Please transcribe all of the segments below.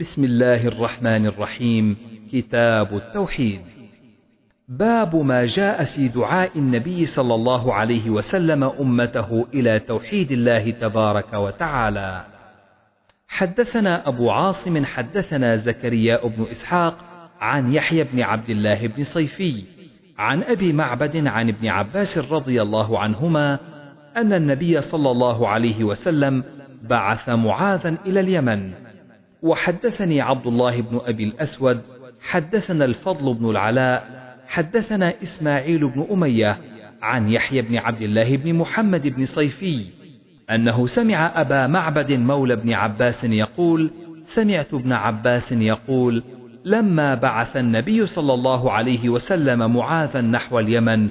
بسم الله الرحمن الرحيم. كتاب التوحيد. باب ما جاء في دعاء النبي صلى الله عليه وسلم أمته إلى توحيد الله تبارك وتعالى. حدثنا أبو عاصم حدثنا زكريا بن إسحاق عن يحيى بن عبد الله بن صيفي عن أبي معبد عن ابن عباس رضي الله عنهما أن النبي صلى الله عليه وسلم بعث معاذا إلى اليمن. وحدثني عبد الله بن أبي الأسود حدثنا الفضل بن العلاء حدثنا إسماعيل بن أمية عن يحيى بن عبد الله بن محمد بن صيفي أنه سمع أبا معبد مولى بن عباس يقول سمعت ابن عباس يقول لما بعث النبي صلى الله عليه وسلم معاذا نحو اليمن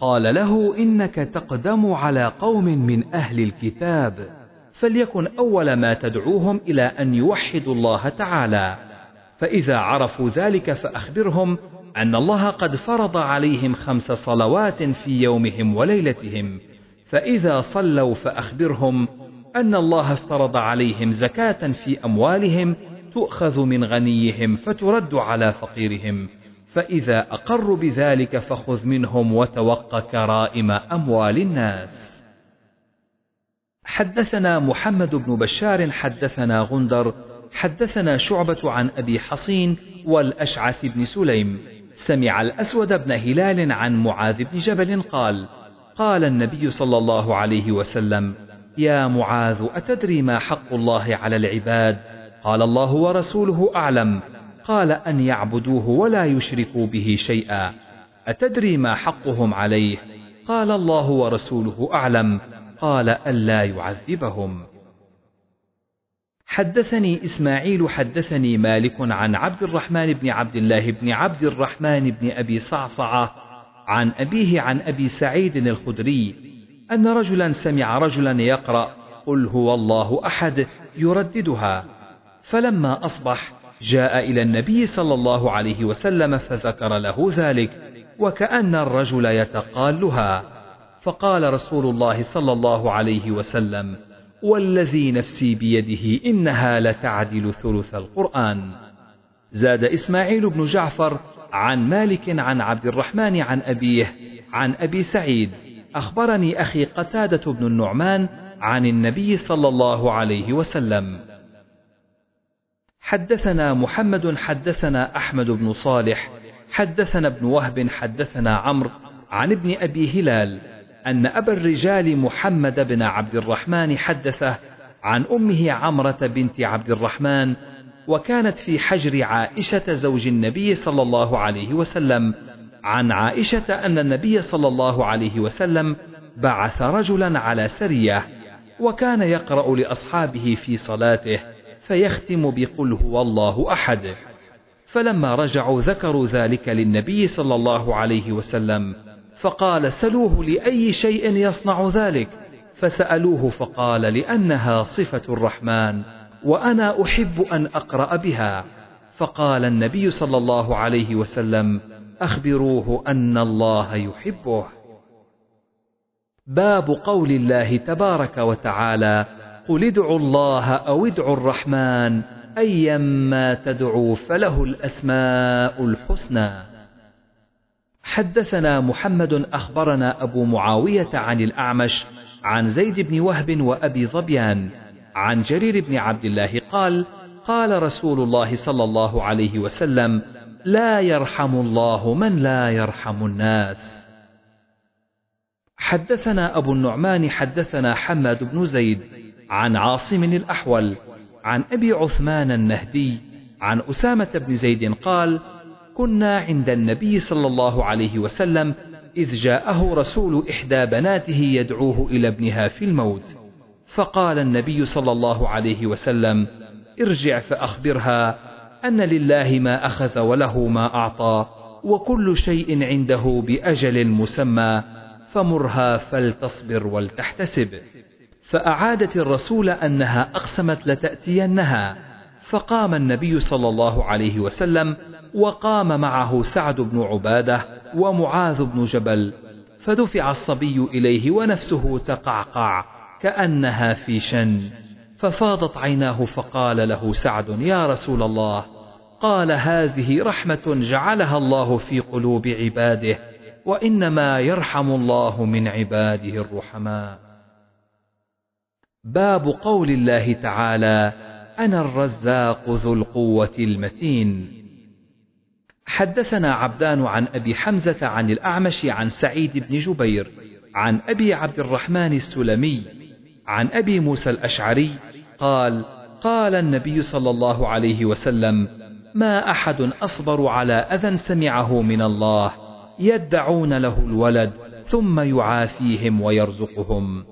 قال له إنك تقدم على قوم من أهل الكتاب. فليكن أول ما تدعوهم إلى أن يوحدوا الله تعالى. فإذا عرفوا ذلك فأخبرهم أن الله قد فرض عليهم خمس صلوات في يومهم وليلتهم. فإذا صلوا فأخبرهم أن الله افترض عليهم زكاة في أموالهم تؤخذ من غنيهم فترد على فقيرهم. فإذا أقروا بذلك فخذ منهم وتوق كرائم أموال الناس. حدثنا محمد بن بشار حدثنا غندر حدثنا شعبة عن أبي حصين والأشعث بن سليم. سمع الأسود بن هلال عن معاذ بن جبل قال قال النبي صلى الله عليه وسلم يا معاذ أتدري ما حق الله على العباد؟ قال الله ورسوله أعلم. قال أن يعبدوه ولا يشركوا به شيئا. أتدري ما حقهم عليه؟ قال الله ورسوله أعلم. قال ألا يعذبهم. حدثني إسماعيل حدثني مالك عن عبد الرحمن بن عبد الله بن عبد الرحمن بن أبي صعصعة عن أبيه عن أبي سعيد الخدري أن رجلا سمع رجلا يقرأ قل هو الله أحد يرددها. فلما أصبح جاء إلى النبي صلى الله عليه وسلم فذكر له ذلك وكأن الرجل يتقالها. فقال رسول الله صلى الله عليه وسلم والذي نفسي بيده إنها لتعدل ثلث القرآن. زاد إسماعيل بن جعفر عن مالك عن عبد الرحمن عن أبيه عن أبي سعيد أخبرني أخي قتادة بن النعمان عن النبي صلى الله عليه وسلم. حدثنا محمد حدثنا أحمد بن صالح حدثنا ابن وهب حدثنا عمرو عن ابن أبي هلال أن أبا الرجال محمد بن عبد الرحمن حدثه عن أمه عمرة بنت عبد الرحمن وكانت في حجر عائشة زوج النبي صلى الله عليه وسلم. عن عائشة أن النبي صلى الله عليه وسلم بعث رجلا على سرية وكان يقرأ لأصحابه في صلاته فيختم بقل هو الله أحد. فلما رجعوا ذكروا ذلك للنبي صلى الله عليه وسلم. فقال سلوه لأي شيء يصنع ذلك؟ فسألوه فقال لأنها صفة الرحمن وأنا أحب أن أقرأ بها. فقال النبي صلى الله عليه وسلم أخبروه أن الله يحبه. باب قول الله تبارك وتعالى قل ادعوا الله أو ادعوا الرحمن أيما تدعوا فله الأسماء الحسنى. حدثنا محمد أخبرنا أبو معاوية عن الأعمش عن زيد بن وهب وأبي ظبيان عن جرير بن عبد الله قال قال رسول الله صلى الله عليه وسلم لا يرحم الله من لا يرحم الناس. حدثنا أبو النعمان حدثنا حماد بن زيد عن عاصم الأحول عن أبي عثمان النهدي عن أسامة بن زيد قال كنا عند النبي صلى الله عليه وسلم إذ جاءه رسول إحدى بناته يدعوه إلى ابنها في الموت. فقال النبي صلى الله عليه وسلم ارجع فأخبرها أن لله ما أخذ وله ما أعطى وكل شيء عنده بأجل مسمى فمرها فلتصبر ولتحتسب. فأعادت الرسول أنها أقسمت لتأتينها فقام النبي صلى الله عليه وسلم وقام معه سعد بن عبادة ومعاذ بن جبل فدفع الصبي إليه ونفسه تقعقع كأنها في شن ففاضت عيناه فقال له سعد يا رسول الله قال هذه رحمة جعلها الله في قلوب عباده وإنما يرحم الله من عباده الرحماء. باب قول الله تعالى أنا الرزاق ذو القوة المتين. حدثنا عبدان عن أبي حمزة عن الأعمش عن سعيد بن جبير عن أبي عبد الرحمن السلمي عن أبي موسى الأشعري قال قال النبي صلى الله عليه وسلم ما أحد أصبر على أذى سمعه من الله يدعون له الولد ثم يعافيهم ويرزقهم.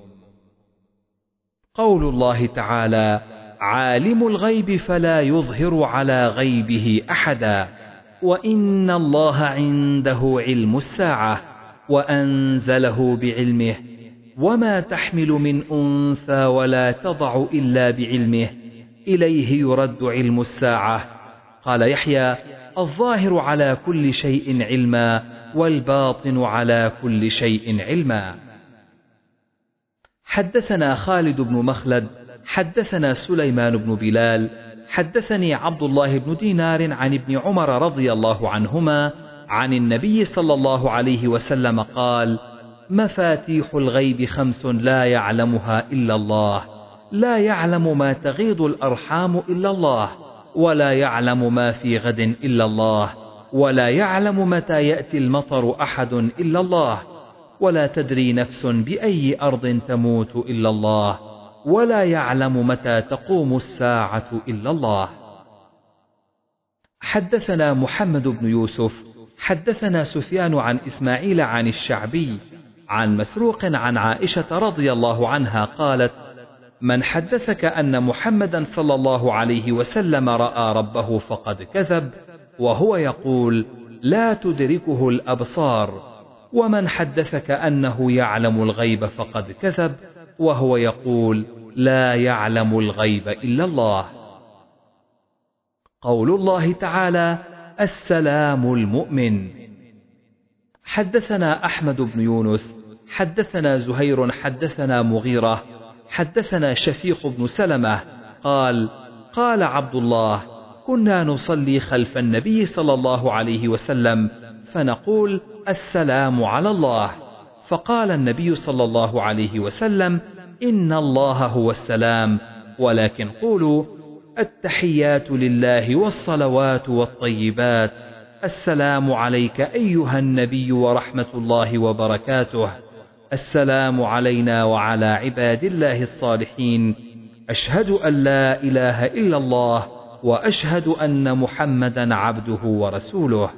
قول الله تعالى عالم الغيب فلا يظهر على غيبه أحدا. وإن الله عنده علم الساعة وأنزله بعلمه وما تحمل من أنثى ولا تضع إلا بعلمه إليه يرد علم الساعة. قال يحيى الظاهر على كل شيء علما والباطن على كل شيء علما. حدثنا خالد بن مخلد حدثنا سليمان بن بلال حدثني عبد الله بن دينار عن ابن عمر رضي الله عنهما عن النبي صلى الله عليه وسلم قال مفاتيح الغيب خمس لا يعلمها إلا الله لا يعلم ما تغيض الأرحام إلا الله ولا يعلم ما في غد إلا الله ولا يعلم متى يأتي المطر أحد إلا الله ولا تدري نفس بأي أرض تموت إلا الله. ولا يعلم متى تقوم الساعة إلا الله. حدثنا محمد بن يوسف حدثنا سفيان عن إسماعيل عن الشعبي عن مسروق عن عائشة رضي الله عنها قالت من حدثك أن محمدا صلى الله عليه وسلم رأى ربه فقد كذب وهو يقول لا تدركه الأبصار ومن حدثك أنه يعلم الغيب فقد كذب وهو يقول لا يعلم الغيب إلا الله. قول الله تعالى السلام المؤمن. حدثنا أحمد بن يونس حدثنا زهير حدثنا مغيرة حدثنا شفيق بن سلمة. قال قال عبد الله كنا نصلي خلف النبي صلى الله عليه وسلم فنقول السلام على الله. فقال النبي صلى الله عليه وسلم إن الله هو السلام ولكن قولوا التحيات لله والصلوات والطيبات السلام عليك أيها النبي ورحمة الله وبركاته السلام علينا وعلى عباد الله الصالحين أشهد أن لا إله إلا الله وأشهد أن محمدا عبده ورسوله.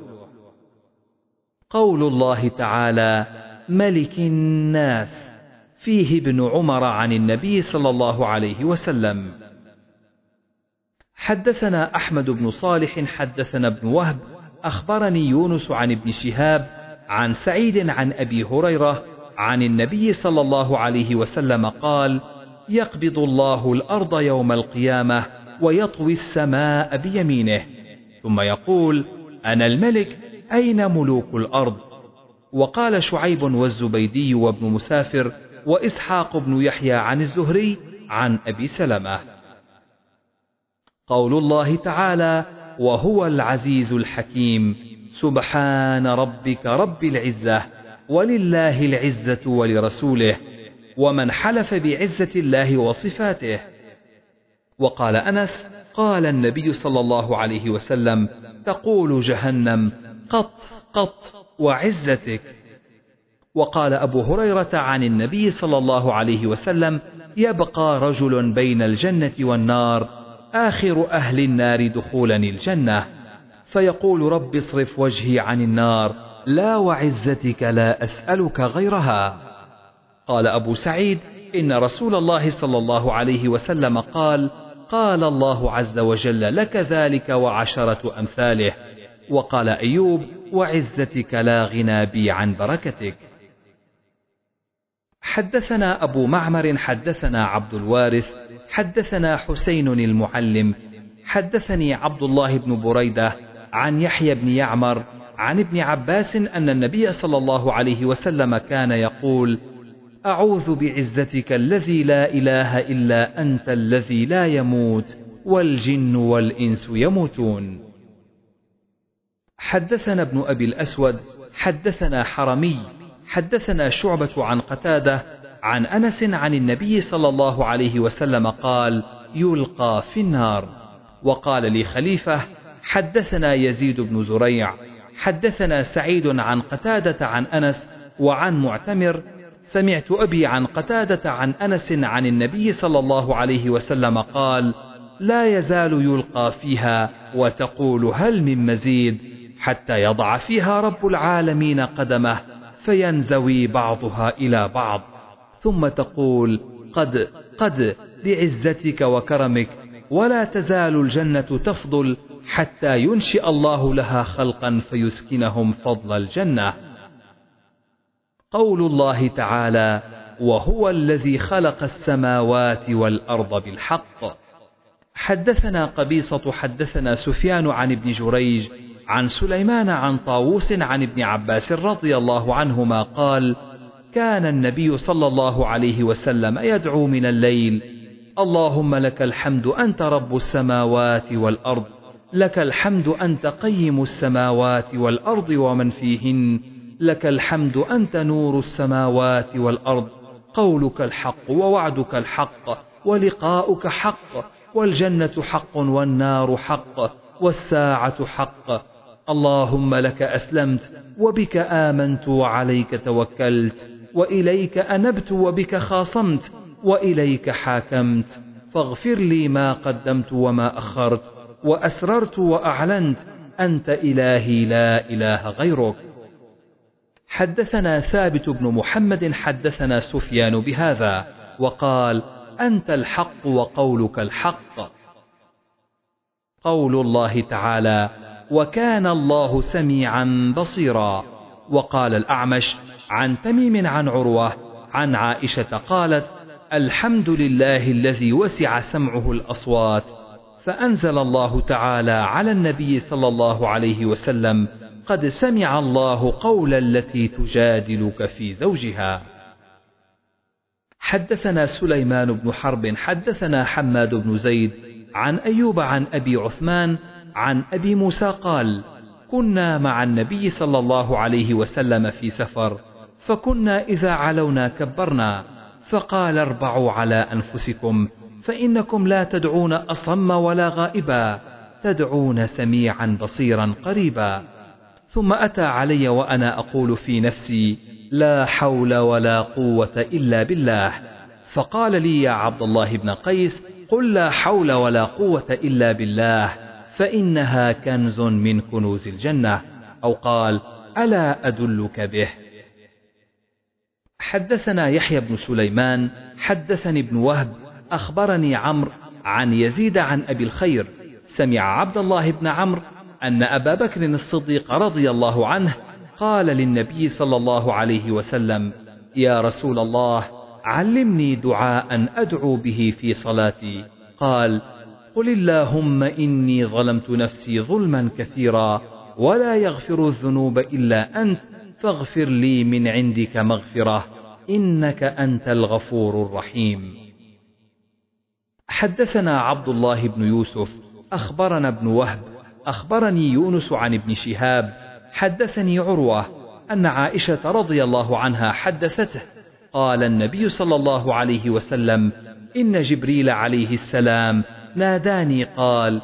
قول الله تعالى ملك الناس فيه ابن عمر عن النبي صلى الله عليه وسلم. حدثنا أحمد بن صالح حدثنا ابن وهب أخبرني يونس عن ابن شهاب عن سعيد عن أبي هريرة عن النبي صلى الله عليه وسلم قال يقبض الله الأرض يوم القيامة ويطوي السماء بيمينه ثم يقول أنا الملك أين ملوك الأرض؟ وقال شعيب والزبيدي وابن مسافر وإسحاق بن يحيى عن الزهري عن أبي سلمة. قول الله تعالى وهو العزيز الحكيم. سبحان ربك رب العزة ولله العزة ولرسوله ومن حلف بعزة الله وصفاته. وقال أنس قال النبي صلى الله عليه وسلم تقول جهنم قط قط وعزتك. وقال أبو هريرة عن النبي صلى الله عليه وسلم يبقى رجل بين الجنة والنار آخر أهل النار دخولا الجنة. فيقول رب اصرف وجهي عن النار لا وعزتك لا أسألك غيرها. قال أبو سعيد إن رسول الله صلى الله عليه وسلم قال قال الله عز وجل لك ذلك وعشرة أمثاله. وقال أيوب وعزتك لا غنى بي عن بركتك. حدثنا أبو معمر حدثنا عبد الوارث حدثنا حسين المعلم حدثني عبد الله بن بريدة عن يحيى بن يعمر عن ابن عباس أن النبي صلى الله عليه وسلم كان يقول أعوذ بعزتك الذي لا إله إلا أنت الذي لا يموت والجن والإنس يموتون. حدثنا ابن أبي الأسود حدثنا حرمي حدثنا شعبة عن قتادة عن أنس عن النبي صلى الله عليه وسلم قال يلقى في النار وقال لي خليفة حدثنا يزيد بن زريع حدثنا سعيد عن قتادة عن أنس وعن معتمر سمعت أبي عن قتادة عن أنس عن النبي صلى الله عليه وسلم قال لا يزال يلقى فيها وتقول هل من مزيد؟ حتى يضع فيها رب العالمين قدمه فينزوي بعضها إلى بعض. ثم تقول قد قد بعزتك وكرمك ولا تزال الجنة تفضل حتى ينشئ الله لها خلقا فيسكنهم فضل الجنة. قول الله تعالى وهو الذي خلق السماوات والأرض بالحق. حدثنا قبيصة حدثنا سفيان عن ابن جريج عن سليمان عن طاووس عن ابن عباس رضي الله عنهما قال كان النبي صلى الله عليه وسلم يدعو من الليل اللهم لك الحمد أنت رب السماوات والأرض لك الحمد أنت قيم السماوات والأرض ومن فيهن لك الحمد أنت نور السماوات والأرض قولك الحق ووعدك الحق ولقاؤك حق والجنة حق والنار حق والساعة حق اللهم لك أسلمت وبك آمنت وعليك توكلت وإليك أنبت وبك خاصمت وإليك حاكمت فاغفر لي ما قدمت وما أخرت وأسررت وأعلنت أنت إلهي لا إله غيرك. حدثنا ثابت بن محمد حدثنا سفيان بهذا وقال أنت الحق وقولك الحق. قول الله تعالى وكان الله سميعا بصيرا. وقال الأعمش عن تميم عن عروة عن عائشة قالت الحمد لله الذي وسع سمعه الأصوات فأنزل الله تعالى على النبي صلى الله عليه وسلم قد سمع الله قول التي تجادلك في زوجها. حدثنا سليمان بن حرب حدثنا حماد بن زيد عن أيوب عن أبي عثمان عن أبي موسى قال كنا مع النبي صلى الله عليه وسلم في سفر فكنا إذا علونا كبرنا فقال اربعوا على أنفسكم فإنكم لا تدعون أصم ولا غائبا تدعون سميعا بصيرا قريبا. ثم أتى علي وأنا أقول في نفسي لا حول ولا قوة إلا بالله. فقال لي يا عبد الله بن قيس قل لا حول ولا قوة إلا بالله. فإنها كنز من كنوز الجنة أو قال ألا أدلك به؟ حدثنا يحيى بن سليمان حدثني ابن وهب أخبرني عمرو عن يزيد عن أبي الخير سمع عبد الله بن عمرو أن أبا بكر الصديق رضي الله عنه قال للنبي صلى الله عليه وسلم يا رسول الله علمني دعاء أدعو به في صلاتي. قال قل اللهم إني ظلمت نفسي ظلما كثيرا ولا يغفر الذنوب إلا أنت فاغفر لي من عندك مغفرة إنك أنت الغفور الرحيم. حدثنا عبد الله بن يوسف أخبرنا ابن وهب أخبرني يونس عن ابن شهاب حدثني عروة أن عائشة رضي الله عنها حدثته قال النبي صلى الله عليه وسلم إن جبريل عليه السلام ناداني قال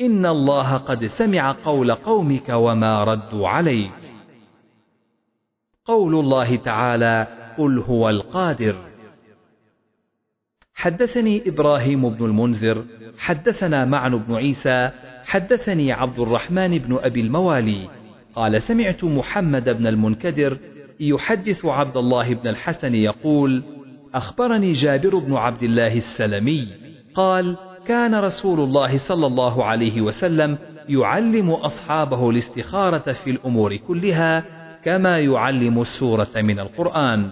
إن الله قد سمع قول قومك وما ردوا عليك. قول الله تعالى قل هو القادر. حدثني إبراهيم بن المنذر حدثنا معن بن عيسى حدثني عبد الرحمن بن أبي الموالي. قال سمعت محمد بن المنكدر يحدث عبد الله بن الحسن يقول أخبرني جابر بن عبد الله السلمي. قال كان رسول الله صلى الله عليه وسلم يعلم أصحابه الاستخارة في الأمور كلها كما يعلم السورة من القرآن.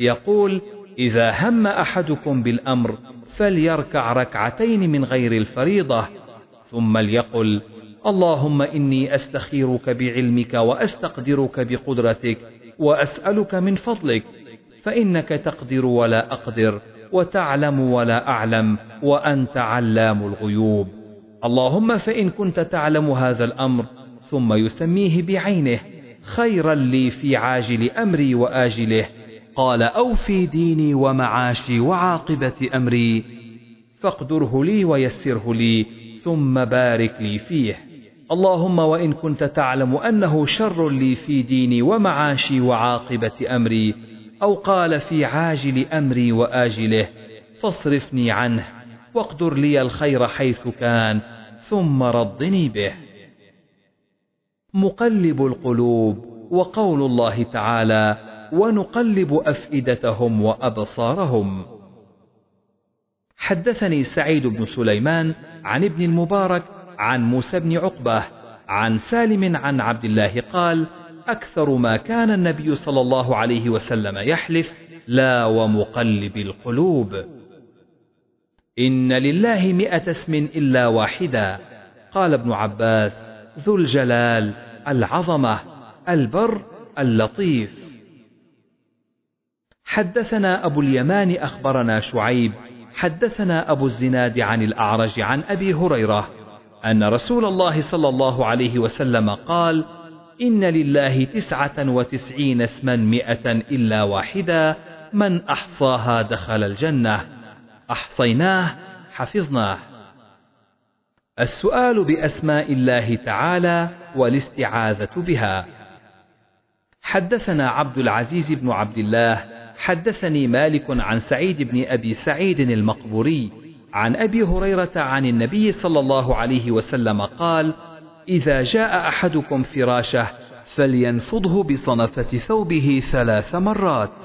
يقول إذا هم أحدكم بالأمر فليركع ركعتين من غير الفريضة ثم ليقل اللهم إني أستخيرك بعلمك وأستقدرك بقدرتك وأسألك من فضلك فإنك تقدر ولا أقدر. وتعلم ولا أعلم وأنت علام الغيوب. اللهم فإن كنت تعلم هذا الأمر ثم يسميه بعينه خيرا لي في عاجل أمري وآجله. قال أو في ديني ومعاشي وعاقبة أمري. فاقدره لي ويسره لي ثم بارك لي فيه. اللهم وإن كنت تعلم أنه شر لي في ديني ومعاشي وعاقبة أمري أو قال في عاجل أمري وآجله فاصرفني عنه واقدر لي الخير حيث كان ثم ردني به. مقلب القلوب وقول الله تعالى ونقلب أفئدتهم وأبصارهم. حدثني سعيد بن سليمان عن ابن المبارك عن موسى بن عقبة عن سالم عن عبد الله قال أكثر ما كان النبي صلى الله عليه وسلم يحلف لا ومقلب القلوب. إن لله مئة اسم إلا واحدا قال ابن عباس ذو الجلال العظمة البر اللطيف. حدثنا أبو اليمان أخبرنا شعيب حدثنا أبو الزناد عن الأعرج عن أبي هريرة أن رسول الله صلى الله عليه وسلم قال إن لله تسعة وتسعين اسما مئة إلا واحدا من أحصاها دخل الجنة. أحصيناه حفظناه. السؤال بأسماء الله تعالى والاستعاذة بها. حدثنا عبد العزيز بن عبد الله حدثني مالك عن سعيد بن أبي سعيد المقبوري عن أبي هريرة عن النبي صلى الله عليه وسلم قال إذا جاء أحدكم فراشه فلينفضه بصنفة ثوبه ثلاث مرات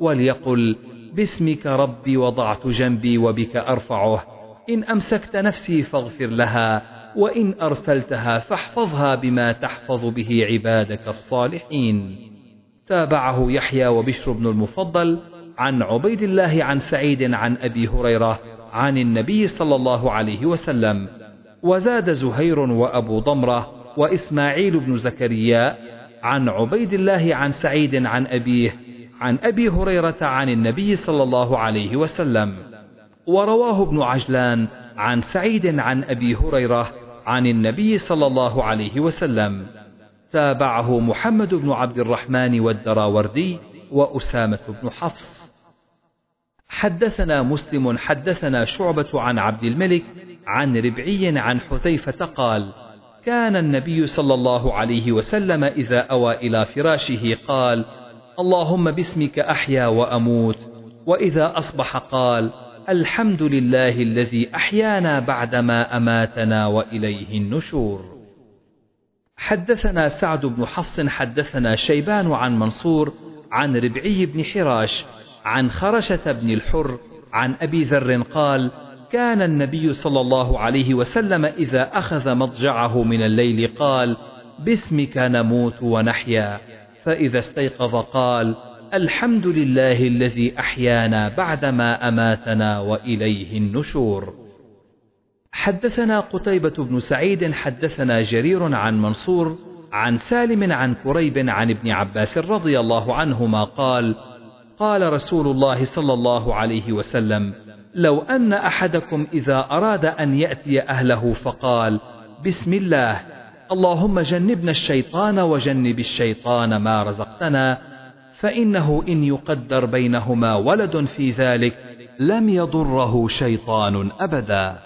وليقل باسمك ربي وضعت جنبي وبك أرفعه إن أمسكت نفسي فاغفر لها وإن أرسلتها فاحفظها بما تحفظ به عبادك الصالحين. تابعه يحيى وبشر بن المفضل عن عبيد الله عن سعيد عن أبي هريرة عن النبي صلى الله عليه وسلم. وزاد زهير وأبو ضمرة وإسماعيل بن زكريا عن عبيد الله عن سعيد عن أبيه عن أبي هريرة عن النبي صلى الله عليه وسلم. ورواه ابن عجلان عن سعيد عن أبي هريرة عن النبي صلى الله عليه وسلم. تابعه محمد بن عبد الرحمن والدراوردي وأسامة بن حفص. حدثنا مسلم حدثنا شعبة عن عبد الملك عن ربعي عن حذيفة قال كان النبي صلى الله عليه وسلم إذا أوى إلى فراشه قال اللهم باسمك أحيا وأموت وإذا أصبح قال الحمد لله الذي أحيانا بعدما أماتنا وإليه النشور حدثنا سعد بن حفص حدثنا شيبان عن منصور عن ربعي بن حراش عن خرشة بن الحر عن أبي ذر قال كان النبي صلى الله عليه وسلم إذا أخذ مضجعه من الليل قال باسمك نموت ونحيا. فإذا استيقظ قال الحمد لله الذي أحيانا بعدما أماتنا وإليه النشور. حدثنا قتيبة بن سعيد حدثنا جرير عن منصور عن سالم عن كريب عن ابن عباس رضي الله عنهما قال قال رسول الله صلى الله عليه وسلم لو أن أحدكم إذا أراد أن يأتي أهله فقال بسم الله اللهم جنبنا الشيطان وجنب الشيطان ما رزقتنا فإنه إن يقدر بينهما ولد في ذلك لم يضره شيطان أبدا.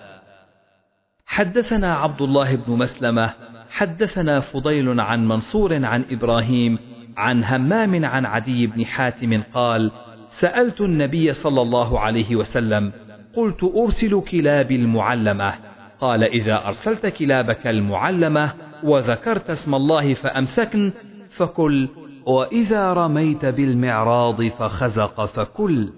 حدثنا عبد الله بن مسلمة حدثنا فضيل عن منصور عن إبراهيم عن همام عن عدي بن حاتم قال سألت النبي صلى الله عليه وسلم قلت أرسل كلابي المعلمة. قال إذا أرسلت كلابك المعلمة وذكرت اسم الله فأمسكن فكل وإذا رميت بالمعراض فخزق فكل.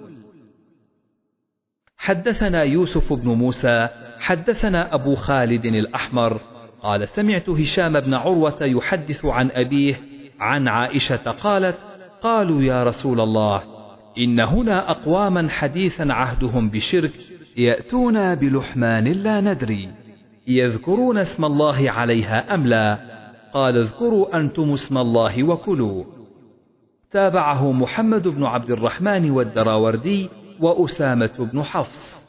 حدثنا يوسف بن موسى حدثنا أبو خالد الأحمر. قال سمعت هشام بن عروة يحدث عن أبيه عن عائشة قالت قالوا يا رسول الله إن هنا أقواما حديثا عهدهم بشرك يأتون بلحمان لا ندري يذكرون اسم الله عليها أم لا؟ قال اذكروا أنتم اسم الله وكلوا. تابعه محمد بن عبد الرحمن والدراوردي وأسامة بن حفص.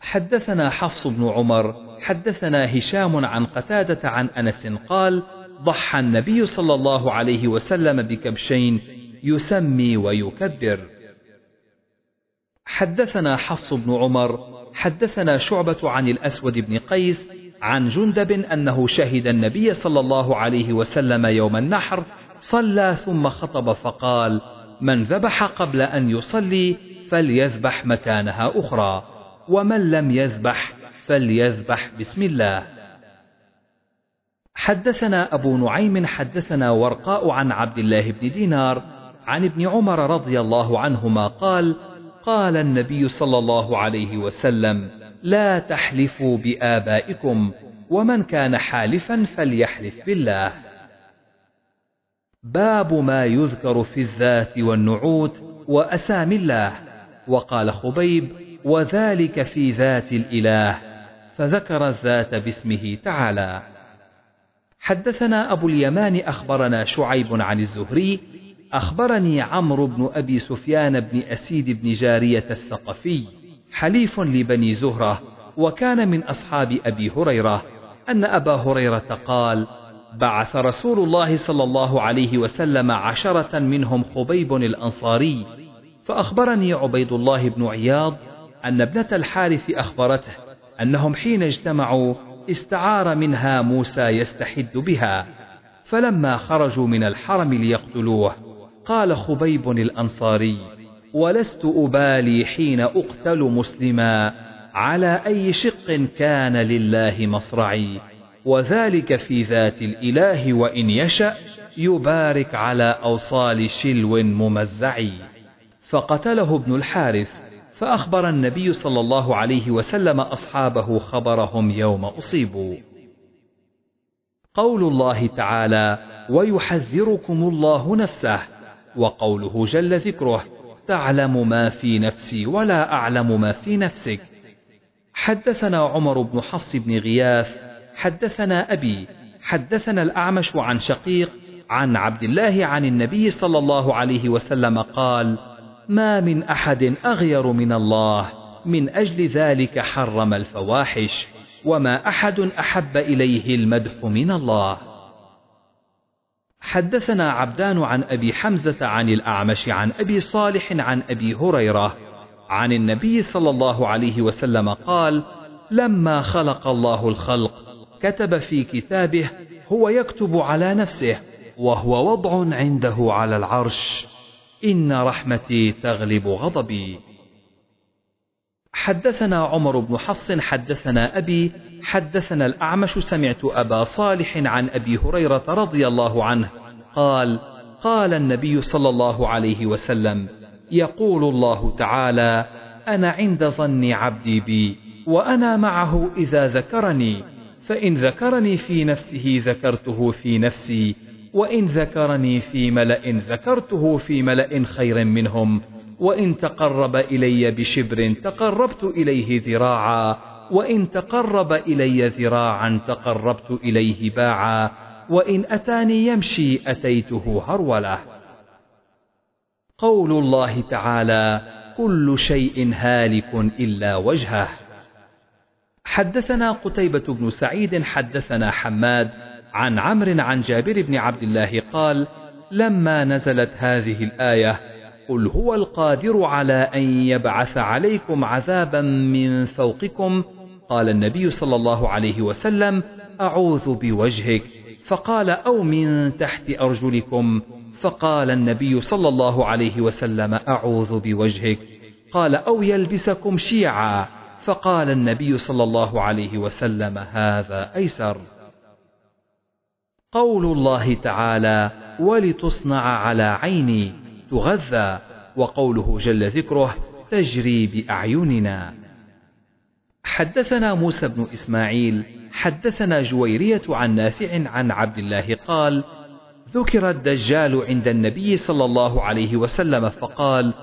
حدثنا حفص بن عمر حدثنا هشام عن قتادة عن أنس قال ضحى النبي صلى الله عليه وسلم بكبشين يسمي ويكبر. حدثنا حفص بن عمر حدثنا شعبة عن الأسود بن قيس عن جندب أنه شهد النبي صلى الله عليه وسلم يوم النحر صلى ثم خطب فقال من ذبح قبل أن يصلي فليذبح مكانها أخرى ومن لم يذبح فليذبح بسم الله. حدثنا أبو نعيم حدثنا ورقاء عن عبد الله بن دينار عن ابن عمر رضي الله عنهما قال قال النبي صلى الله عليه وسلم لا تحلفوا بآبائكم ومن كان حالفا فليحلف بالله. باب ما يذكر في الذات والنعوت وأسام الله. وقال خبيب وذلك في ذات الإله فذكر الذات باسمه تعالى. حدثنا أبو اليمان أخبرنا شعيب عن الزهري أخبرني عمرو بن أبي سفيان بن أسيد بن جارية الثقفي حليف لبني زهرة وكان من أصحاب أبي هريرة أن أبا هريرة قال بعث رسول الله صلى الله عليه وسلم عشرة منهم خبيب الأنصاري فأخبرني عبيد الله بن عياض أن ابنة الحارث أخبرته أنهم حين اجتمعوا استعار منها موسى يستحد بها فلما خرجوا من الحرم ليقتلوه. قال خبيب الأنصاري ولست أبالي حين أقتل مسلما على أي شق كان لله مصرعي وذلك في ذات الإله وإن يشأ يبارك على أوصال شلو ممزعي فقتله ابن الحارث فأخبر النبي صلى الله عليه وسلم أصحابه خبرهم يوم أصيبوا قول الله تعالى ويحذركم الله نفسه وقوله جل ذكره تعلم ما في نفسي ولا أعلم ما في نفسك. حدثنا عمر بن حفص بن غياث حدثنا أبي حدثنا الأعمش عن شقيق عن عبد الله عن النبي صلى الله عليه وسلم قال ما من أحد أغير من الله من أجل ذلك حرم الفواحش وما أحد أحب إليه المدح من الله. حدثنا عبدان عن أبي حمزة عن الأعمش عن أبي صالح عن أبي هريرة عن النبي صلى الله عليه وسلم قال لما خلق الله الخلق كتب في كتابه هو يكتب على نفسه وهو وضع عنده على العرش. إن رحمتي تغلب غضبي. حدثنا عمر بن حفص حدثنا أبي حدثنا الأعمش سمعت أبا صالح عن أبي هريرة رضي الله عنه قال قال النبي صلى الله عليه وسلم يقول الله تعالى أنا عند ظن عبدي بي وأنا معه إذا ذكرني فإن ذكرني في نفسه ذكرته في نفسي وإن ذكرني في ملأ ذكرته في ملأ خير منهم وإن تقرب إلي بشبر تقربت إليه ذراعا. وإن تقرب إلي ذراعا تقربت إليه باعا وإن أتاني يمشي أتيته هرولة. قول الله تعالى كل شيء هالك إلا وجهه. حدثنا قتيبة بن سعيد حدثنا حماد عن عمرو عن جابر بن عبد الله قال لما نزلت هذه الآية قل هو القادر على أن يبعث عليكم عذابا من فوقكم قال النبي صلى الله عليه وسلم أعوذ بوجهك. فقال أو من تحت أرجلكم. فقال النبي صلى الله عليه وسلم أعوذ بوجهك. قال أو يلبسكم شيعا. فقال النبي صلى الله عليه وسلم هذا أيسر. قول الله تعالى ولتصنع على عيني تغذى. وقوله جل ذكره تجري بأعيننا. حدثنا موسى بن إسماعيل حدثنا جويرية عن نافع عن عبد الله قال ذكر الدجال عند النبي صلى الله عليه وسلم فقال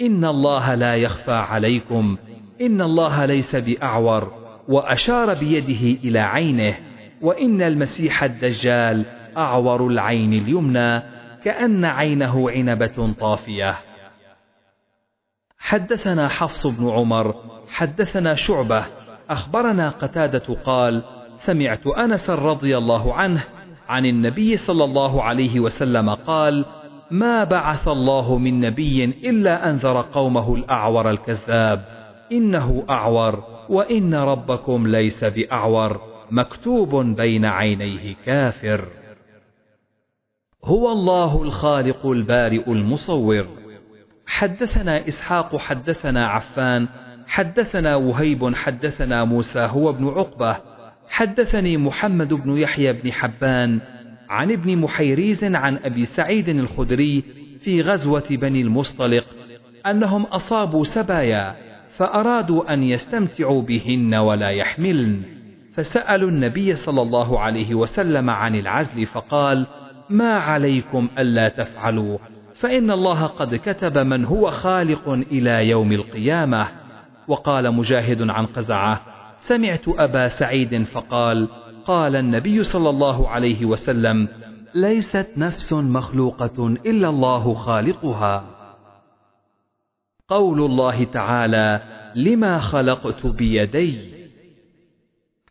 إن الله لا يخفى عليكم إن الله ليس بأعور وأشار بيده إلى عينه وإن المسيح الدجال أعور العين اليمنى كأن عينه عنبة طافية. حدثنا حفص بن عمر حدثنا شعبة أخبرنا قتادة قال سمعت أنس رضي الله عنه عن النبي صلى الله عليه وسلم قال ما بعث الله من نبي إلا أنذر قومه الأعور الكذاب إنه أعور وإن ربكم ليس بأعور مكتوب بين عينيه كافر. هو الله الخالق البارئ المصور. حدثنا إسحاق حدثنا عفان حدثنا وهيب حدثنا موسى هو ابن عقبة. حدثني محمد بن يحيى بن حبان عن ابن محيريز عن أبي سعيد الخدري في غزوة بني المصطلق أنهم أصابوا سبايا فأرادوا أن يستمتعوا بهن ولا يحملن. فسألوا النبي صلى الله عليه وسلم عن العزل فقال ما عليكم ألا تفعلوا؟ فإن الله قد كتب من هو خالق إلى يوم القيامة. وقال مجاهد عن قزعة سمعت أبا سعيد فقال قال النبي صلى الله عليه وسلم ليست نفس مخلوقة إلا الله خالقها. قول الله تعالى لما خلقت بيدي.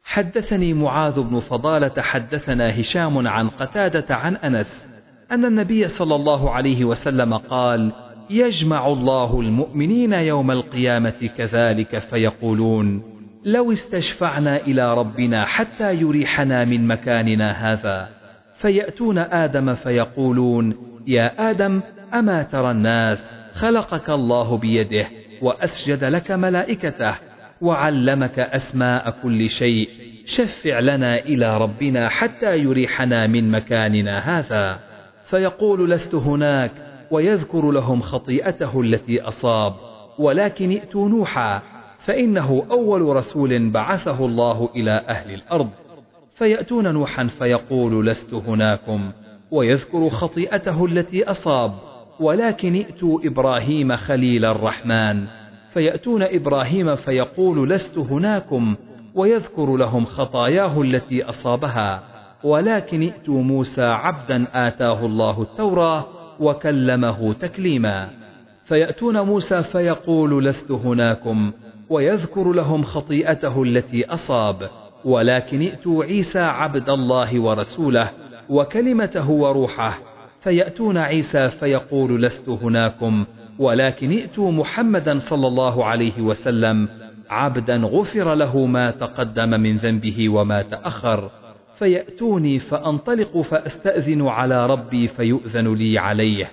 حدثني معاذ بن فضالة حدثنا هشام عن قتادة عن أنس أن النبي صلى الله عليه وسلم قال يجمع الله المؤمنين يوم القيامة كذلك فيقولون لو استشفعنا إلى ربنا حتى يريحنا من مكاننا هذا. فيأتون آدم فيقولون يا آدم أما ترى الناس خلقك الله بيده وأسجد لك ملائكته وعلمك أسماء كل شيء شفع لنا إلى ربنا حتى يريحنا من مكاننا هذا. فيقول لست هناك ويذكر لهم خطيئته التي أصاب ولكن ائتوا نوحا فإنه أول رسول بعثه الله إلى أهل الأرض. فيأتون نوحا فيقول لست هناكم ويذكر خطيئته التي أصاب ولكن ائتوا إبراهيم خليل الرحمن. فيأتون إبراهيم فيقول لست هناكم ويذكر لهم خطاياه التي أصابها. ولكن ائتوا موسى عبدا آتاه الله التوراة وكلمه تكليما. فيأتون موسى فيقول لست هناكم ويذكر لهم خطيئته التي أصاب. ولكن ائتوا عيسى عبد الله ورسوله وكلمته وروحه. فيأتون عيسى فيقول لست هناكم ولكن ائتوا محمدا صلى الله عليه وسلم عبدا غفر له ما تقدم من ذنبه وما تأخر. فيأتوني فأنطلق فأستأذن على ربي فيؤذن لي عليه.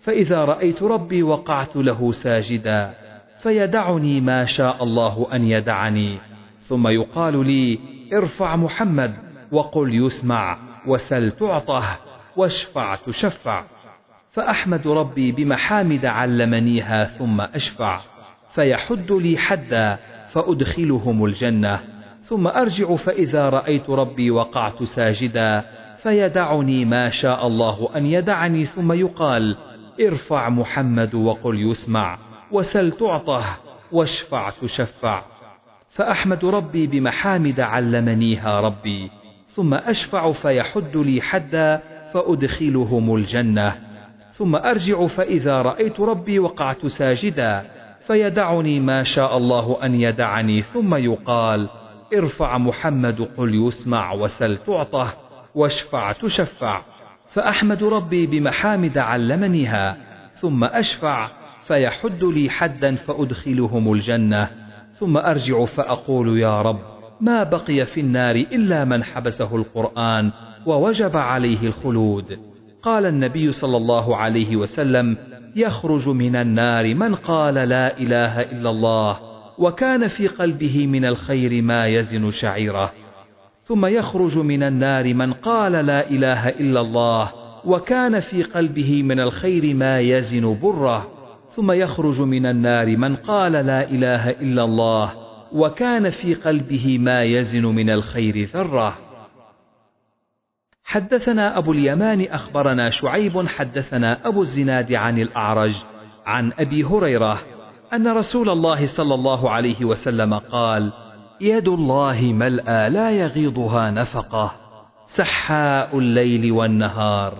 فإذا رأيت ربي وقعت له ساجدا فيدعني ما شاء الله أن يدعني. ثم يقال لي ارفع محمد وقل يسمع وسل تعطه واشفع تشفع. فأحمد ربي بمحامد علمنيها ثم أشفع. فيحد لي حدا فأدخلهم الجنة. ثم أرجع فإذا رأيت ربي وقعت ساجدا فيدعني ما شاء الله أن يدعني ثم يقال ارفع محمد وقل يسمع وسل تعطه واشفع تشفع. فأحمد ربي بمحامد علمنيها ربي ثم أشفع فيحد لي حدا فأدخلهم الجنة. ثم أرجع فإذا رأيت ربي وقعت ساجدا فيدعني ما شاء الله أن يدعني ثم يقال ارفع محمد قل يسمع وسل تعطه واشفع تشفع فأحمد ربي بمحامد علمنيها ثم أشفع فيحد لي حدا فأدخلهم الجنة ثم أرجع فأقول يا رب ما بقي في النار إلا من حبسه القرآن ووجب عليه الخلود قال النبي صلى الله عليه وسلم يخرج من النار من قال لا إله إلا الله وكان في قلبه من الخير ما يزن شعيره. ثم يخرج من النار من قال لا إله إلا الله وكان في قلبه من الخير ما يزن بره. ثم يخرج من النار من قال لا إله إلا الله وكان في قلبه ما يزن من الخير ذرة. حدثنا أبو اليمان أخبرنا شعيب حدثنا أبو الزناد عن الأعرج عن أبي هريرة أن رسول الله صلى الله عليه وسلم قال يد الله ملأى لا يغيضها نفقة سحاء الليل والنهار.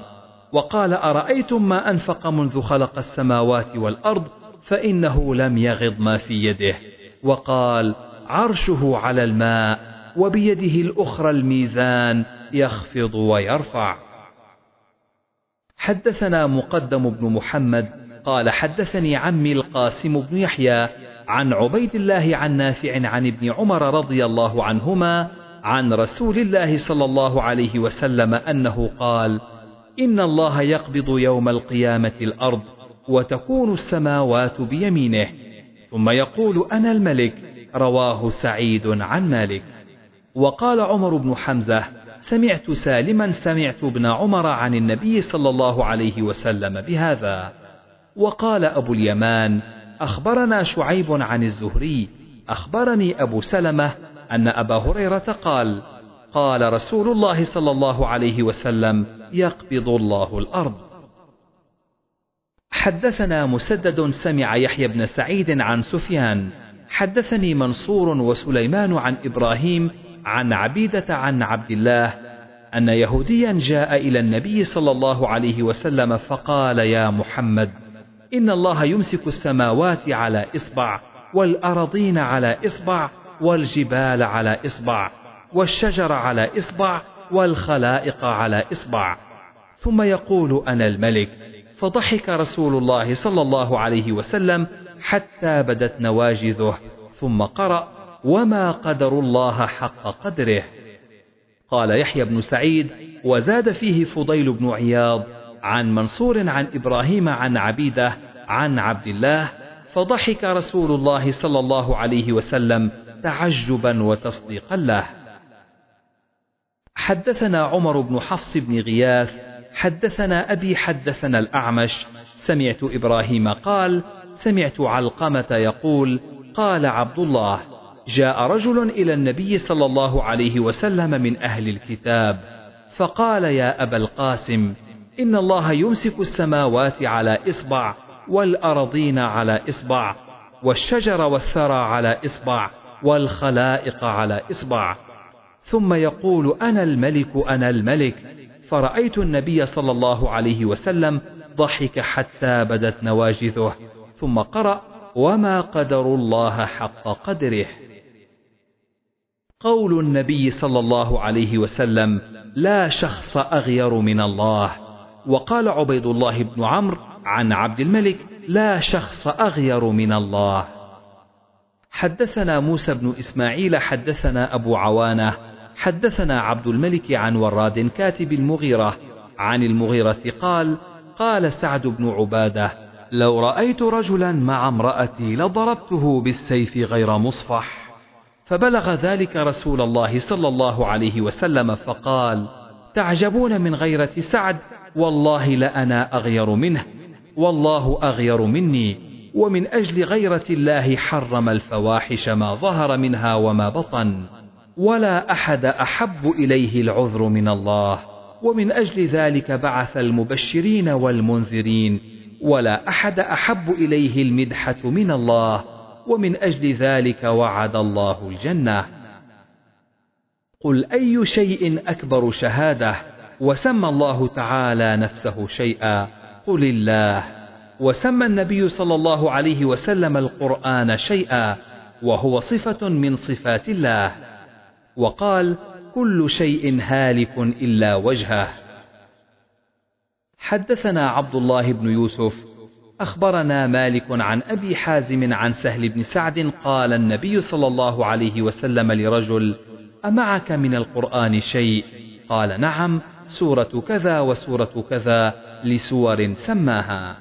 وقال أرأيتم ما أنفق منذ خلق السماوات والأرض فإنه لم يغض ما في يده. وقال عرشه على الماء وبيده الأخرى الميزان يخفض ويرفع. حدثنا مقدم بن محمد قال حدثني عمي القاسم بن يحيى عن عبيد الله عن نافع عن ابن عمر رضي الله عنهما عن رسول الله صلى الله عليه وسلم أنه قال إن الله يقبض يوم القيامة الأرض وتكون السماوات بيمينه ثم يقول أنا الملك رواه سعيد عن مالك. وقال عمر بن حمزة سمعت سالما سمعت ابن عمر عن النبي صلى الله عليه وسلم بهذا. وقال أبو اليمان أخبرنا شعيب عن الزهري أخبرني أبو سلمة أن أبا هريرة قال قال رسول الله صلى الله عليه وسلم يقبض الله الأرض. حدثنا مسدد سمع يحيى بن سعيد عن سفيان حدثني منصور وسليمان عن إبراهيم عن عبيدة عن عبد الله أن يهوديا جاء إلى النبي صلى الله عليه وسلم فقال يا محمد إن الله يمسك السماوات على إصبع والارضين على إصبع والجبال على إصبع والشجر على إصبع والخلائق على إصبع. ثم يقول أنا الملك فضحك رسول الله صلى الله عليه وسلم حتى بدت نواجذه ثم قرأ وما قدر الله حق قدره قال يحيى بن سعيد وزاد فيه فضيل بن عياض عن منصور عن إبراهيم عن عبيدة عن عبد الله فضحك رسول الله صلى الله عليه وسلم تعجبا وتصديقا له. حدثنا عمر بن حفص بن غياث حدثنا أبي حدثنا الأعمش سمعت إبراهيم قال سمعت علقمة يقول قال عبد الله جاء رجل إلى النبي صلى الله عليه وسلم من أهل الكتاب فقال يا أبا القاسم إن الله يمسك السماوات على إصبع والأرضين على إصبع والشجر والثرى على إصبع والخلائق على إصبع. ثم يقول أنا الملك أنا الملك. فرأيت النبي صلى الله عليه وسلم ضحك حتى بدت نواجذه. ثم قرأ وما قدر الله حق قدره. قول النبي صلى الله عليه وسلم لا شخص أغير من الله. وقال عبيد الله بن عمرو عن عبد الملك لا شخص أغير من الله. حدثنا موسى بن إسماعيل حدثنا أبو عوانة حدثنا عبد الملك عن وراد كاتب المغيرة عن المغيرة قال قال سعد بن عبادة لو رأيت رجلا مع امرأتي لضربته بالسيف غير مصفح. فبلغ ذلك رسول الله صلى الله عليه وسلم فقال تعجبون من غيرة سعد؟ والله لأنا أغير منه والله أغير مني ومن أجل غيرة الله حرم الفواحش ما ظهر منها وما بطن ولا أحد أحب إليه العذر من الله ومن أجل ذلك بعث المبشرين والمنذرين ولا أحد أحب إليه المدحة من الله ومن أجل ذلك وعد الله الجنة. قل أي شيء أكبر شهادة؟ وسمى الله تعالى نفسه شيئا. قل الله. وسمى النبي صلى الله عليه وسلم القرآن شيئا وهو صفة من صفات الله. وقال كل شيء هالك إلا وجهه. حدثنا عبد الله بن يوسف. أخبرنا مالك عن أبي حازم عن سهل بن سعد قال النبي صلى الله عليه وسلم لرجل أمعك من القرآن شيء؟ قال نعم. سورة كذا وسورة كذا لسور سماها.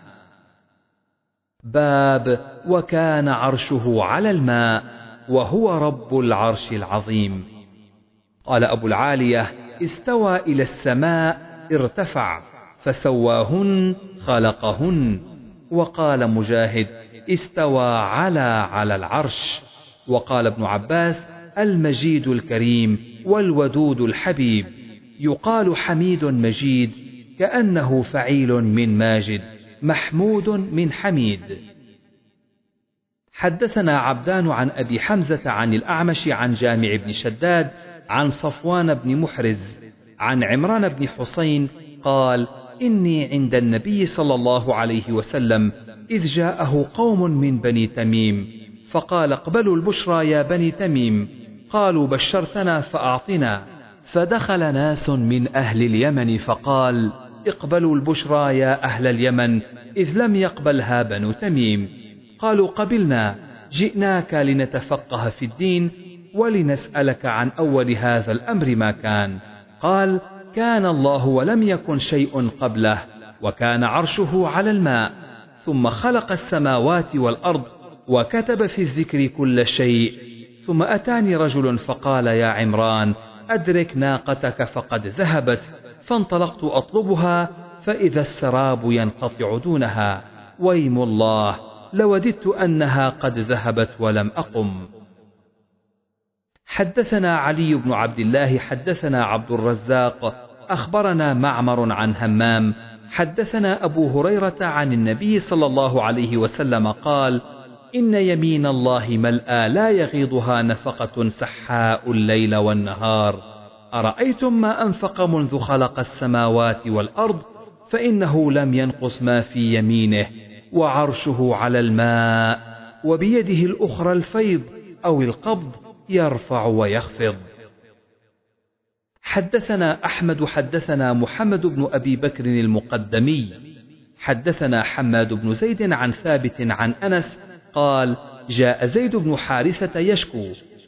باب وكان عرشه على الماء وهو رب العرش العظيم. قال أبو العالية استوى إلى السماء ارتفع فسواهن خلقهن. وقال مجاهد استوى على على العرش. وقال ابن عباس المجيد الكريم والودود الحبيب. يقال حميد مجيد كأنه فعيل من ماجد محمود من حميد. حدثنا عبدان عن أبي حمزة عن الأعمش عن جامع بن شداد عن صفوان بن محرز عن عمران بن حسين قال إني عند النبي صلى الله عليه وسلم إذ جاءه قوم من بني تميم فقال اقبلوا البشرى يا بني تميم قالوا بشرتنا فأعطنا. فدخل ناس من أهل اليمن فقال اقبلوا البشرى يا أهل اليمن إذ لم يقبلها بنو تميم. قالوا قبلنا جئناك لنتفقه في الدين ولنسألك عن أول هذا الأمر ما كان. قال كان الله ولم يكن شيء قبله وكان عرشه على الماء ثم خلق السماوات والأرض وكتب في الذكر كل شيء ثم أتاني رجل فقال يا عمران أدرك ناقتك فقد ذهبت فانطلقت أطلبها فإذا السراب ينقطع دونها. ويم الله لوددت أنها قد ذهبت ولم أقم. حدثنا علي بن عبد الله حدثنا عبد الرزاق أخبرنا معمر عن همام حدثنا أبو هريرة عن النبي صلى الله عليه وسلم قال إن يمين الله ملأى لا يغيضها نفقة سحاء الليل والنهار. أرأيتم ما أنفق منذ خلق السماوات والأرض؟ فإنه لم ينقص ما في يمينه وعرشه على الماء وبيده الأخرى الفيض أو القبض يرفع ويخفض. حدثنا أحمد حدثنا محمد بن أبي بكر المقدمي. حدثنا حماد بن زيد عن ثابت عن أنس قال جاء زيد بن حارثة يشكو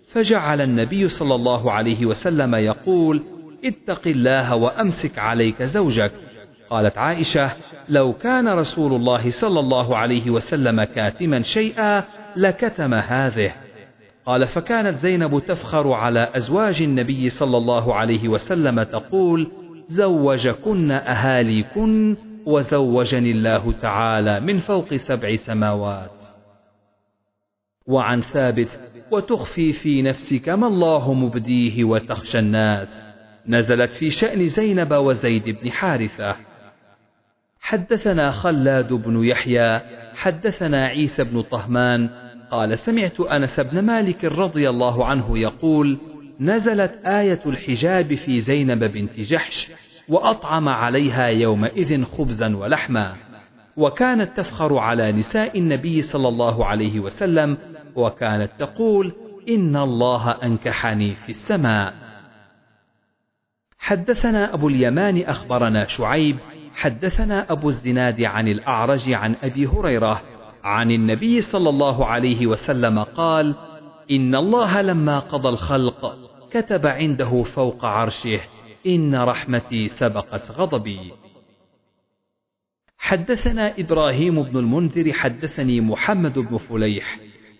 فجعل النبي صلى الله عليه وسلم يقول اتق الله وأمسك عليك زوجك. قالت عائشة لو كان رسول الله صلى الله عليه وسلم كاتما شيئا لكتم هذه. قال فكانت زينب تفخر على أزواج النبي صلى الله عليه وسلم تقول زوجكن أهاليكن وزوجني الله تعالى من فوق سبع سماوات. وعن ثابت وتخفي في نفسك ما الله مبديه وتخشى الناس. نزلت في شأن زينب وزيد بن حارثة. حدثنا خلاد بن يحيى حدثنا عيسى بن طهمان قال سمعت أنس بن مالك رضي الله عنه يقول نزلت آية الحجاب في زينب بنت جحش وأطعم عليها يومئذ خبزا ولحما. وكانت تفخر على نساء النبي صلى الله عليه وسلم وكانت تقول إن الله أنكحني في السماء. حدثنا أبو اليمان أخبرنا شعيب حدثنا أبو الزناد عن الأعرج عن أبي هريرة عن النبي صلى الله عليه وسلم قال إن الله لما قضى الخلق كتب عنده فوق عرشه إن رحمتي سبقت غضبي. حدثنا إبراهيم بن المنذر حدثني محمد بن فليح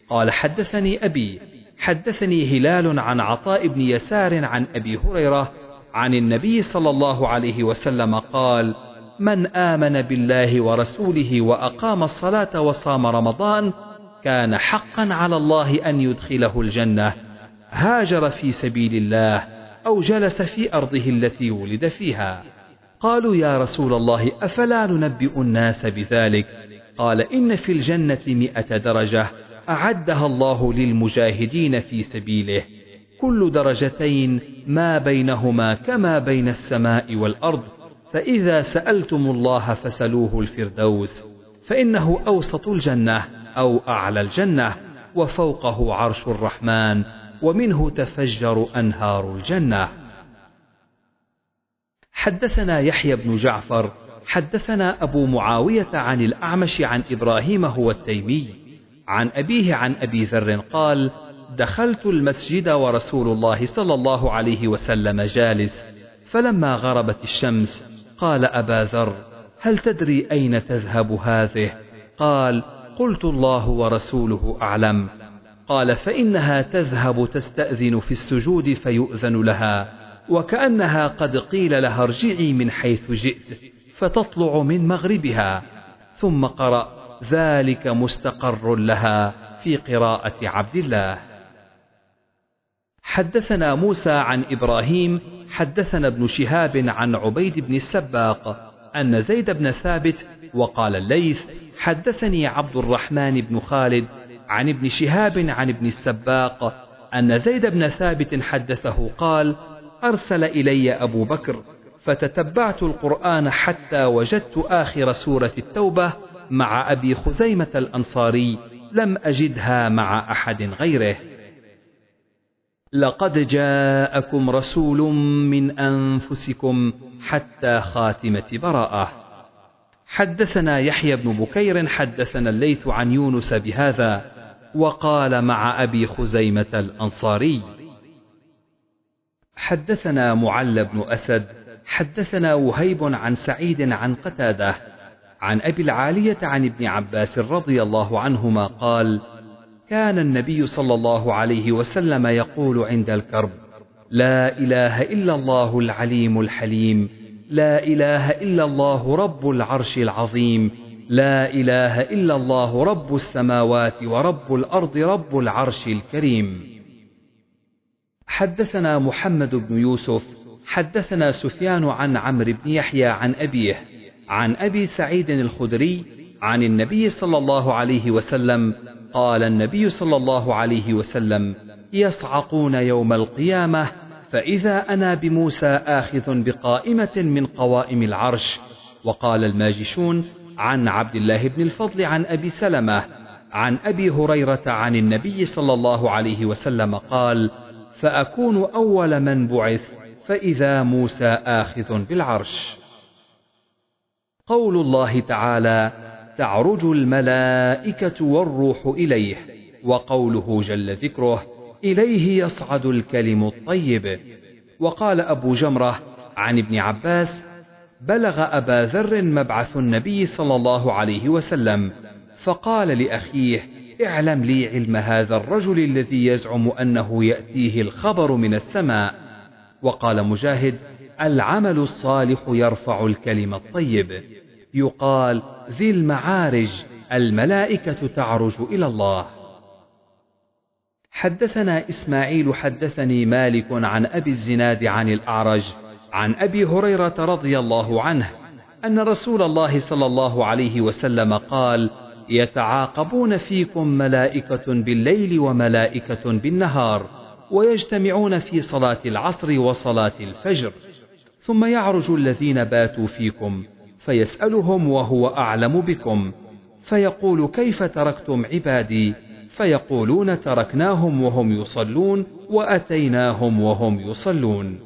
قال حدثني أبي حدثني هلال عن عطاء بن يسار عن أبي هريرة عن النبي صلى الله عليه وسلم قال من آمن بالله ورسوله وأقام الصلاة وصام رمضان كان حقا على الله أن يدخله الجنة هاجر في سبيل الله أو جلس في أرضه التي ولد فيها. قالوا يا رسول الله أفلا ننبئ الناس بذلك؟ قال إن في الجنة مئة درجة أعدها الله للمجاهدين في سبيله. كل درجتين ما بينهما كما بين السماء والأرض فإذا سألتم الله فسلوه الفردوس. فإنه أوسط الجنة أو أعلى الجنة وفوقه عرش الرحمن ومنه تفجر أنهار الجنة. حدثنا يحيى بن جعفر حدثنا أبو معاوية عن الأعمش عن إبراهيم هو التيمي عن أبيه عن أبي ذر قال دخلت المسجد ورسول الله صلى الله عليه وسلم جالس فلما غربت الشمس قال أبا ذر هل تدري أين تذهب هذه قال قلت الله ورسوله أعلم قال فإنها تذهب تستأذن في السجود فيؤذن لها وكأنها قد قيل لها ارجعي من حيث جئت فتطلع من مغربها ثم قرأ ذلك مستقر لها في قراءة عبد الله. حدثنا موسى عن إبراهيم حدثنا ابن شهاب عن عبيد بن السباق أن زيد بن ثابت وقال الليث حدثني عبد الرحمن بن خالد عن ابن شهاب عن ابن السباق أن زيد بن ثابت حدثه قال أرسل إلي أبو بكر فتتبعت القرآن حتى وجدت آخر سورة التوبة مع أبي خزيمة الأنصاري لم أجدها مع أحد غيره. لقد جاءكم رسول من أنفسكم حتى خاتمة براءة. حدثنا يحيى بن بكير حدثنا الليث عن يونس بهذا وقال مع أبي خزيمة الأنصاري حدثنا معل بن أسد حدثنا وهيب عن سعيد عن قتادة عن أبي العالية عن ابن عباس رضي الله عنهما قال كان النبي صلى الله عليه وسلم يقول عند الكرب لا إله إلا الله العليم الحليم لا إله إلا الله رب العرش العظيم لا إله إلا الله رب السماوات ورب الأرض رب العرش الكريم. حدثنا محمد بن يوسف حدثنا سفيان عن عمرو بن يحيى عن أبيه عن أبي سعيد الخدري عن النبي صلى الله عليه وسلم قال النبي صلى الله عليه وسلم يصعقون يوم القيامة فإذا أنا بموسى آخذ بقائمة من قوائم العرش. وقال الماجشون عن عبد الله بن الفضل عن أبي سلمة عن أبي هريرة عن النبي صلى الله عليه وسلم قال فأكون أول من بعث فإذا موسى آخذ بالعرش. قول الله تعالى تعرج الملائكة والروح إليه وقوله جل ذكره إليه يصعد الكلم الطيب وقال أبو جمرة عن ابن عباس بلغ أبا ذر مبعث النبي صلى الله عليه وسلم فقال لأخيه اعلم لي علم هذا الرجل الذي يزعم أنه يأتيه الخبر من السماء. وقال مجاهد العمل الصالح يرفع الكلم الطيب. يقال ذي المعارج الملائكة تعرج إلى الله. حدثنا إسماعيل حدثني مالك عن أبي الزناد عن الأعرج عن أبي هريرة رضي الله عنه أن رسول الله صلى الله عليه وسلم قال يتعاقبون فيكم ملائكة بالليل وملائكة بالنهار ويجتمعون في صلاة العصر وصلاة الفجر. ثم يعرج الذين باتوا فيكم فيسألهم وهو أعلم بكم. فيقول كيف تركتم عبادي؟ فيقولون تركناهم وهم يصلون وأتيناهم وهم يصلون.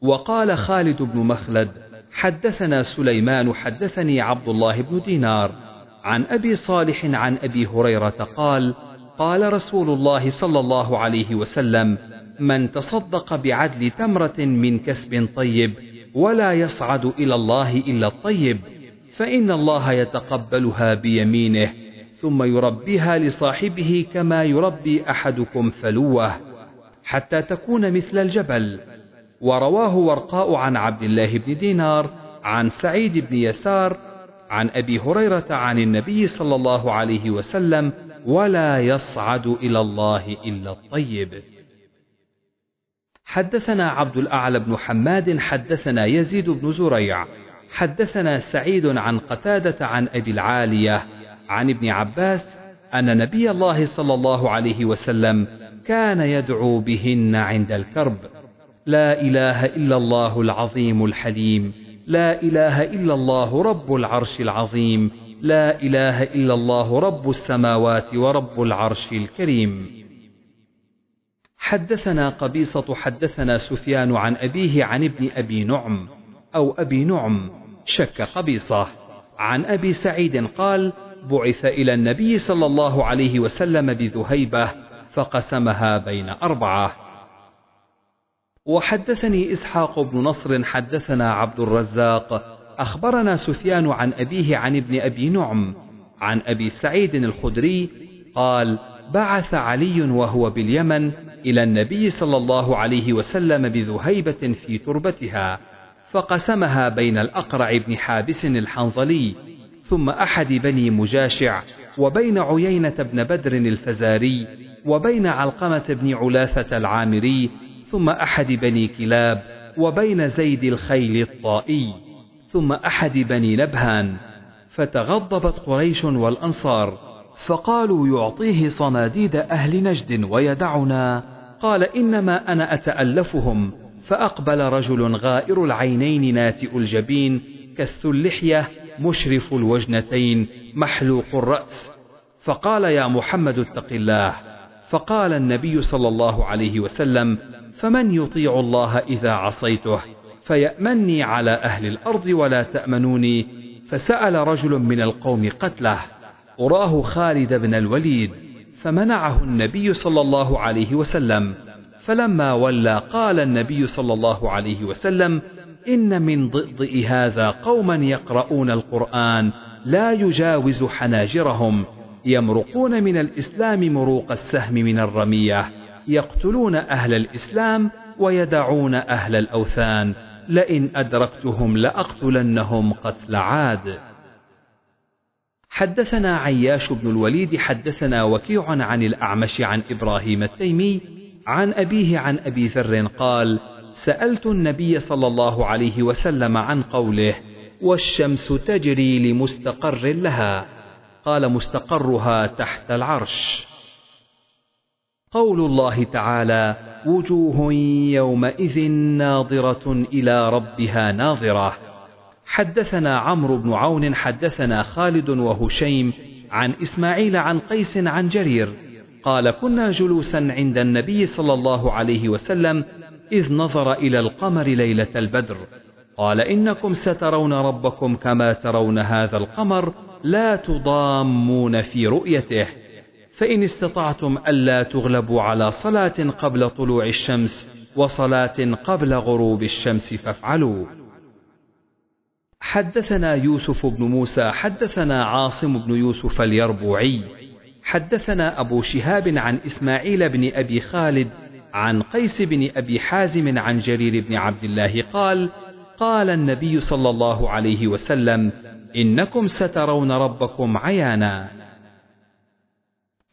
وقال خالد بن مخلد حدثنا سليمان حدثني عبد الله بن دينار. عن أبي صالح عن أبي هريرة قال قال رسول الله صلى الله عليه وسلم من تصدق بعدل تمرة من كسب طيب ولا يصعد إلى الله إلا الطيب فإن الله يتقبلها بيمينه ثم يربيها لصاحبه كما يربي أحدكم فلوة حتى تكون مثل الجبل. ورواه ورقاء عن عبد الله بن دينار عن سعيد بن يسار عن أبي هريرة عن النبي صلى الله عليه وسلم ولا يصعد إلى الله إلا الطيب. حدثنا عبد الأعلى بن حماد حدثنا يزيد بن زريع حدثنا سعيد عن قتادة عن أبي العالية عن ابن عباس أن نبي الله صلى الله عليه وسلم كان يدعو بهن عند الكرب لا إله إلا الله العظيم الحليم. لا إله إلا الله رب العرش العظيم لا إله إلا الله رب السماوات ورب العرش الكريم. حدثنا قبيصة حدثنا سفيان عن أبيه عن ابن أبي نعم أو أبي نعم شك قبيصة. عن أبي سعيد قال بعث إلى النبي صلى الله عليه وسلم بذهيبة فقسمها بين أربعة. وحدثني إسحاق بن نصر حدثنا عبد الرزاق. أخبرنا سفيان عن أبيه عن ابن أبي نعم عن أبي سعيد الخدري قال بعث علي وهو باليمن إلى النبي صلى الله عليه وسلم بذهيبة في تربتها فقسمها بين الأقرع بن حابس الحنظلي ثم أحد بني مجاشع وبين عيينة بن بدر الفزاري وبين علقمة بن علاثة العامري ثم أحد بني كلاب وبين زيد الخيل الطائي ثم أحد بني نبهان فتغضبت قريش والأنصار فقالوا يعطيه صناديد أهل نجد ويدعنا قال إنما أنا أتألفهم فأقبل رجل غائر العينين ناتئ الجبين كث اللحية مشرف الوجنتين محلوق الرأس فقال يا محمد اتق الله فقال النبي صلى الله عليه وسلم فمن يطيع الله إذا عصيته فيأمني على أهل الأرض ولا تأمنوني فسأل رجل من القوم قتله أراه خالد بن الوليد فمنعه النبي صلى الله عليه وسلم فلما ولى قال النبي صلى الله عليه وسلم إن من ضئضئ هذا قوما يقرؤون القرآن لا يجاوز حناجرهم يمرقون من الإسلام مروق السهم من الرمية يقتلون أهل الإسلام ويدعون أهل الأوثان. لئن أدركتهم لأقتلنهم قتل عاد. حدثنا عياش بن الوليد حدثنا وكيع عن الأعمش عن إبراهيم التيمي عن أبيه عن أبي ذر قال سألت النبي صلى الله عليه وسلم عن قوله والشمس تجري لمستقر لها. قال مستقرها تحت العرش. قول الله تعالى وجوه يومئذ ناظرة إلى ربها ناظرة. حدثنا عمرو بن عون حدثنا خالد وهشيم عن إسماعيل عن قيس عن جرير. قال كنا جلوسا عند النبي صلى الله عليه وسلم إذ نظر إلى القمر ليلة البدر. قال إنكم سترون ربكم كما ترون هذا القمر لا تضامون في رؤيته. فإن استطعتم ألا تغلبوا على صلاة قبل طلوع الشمس وصلاة قبل غروب الشمس فافعلوا. حدثنا يوسف بن موسى حدثنا عاصم بن يوسف اليربوعي حدثنا أبو شهاب عن إسماعيل بن أبي خالد عن قيس بن أبي حازم عن جرير بن عبد الله قال قال النبي صلى الله عليه وسلم إنكم سترون ربكم عيانا.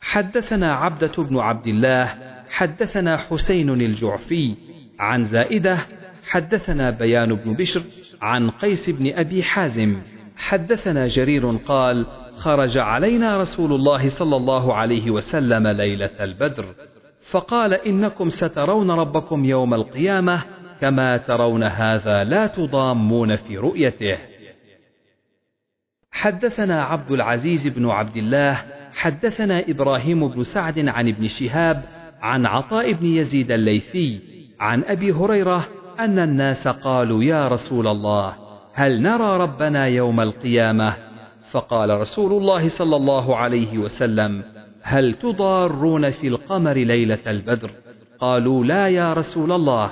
حدثنا عبدة بن عبد الله حدثنا حسين الجعفي عن زائدة حدثنا بيان بن بشر عن قيس بن أبي حازم. حدثنا جرير قال خرج علينا رسول الله صلى الله عليه وسلم ليلة البدر فقال إنكم سترون ربكم يوم القيامة كما ترون هذا لا تضامون في رؤيته. حدثنا عبد العزيز بن عبد الله حدثنا إبراهيم بن سعد عن ابن شهاب عن عطاء بن يزيد الليثي عن أبي هريرة أن الناس قالوا يا رسول الله هل نرى ربنا يوم القيامة؟ فقال رسول الله صلى الله عليه وسلم هل تضارون في القمر ليلة البدر؟ قالوا لا يا رسول الله.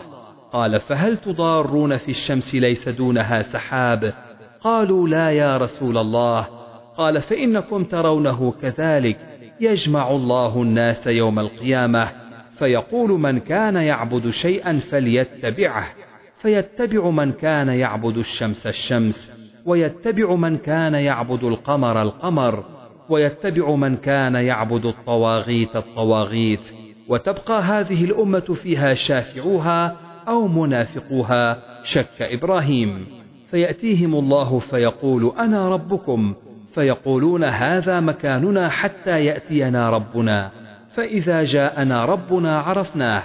قال فهل تضارون في الشمس ليس دونها سحاب؟ قالوا لا يا رسول الله. قال فإنكم ترونه كذلك يجمع الله الناس يوم القيامة. فيقول من كان يعبد شيئا فليتبعه. فيتبع من كان يعبد الشمس الشمس ويتبع من كان يعبد القمر القمر ويتبع من كان يعبد الطواغيت الطواغيت. وتبقى هذه الأمة فيها شافعوها أو منافقوها شك إبراهيم. فيأتيهم الله فيقول أنا ربكم فيقولون هذا مكاننا حتى يأتينا ربنا. فإذا جاءنا ربنا عرفناه.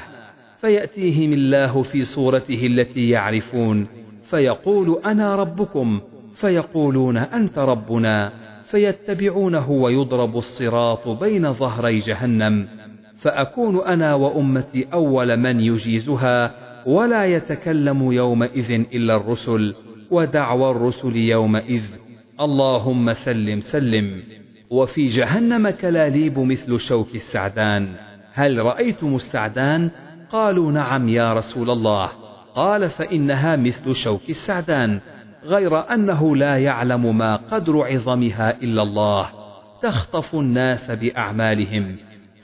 فيأتيهم الله في صورته التي يعرفون. فيقول أنا ربكم. فيقولون أنت ربنا. فيتبعونه ويضرب الصراط بين ظهري جهنم. فأكون أنا وأمتي أول من يجيزها ولا يتكلم يومئذ إلا الرسل. ودعوى الرسل يومئذ. اللهم سلم سلم. وفي جهنم كلاليب مثل شوك السعدان. هل رأيتم السعدان؟ قالوا نعم يا رسول الله. قال فإنها مثل شوك السعدان غير أنه لا يعلم ما قدر عظمها إلا الله. تخطف الناس بأعمالهم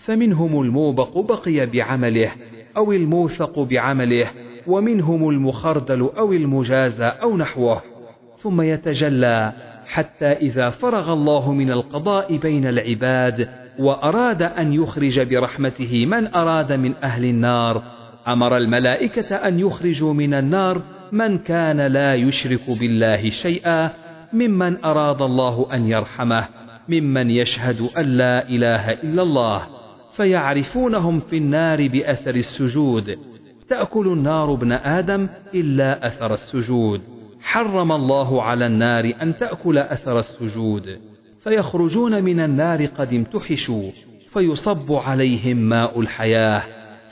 فمنهم الموبق بقي بعمله أو الموثق بعمله ومنهم المخردل أو المجازى أو نحوه. ثم يتجلى حتى إذا فرغ الله من القضاء بين العباد وأراد أن يخرج برحمته من أراد من أهل النار أمر الملائكة أن يخرجوا من النار من كان لا يشرك بالله شيئا ممن أراد الله أن يرحمه ممن يشهد أن لا إله إلا الله فيعرفونهم في النار بأثر السجود. تأكل النار ابن آدم إلا أثر السجود. حرم الله على النار أن تأكل أثر السجود. فيخرجون من النار قد امتحشوا فيصب عليهم ماء الحياة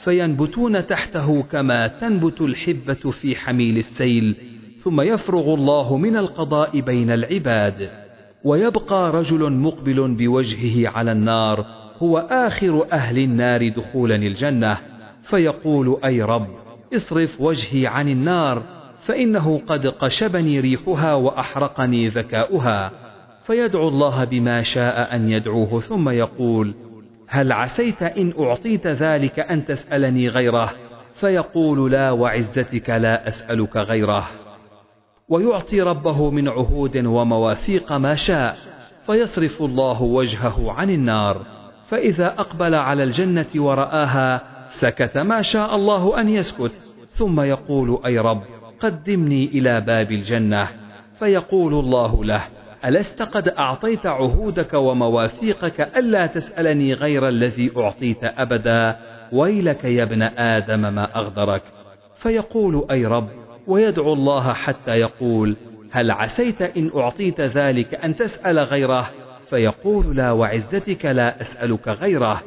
فينبتون تحته كما تنبت الحبة في حميل السيل ثم يفرغ الله من القضاء بين العباد. ويبقى رجل مقبل بوجهه على النار هو آخر أهل النار دخولا الجنة. فيقول أي رب اصرف وجهي عن النار فإنه قد قشبني ريحها وأحرقني ذكاؤها فيدعو الله بما شاء أن يدعوه ثم يقول هل عسيت إن أعطيت ذلك أن تسألني غيره؟ فيقول لا وعزتك لا أسألك غيره. ويعطي ربه من عهود ومواثيق ما شاء فيصرف الله وجهه عن النار. فإذا أقبل على الجنة ورآها سكت ما شاء الله أن يسكت ثم يقول أي رب قدمني إلى باب الجنة. فيقول الله له ألست قد أعطيت عهودك ومواثيقك ألا تسألني غير الذي أعطيت أبدا؟ ويلك يا ابن آدم ما أغدرك. فيقول أي رب ويدعو الله حتى يقول هل عسيت إن أعطيت ذلك أن تسأل غيره؟ فيقول لا وعزتك لا أسألك غيره.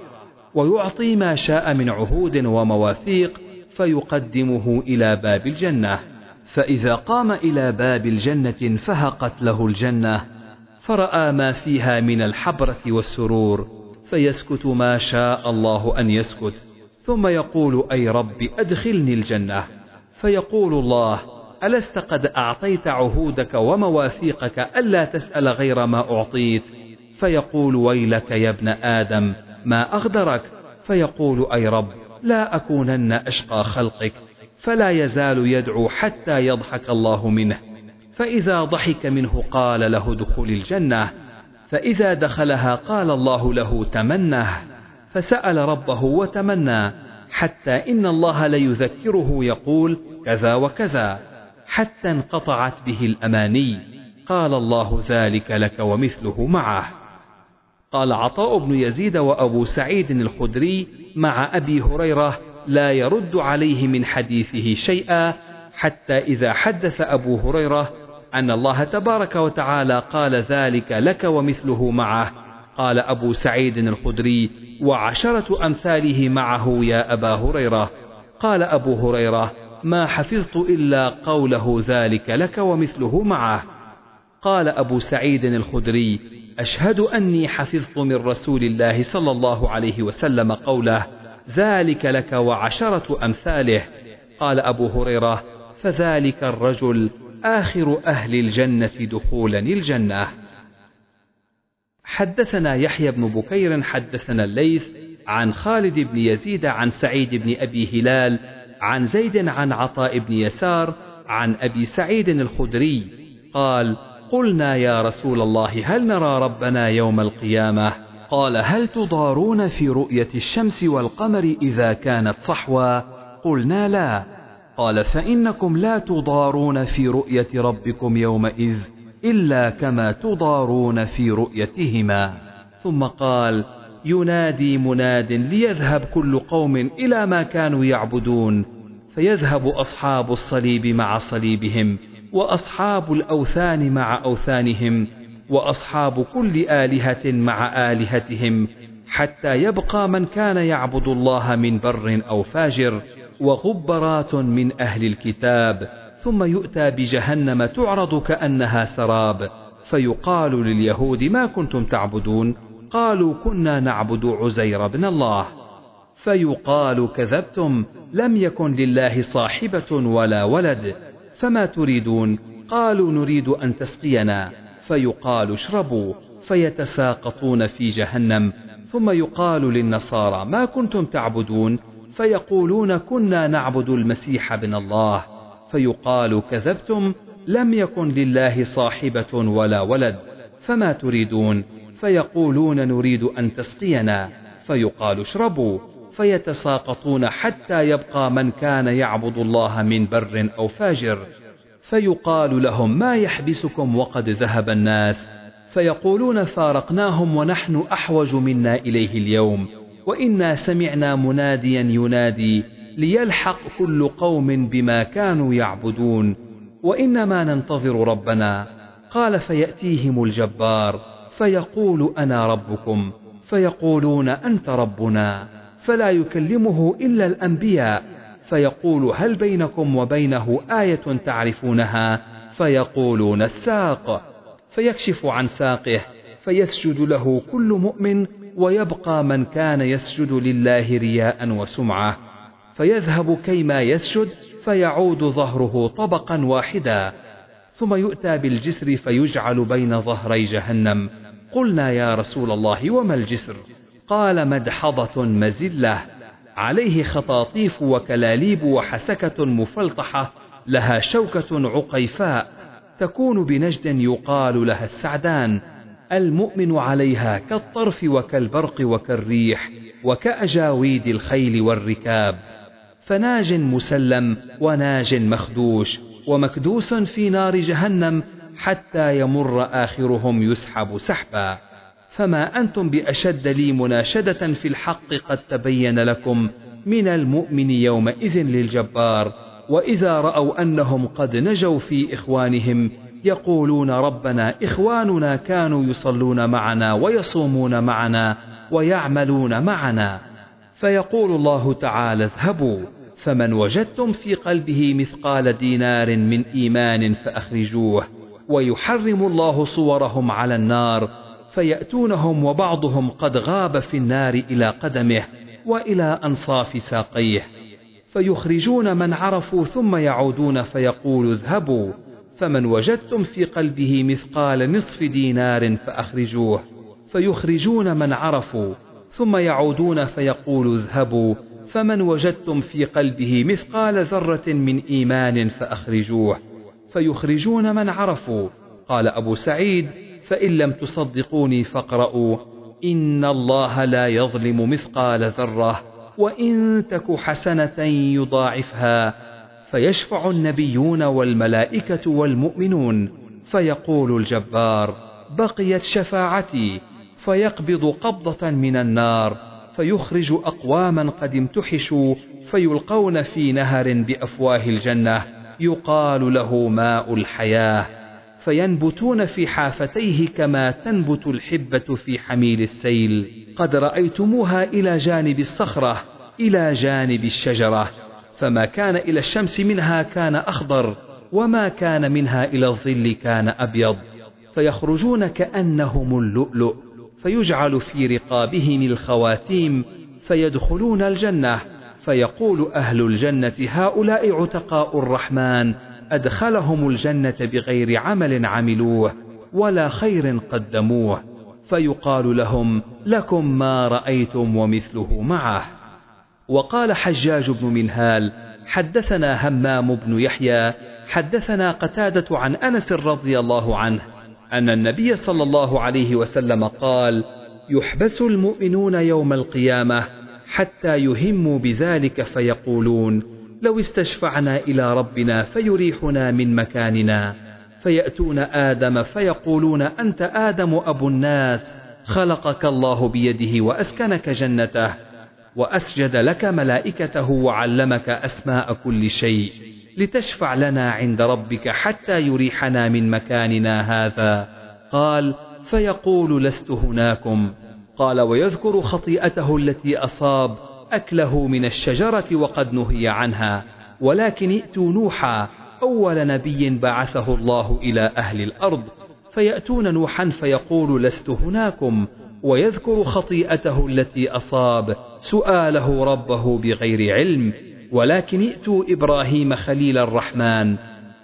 ويعطي ما شاء من عهود ومواثيق فيقدمه إلى باب الجنة. فإذا قام إلى باب الجنة فهقت له الجنة فرأى ما فيها من الحبرة والسرور فيسكت ما شاء الله أن يسكت ثم يقول أي رب أدخلني الجنة. فيقول الله ألست قد أعطيت عهودك ومواثيقك ألا تسأل غير ما أعطيت؟ فيقول ويلك يا ابن آدم ما أغدرك؟ فيقول أي رب لا أكونن أشقى خلقك. فلا يزال يدعو حتى يضحك الله منه. فإذا ضحك منه قال له دخول الجنة فإذا دخلها قال الله له تمنه. فسأل ربه وتمنى حتى إن الله ليذكره يقول كذا وكذا. حتى انقطعت به الأماني قال الله ذلك لك ومثله معه. قال عطاء بن يزيد وأبو سعيد الخدري مع أبي هريرة لا يرد عليه من حديثه شيئا حتى إذا حدث أبو هريرة أن الله تبارك وتعالى قال ذلك لك ومثله معه. قال أبو سعيد الخدري وعشرة أمثاله معه يا أبا هريرة. قال أبو هريرة ما حفظت إلا قوله ذلك لك ومثله معه. قال أبو سعيد الخدري أشهد أني حفظت من رسول الله صلى الله عليه وسلم قوله ذلك لك وعشرة أمثاله. قال أبو هريرة فذلك الرجل آخر أهل الجنة دخولا الجنة. حدثنا يحيى بن بكير حدثنا الليث عن خالد بن يزيد عن سعيد بن أبي هلال عن زيد عن عطاء بن يسار عن أبي سعيد الخدري. قال قلنا يا رسول الله هل نرى ربنا يوم القيامة؟ قال هل تضارون في رؤية الشمس والقمر إذا كانت صحوا قلنا لا. قال فإنكم لا تضارون في رؤية ربكم يومئذ إلا كما تضارون في رؤيتهما. ثم قال ينادي مناد ليذهب كل قوم إلى ما كانوا يعبدون فيذهب أصحاب الصليب مع صليبهم وأصحاب الأوثان مع أوثانهم وأصحاب كل آلهة مع آلهتهم حتى يبقى من كان يعبد الله من بر أو فاجر وغبرات من أهل الكتاب ثم يؤتى بجهنم تعرض كأنها سراب فيقال لليهود ما كنتم تعبدون؟ قالوا كنا نعبد عزير بن الله. فيقال كذبتم لم يكن لله صاحبة ولا ولد فما تريدون؟ قالوا نريد أن تسقينا. فيقال اشربوا فيتساقطون في جهنم ثم يقال للنصارى ما كنتم تعبدون؟ فيقولون كنا نعبد المسيح بن الله. فيقال كذبتم لم يكن لله صاحبة ولا ولد فما تريدون؟ فيقولون نريد أن تسقينا. فيقال اشربوا فيتساقطون حتى يبقى من كان يعبد الله من بر أو فاجر. فيقال لهم ما يحبسكم وقد ذهب الناس؟ فيقولون فارقناهم ونحن أحوج منا إليه اليوم. وإنا سمعنا مناديا ينادي ليلحق كل قوم بما كانوا يعبدون. وإنما ننتظر ربنا. قال فيأتيهم الجبار فيقول أنا ربكم. فيقولون أنت ربنا. فلا يكلمه إلا الأنبياء. فيقول هل بينكم وبينه آية تعرفونها؟ فيقولون الساق. فيكشف عن ساقه فيسجد له كل مؤمن ويبقى من كان يسجد لله رياء وسمعة. فيذهب كيما يسجد فيعود ظهره طبقا واحدا. ثم يؤتى بالجسر فيجعل بين ظهري جهنم. قلنا يا رسول الله وما الجسر؟ قال مدحضة مزلة. عليه خطاطيف وكلاليب وحسكة مفلطحة لها شوكة عقيفاء تكون بنجد يقال لها السعدان المؤمن عليها كالطرف وكالبرق وكالريح وكأجاويد الخيل والركاب. فناج مسلم وناج مخدوش ومكدوس في نار جهنم حتى يمر آخرهم يسحب سحبا. فما أنتم بأشد لي مناشدة في الحق قد تبين لكم من المؤمن يومئذ للجبار. وإذا رأوا أنهم قد نجوا في إخوانهم يقولون ربنا إخواننا كانوا يصلون معنا ويصومون معنا ويعملون معنا. فيقول الله تعالى اذهبوا فمن وجدتم في قلبه مثقال دينار من إيمان فأخرجوه ويحرم الله صورهم على النار. فيأتونهم وبعضهم قد غاب في النار إلى قدمه وإلى أنصاف ساقيه. فيخرجون من عرفوا ثم يعودون فيقول اذهبوا فمن وجدتم في قلبه مثقال نصف دينار فأخرجوه. فيخرجون من عرفوا ثم يعودون فيقول اذهبوا فمن وجدتم في قلبه مثقال ذرة من إيمان فأخرجوه. فيخرجون من عرفوا قال أبو سعيد فإن لم تصدقوني فاقرؤوا. إن الله لا يظلم مثقال ذرة وإن تك حسنة يضاعفها. فيشفع النبيون والملائكة والمؤمنون. فيقول الجبار بقيت شفاعتي. فيقبض قبضة من النار. فيخرج أقواما قد امتحشوا. فيلقون في نهر بأفواه الجنة. يقال له ماء الحياة. فينبتون في حافتيه كما تنبت الحبة في حميل السيل. قد رأيتموها إلى جانب الصخرة إلى جانب الشجرة. فما كان إلى الشمس منها كان أخضر وما كان منها إلى الظل كان أبيض. فيخرجون كأنهم اللؤلؤ فيجعل في رقابهم الخواتيم فيدخلون الجنة. فيقول أهل الجنة هؤلاء عتقاء الرحمن أدخلهم الجنة بغير عمل عملوه ولا خير قدموه فيقال لهم لكم ما رأيتم ومثله معه. وقال حجاج بن منهال حدثنا همام بن يحيى حدثنا قتادة عن أنس رضي الله عنه أن النبي صلى الله عليه وسلم قال يحبس المؤمنون يوم القيامة حتى يهموا بذلك فيقولون لو استشفعنا إلى ربنا فيريحنا من مكاننا. فيأتون آدم فيقولون أنت آدم أبو الناس خلقك الله بيده وأسكنك جنته وأسجد لك ملائكته وعلمك أسماء كل شيء. لتشفع لنا عند ربك حتى يريحنا من مكاننا هذا. قال فيقول لست هناكم. قال ويذكر خطيئته التي أصاب أكله من الشجرة وقد نهي عنها ولكن ائتوا نوحا أول نبي بعثه الله إلى أهل الأرض فيأتون نوحا فيقول لست هناكم ويذكر خطيئته التي أصاب سؤاله ربه بغير علم ولكن ائتوا إبراهيم خليل الرحمن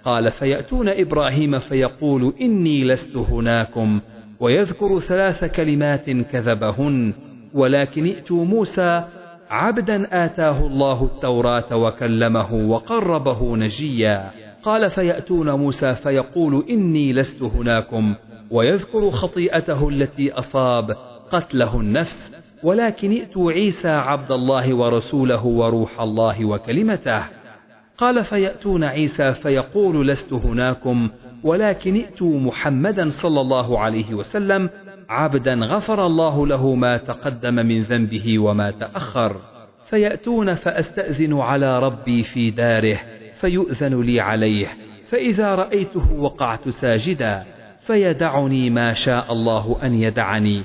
قال فيأتون إبراهيم فيقول إني لست هناكم ويذكر ثلاث كلمات كذبهن ولكن ائتوا موسى عبدا آتاه الله التوراة وكلمه وقربه نجيا. قال فيأتون موسى فيقول إني لست هناكم ويذكر خطيئته التي أصاب قتله النفس ولكن ائتوا عيسى عبد الله ورسوله وروح الله وكلمته. قال فيأتون عيسى فيقول لست هناكم ولكن ائتوا محمدا صلى الله عليه وسلم عبدا غفر الله له ما تقدم من ذنبه وما تأخر. فيأتون فأستأذن على ربي في داره فيؤذن لي عليه. فإذا رأيته وقعت ساجدا فيدعني ما شاء الله أن يدعني.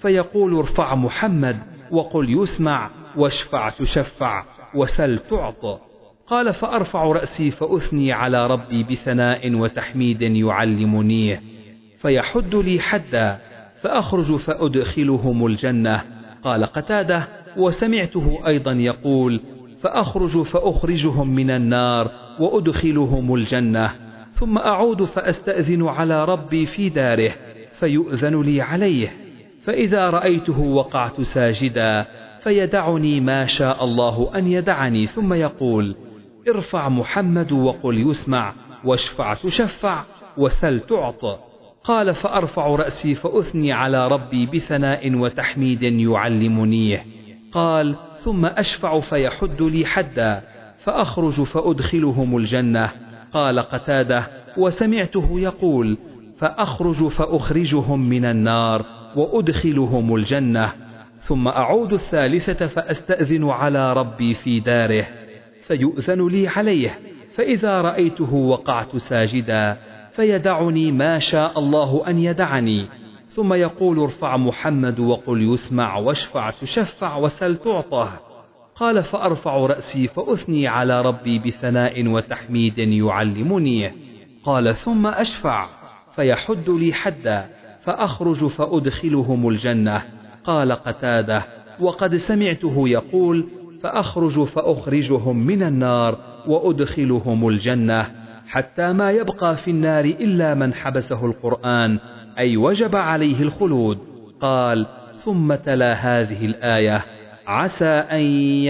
فيقول ارفع محمد وقل يسمع واشفع تشفع وسل تعط. قال فأرفع رأسي فأثني على ربي بثناء وتحميد يعلمنيه. فيحد لي حدا فأخرج فأدخلهم الجنة. قال قتادة وسمعته أيضا يقول فأخرج فأخرجهم من النار وأدخلهم الجنة. ثم أعود فأستأذن على ربي في داره فيؤذن لي عليه. فإذا رأيته وقعت ساجدا فيدعني ما شاء الله أن يدعني. ثم يقول ارفع محمد وقل يسمع واشفع تشفع وسل تعط. قال فأرفع رأسي فأثني على ربي بثناء وتحميد يعلمنيه قال ثم أشفع فيحد لي حدا فأخرج فأدخلهم الجنة. قال قتادة وسمعته يقول فأخرج فأخرجهم من النار وأدخلهم الجنة. ثم أعود الثالثة فأستأذن على ربي في داره فيؤذن لي عليه فإذا رأيته وقعت ساجدا. فيدعني ما شاء الله أن يدعني. ثم يقول ارفع محمد وقل يسمع واشفع تشفع وسل تعطه قال فأرفع رأسي فأثني على ربي بثناء وتحميد يعلمني. قال ثم أشفع فيحد لي حدا فأخرج فأدخلهم الجنة. قال قتادة وقد سمعته يقول فأخرج فأخرجهم من النار وأدخلهم الجنة. حتى ما يبقى في النار إلا من حبسه القرآن أي وجب عليه الخلود. قال ثم تلا هذه الآية عسى أن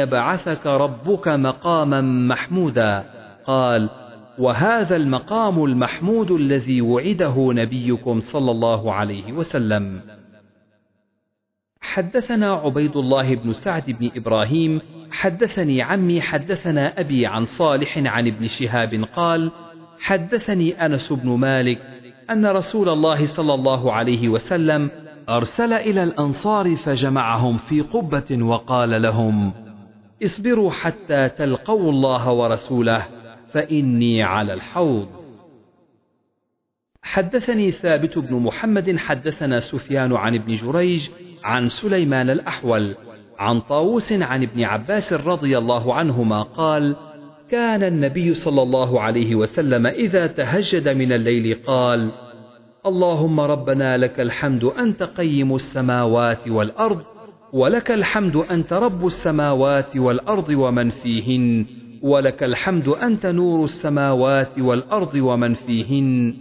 يبعثك ربك مقاما محمودا قال وهذا المقام المحمود الذي وعده نبيكم صلى الله عليه وسلم حدثنا عبيد الله بن سعد بن إبراهيم حدثني عمي حدثنا أبي عن صالح عن ابن شهاب قال حدثني أنس بن مالك أن رسول الله صلى الله عليه وسلم أرسل إلى الأنصار فجمعهم في قبة وقال لهم اصبروا حتى تلقوا الله ورسوله فإني على الحوض. حدثني ثابت بن محمد حدثنا سفيان عن ابن جريج عن سليمان الأحول عن طاووس عن ابن عباس رضي الله عنهما قال كان النبي صلى الله عليه وسلم إذا تهجد من الليل قال اللهم ربنا لك الحمد أنت قيم السماوات والأرض ولك الحمد أنت رب السماوات والأرض ومن فيهن ولك الحمد أنت نور السماوات والأرض ومن فيهن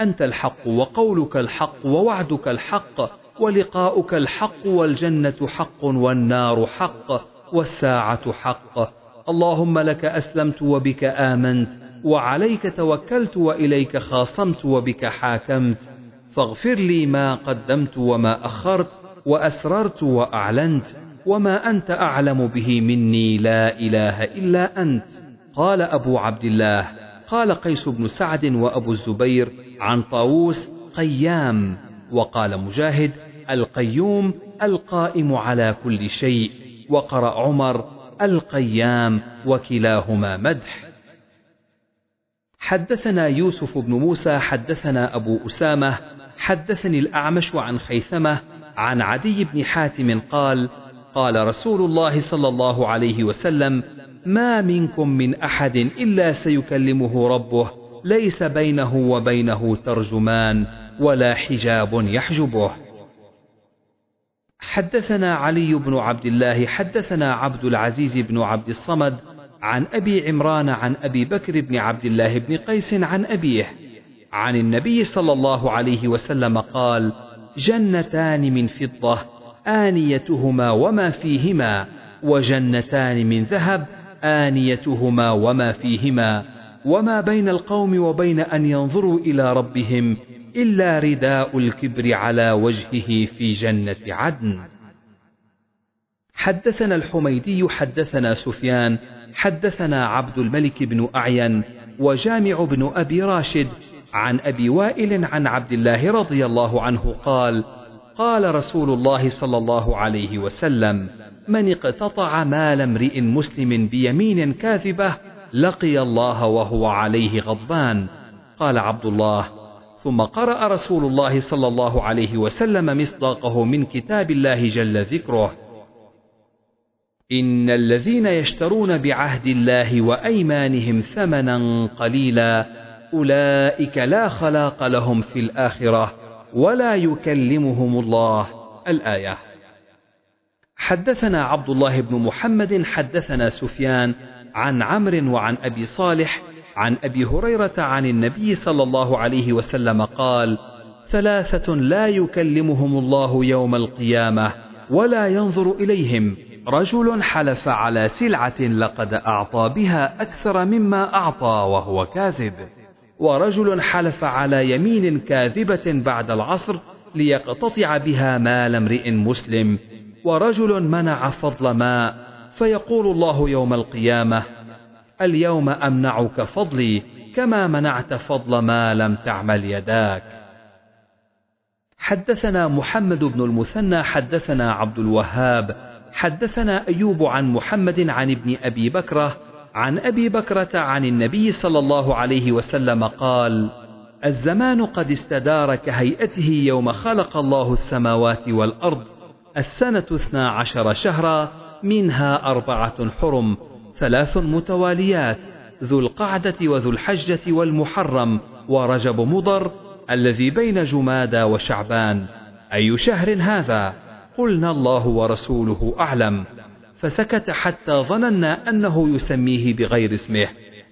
أنت الحق وقولك الحق ووعدك الحق ولقاؤك الحق والجنة حق والنار حق والساعة حق. اللهم لك أسلمت وبك آمنت وعليك توكلت وإليك خاصمت وبك حاكمت. فاغفر لي ما قدمت وما أخرت وأسررت وأعلنت وما أنت أعلم به مني لا إله إلا أنت. قال أبو عبد الله قال قيس بن سعد وأبو الزبير عن طاووس قيام. وقال مجاهد القيوم القائم على كل شيء. وقرأ عمر القيام وكلاهما مدح. حدثنا يوسف بن موسى حدثنا أبو أسامة حدثني الأعمش عن خيثمة عن عدي بن حاتم قال قال رسول الله صلى الله عليه وسلم ما منكم من أحد إلا سيكلمه ربه ليس بينه وبينه ترجمان ولا حجاب يحجبه. حدثنا علي بن عبد الله حدثنا عبد العزيز بن عبد الصمد عن أبي عمران عن أبي بكر بن عبد الله بن قيس عن أبيه عن النبي صلى الله عليه وسلم قال جنتان من فضة آنيتهما وما فيهما وجنتان من ذهب آنيتهما وما فيهما وما بين القوم وبين أن ينظروا إلى ربهم إلا رداء الكبر على وجهه في جنة عدن. حدثنا الحميدي حدثنا سفيان حدثنا عبد الملك بن أعين وجامع بن أبي راشد عن أبي وائل عن عبد الله رضي الله عنه قال قال رسول الله صلى الله عليه وسلم من اقتطع مال امرئ مسلم بيمين كاذبة لقي الله وهو عليه غضبان قال عبد الله ثم قرأ رسول الله صلى الله عليه وسلم مصداقه من كتاب الله جل ذكره. إن الذين يشترون بعهد الله وأيمانهم ثمنا قليلا أولئك لا خلاق لهم في الآخرة ولا يكلمهم الله. الآية. حدثنا عبد الله بن محمد حدثنا سفيان عن عمرو وعن أبي صالح عن أبي هريرة عن النبي صلى الله عليه وسلم قال ثلاثة لا يكلمهم الله يوم القيامة ولا ينظر إليهم. رجل حلف على سلعة لقد أعطى بها أكثر مما أعطى وهو كاذب. ورجل حلف على يمين كاذبة بعد العصر ليقتطع بها مال امرئ مسلم. ورجل منع فضل ماء فيقول الله يوم القيامة اليوم أمنعك فضلي كما منعت فضل ما لم تعمل يداك. حدثنا محمد بن المثنى حدثنا عبد الوهاب حدثنا أيوب عن محمد عن ابن أبي بكرة عن أبي بكرة عن النبي صلى الله عليه وسلم قال الزمان قد استدار كهيئته يوم خلق الله السماوات والأرض السنة اثنا عشر شهرا منها أربعة حرم ثلاث متواليات ذو القعدة وذو الحجة والمحرم ورجب مضر الذي بين جمادى وشعبان. أي شهر هذا؟ قلنا الله ورسوله أعلم. فسكت حتى ظننا أنه يسميه بغير اسمه.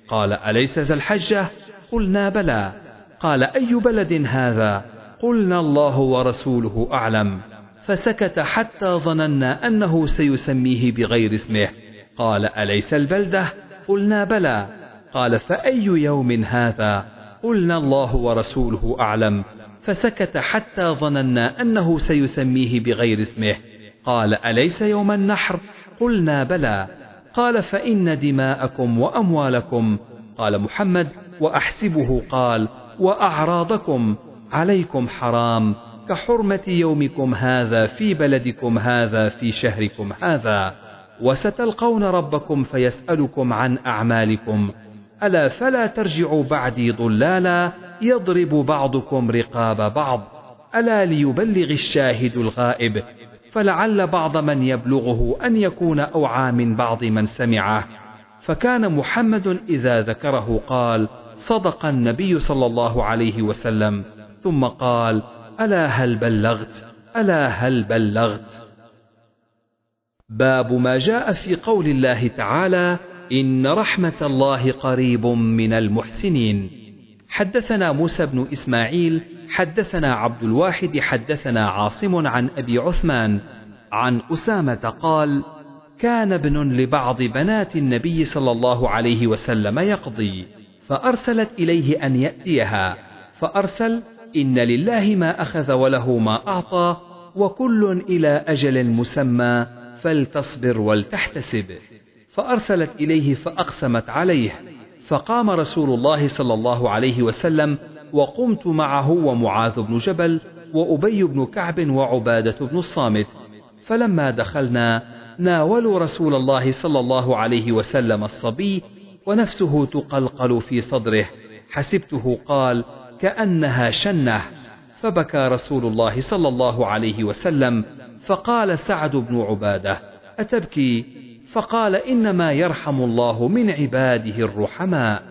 قال أليس ذا الحجة؟ قلنا بلى. قال أي بلد هذا؟ قلنا الله ورسوله أعلم. فسكت حتى ظننا أنه سيسميه بغير اسمه. قال أليس البلدة؟ قلنا بلى. قال فأي يوم هذا؟ قلنا الله ورسوله أعلم. فسكت حتى ظننا أنه سيسميه بغير اسمه. قال أليس يوم النحر؟ قلنا بلى. قال فإن دماءكم وأموالكم. قال محمد وأحسبه قال وأعراضكم. عليكم حرام. كحرمة يومكم هذا في بلدكم هذا في شهركم هذا. وستلقون ربكم فيسألكم عن أعمالكم. ألا فلا ترجعوا بعدي ضلالا يضرب بعضكم رقاب بعض. ألا ليبلغ الشاهد الغائب. فلعل بعض من يبلغه أن يكون أوعى من بعض من سمعه. فكان محمد إذا ذكره قال صدق النبي صلى الله عليه وسلم. ثم قال ألا هل بلغت؟ ألا هل بلغت؟ باب ما جاء في قول الله تعالى إن رحمة الله قريب من المحسنين. حدثنا موسى بن إسماعيل حدثنا عبد الواحد حدثنا عاصم عن أبي عثمان. عن أسامة قال كان ابن لبعض بنات النبي صلى الله عليه وسلم يقضي فأرسلت إليه أن يأتيها فأرسل إن لله ما أخذ وله ما أعطى وكل إلى أجل مسمى فلتصبر ولتحتسب. فأرسلت إليه فأقسمت عليه. فقام رسول الله صلى الله عليه وسلم وقمت معه ومعاذ بن جبل وأبي بن كعب وعبادة بن الصامت. فلما دخلنا ناولوا رسول الله صلى الله عليه وسلم الصبي ونفسه تقلقل في صدره. حسبته قال كأنها شنة. فبكى رسول الله صلى الله عليه وسلم فقال سعد بن عبادة أتبكي؟ فقال إنما يرحم الله من عباده الرحماء.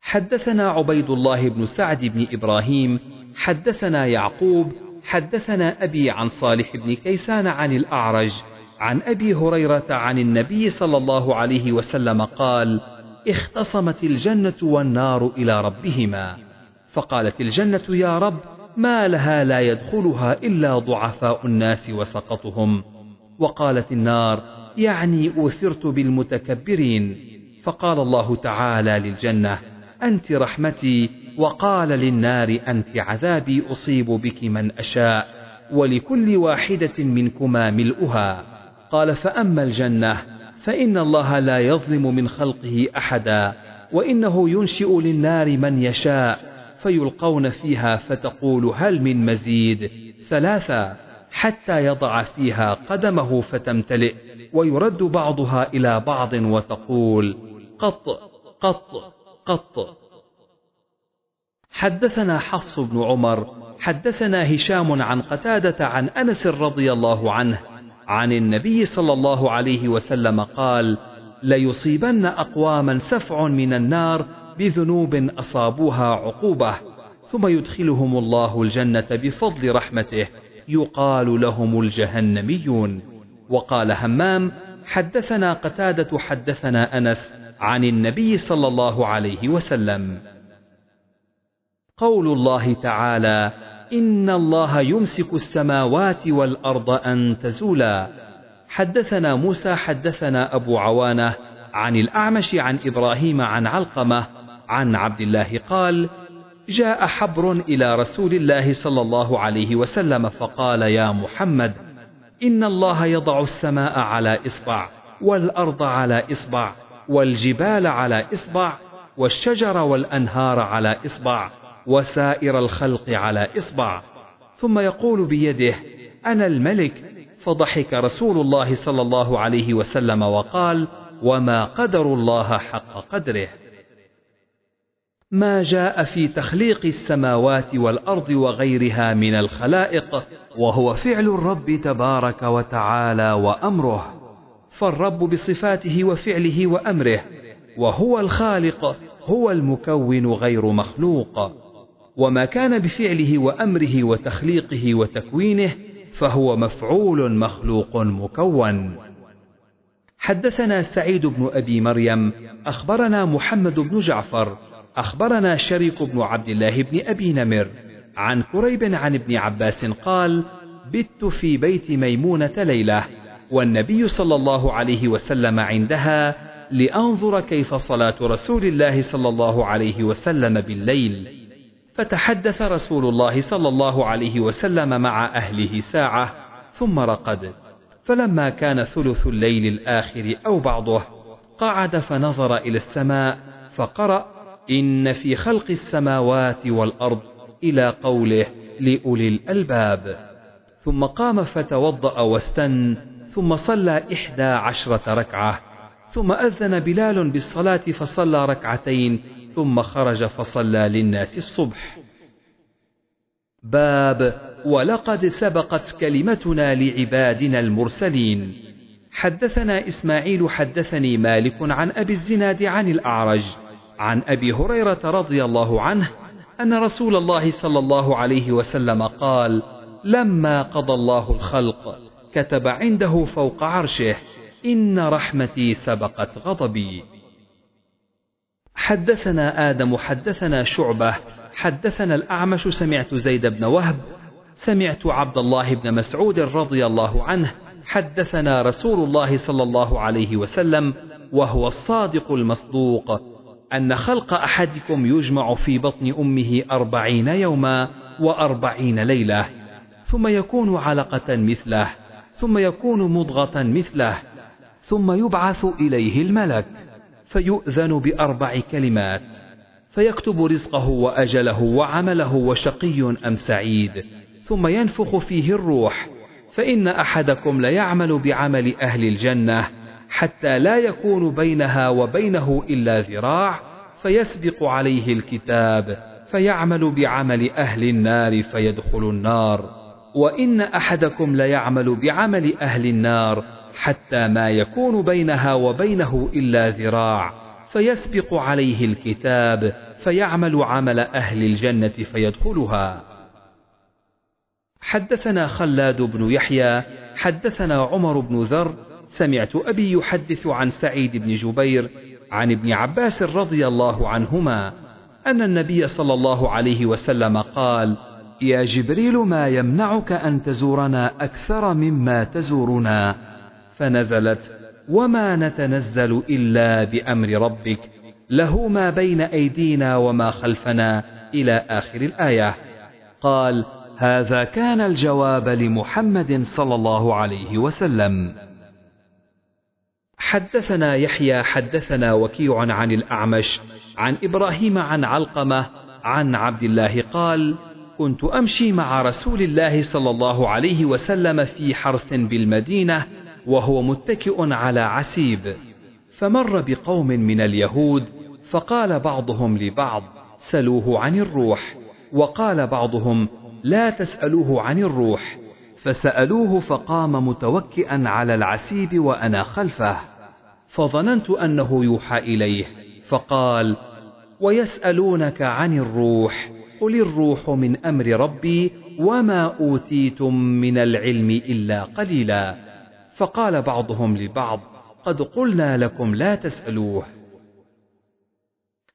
حدثنا عبيد الله بن سعد بن إبراهيم حدثنا يعقوب حدثنا أبي عن صالح بن كيسان عن الأعرج عن أبي هريرة عن النبي صلى الله عليه وسلم قال اختصمت الجنة والنار إلى ربهما. فقالت الجنة يا رب ما لها لا يدخلها إلا ضعفاء الناس وسقطهم. وقالت النار يعني أوثرت بالمتكبرين. فقال الله تعالى للجنة أنت رحمتي وقال للنار أنت عذابي أصيب بك من أشاء ولكل واحدة منكما ملؤها. قال فأما الجنة فإن الله لا يظلم من خلقه أحدا وإنه ينشئ للنار من يشاء فيلقون فيها فتقول هل من مزيد؟ ثلاثا حتى يضع فيها قدمه فتمتلئ ويرد بعضها إلى بعض وتقول قط قط قط. حدثنا حفص بن عمر حدثنا هشام عن قتادة عن أنس رضي الله عنه عن النبي صلى الله عليه وسلم قال ليصيبن أقواما سفع من النار بذنوب أصابوها عقوبة ثم يدخلهم الله الجنة بفضل رحمته يقال لهم الجهنميون. وقال همام حدثنا قتادة حدثنا أنس عن النبي صلى الله عليه وسلم. قول الله تعالى إن الله يمسك السماوات والأرض أن تزولا. حدثنا موسى حدثنا أبو عوانة عن الأعمش عن إبراهيم عن علقمة عن عبد الله قال جاء حبر إلى رسول الله صلى الله عليه وسلم فقال يا محمد إن الله يضع السماء على إصبع والأرض على إصبع والجبال على إصبع والشجر والأنهار على إصبع وسائر الخلق على إصبع. ثم يقول بيده أنا الملك. فضحك رسول الله صلى الله عليه وسلم وقال وما قدر الله حق قدره. ما جاء في تخليق السماوات والأرض وغيرها من الخلائق وهو فعل الرب تبارك وتعالى وأمره. فالرب بصفاته وفعله وأمره وهو الخالق هو المكون غير مخلوق. وما كان بفعله وأمره وتخليقه وتكوينه فهو مفعول مخلوق مكون. حدثنا سعيد بن أبي مريم أخبرنا محمد بن جعفر أخبرنا شريك بن عبد الله بن أبي نمر عن كريب عن ابن عباس قال بت في بيت ميمونة ليلة والنبي صلى الله عليه وسلم عندها لأنظر كيف صلاة رسول الله صلى الله عليه وسلم بالليل. فتحدث رسول الله صلى الله عليه وسلم مع أهله ساعة ثم رقد. فلما كان ثلث الليل الآخر أو بعضه قعد فنظر إلى السماء فقرأ إن في خلق السماوات والأرض إلى قوله لأولي الألباب. ثم قام فتوضأ واستن ثم صلى إحدى عشرة ركعة. ثم أذن بلال بالصلاة فصلى ركعتين ثم خرج فصلى للناس الصبح. باب ولقد سبقت كلمتنا لعبادنا المرسلين. حدثنا إسماعيل حدثني مالك عن أبي الزناد عن الأعرج عن أبي هريرة رضي الله عنه أن رسول الله صلى الله عليه وسلم قال لما قضى الله الخلق كتب عنده فوق عرشه إن رحمتي سبقت غضبي. حدثنا آدم حدثنا شعبة حدثنا الأعمش سمعت زيد بن وهب سمعت عبد الله بن مسعود رضي الله عنه حدثنا رسول الله صلى الله عليه وسلم وهو الصادق المصدوق. أن خلق أحدكم يجمع في بطن أمه أربعين يوما وأربعين ليلة ثم يكون علقة مثله ثم يكون مضغة مثله ثم يبعث إليه الملك فيؤذن بأربع كلمات فيكتب رزقه وأجله وعمله وشقي أم سعيد ثم ينفخ فيه الروح فإن أحدكم ليعمل بعمل أهل الجنة حتى لا يكون بينها وبينه إلا ذراع فيسبق عليه الكتاب فيعمل بعمل أهل النار فيدخل النار. وإن أحدكم ليعمل بعمل أهل النار حتى ما يكون بينها وبينه إلا ذراع فيسبق عليه الكتاب فيعمل عمل أهل الجنة فيدخلها. حدثنا خلاد بن يحيى حدثنا عمر بن ذر سمعت أبي يحدث عن سعيد بن جبير عن ابن عباس رضي الله عنهما أن النبي صلى الله عليه وسلم قال يا جبريل ما يمنعك أن تزورنا أكثر مما تزورنا؟ فنزلت وما نتنزل إلا بأمر ربك له ما بين أيدينا وما خلفنا إلى آخر الآية. قال هذا كان الجواب لمحمد صلى الله عليه وسلم. حدثنا يحيى حدثنا وكيع عن الأعمش عن إبراهيم عن علقمة عن عبد الله قال كنت أمشي مع رسول الله صلى الله عليه وسلم في حرث بالمدينة وهو متكئ على عسيب. فمر بقوم من اليهود فقال بعضهم لبعض سلوه عن الروح. وقال بعضهم لا تسألوه عن الروح. فسألوه فقام متوكئا على العسيب وأنا خلفه. فظننت أنه يوحى إليه فقال ويسألونك عن الروح قل الروح من أمر ربي وما أوتيتم من العلم إلا قليلا. فقال بعضهم لبعض قد قلنا لكم لا تسألوه.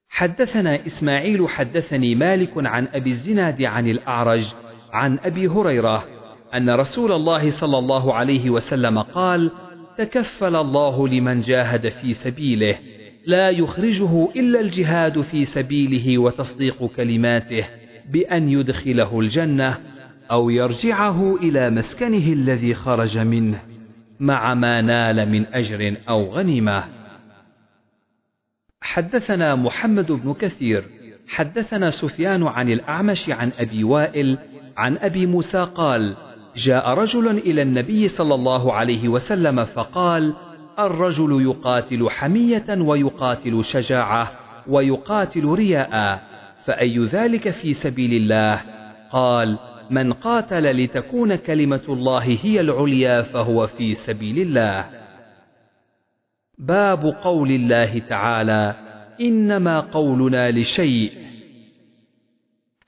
حدثنا إسماعيل حدثني مالك عن أبي الزناد عن الأعرج عن أبي هريرة أن رسول الله صلى الله عليه وسلم قال تكفل الله لمن جاهد في سبيله. لا يخرجه إلا الجهاد في سبيله وتصديق كلماته بأن يدخله الجنة أو يرجعه إلى مسكنه الذي خرج منه مع ما نال من أجر أو غنيمة. حدثنا محمد بن كثير حدثنا سفيان عن الأعمش عن أبي وائل عن أبي موسى قال جاء رجل إلى النبي صلى الله عليه وسلم فقال الرجل يقاتل حمية ويقاتل شجاعة ويقاتل رياء فأي ذلك في سبيل الله؟ قال من قاتل لتكون كلمة الله هي العليا فهو في سبيل الله. باب قول الله تعالى إنما قولنا لشيء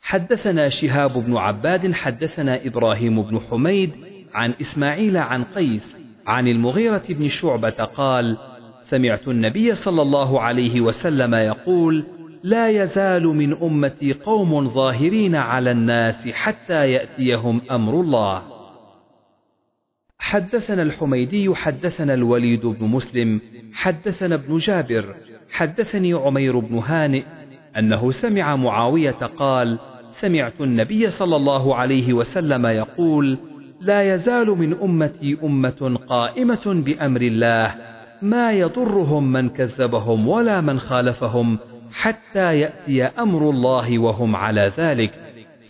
حدثنا شهاب بن عباد حدثنا إبراهيم بن حميد عن إسماعيل عن قيس عن المغيرة بن شعبة قال سمعت النبي صلى الله عليه وسلم يقول لا يزال من أمتي قوم ظاهرين على الناس حتى يأتيهم أمر الله. حدثنا الحميدي حدثنا الوليد بن مسلم حدثنا ابن جابر حدثني عمير بن هانئ أنه سمع معاوية قال سمعت النبي صلى الله عليه وسلم يقول لا يزال من أمتي أمة قائمة بأمر الله ما يضرهم من كذبهم ولا من خالفهم حتى يأتي أمر الله وهم على ذلك.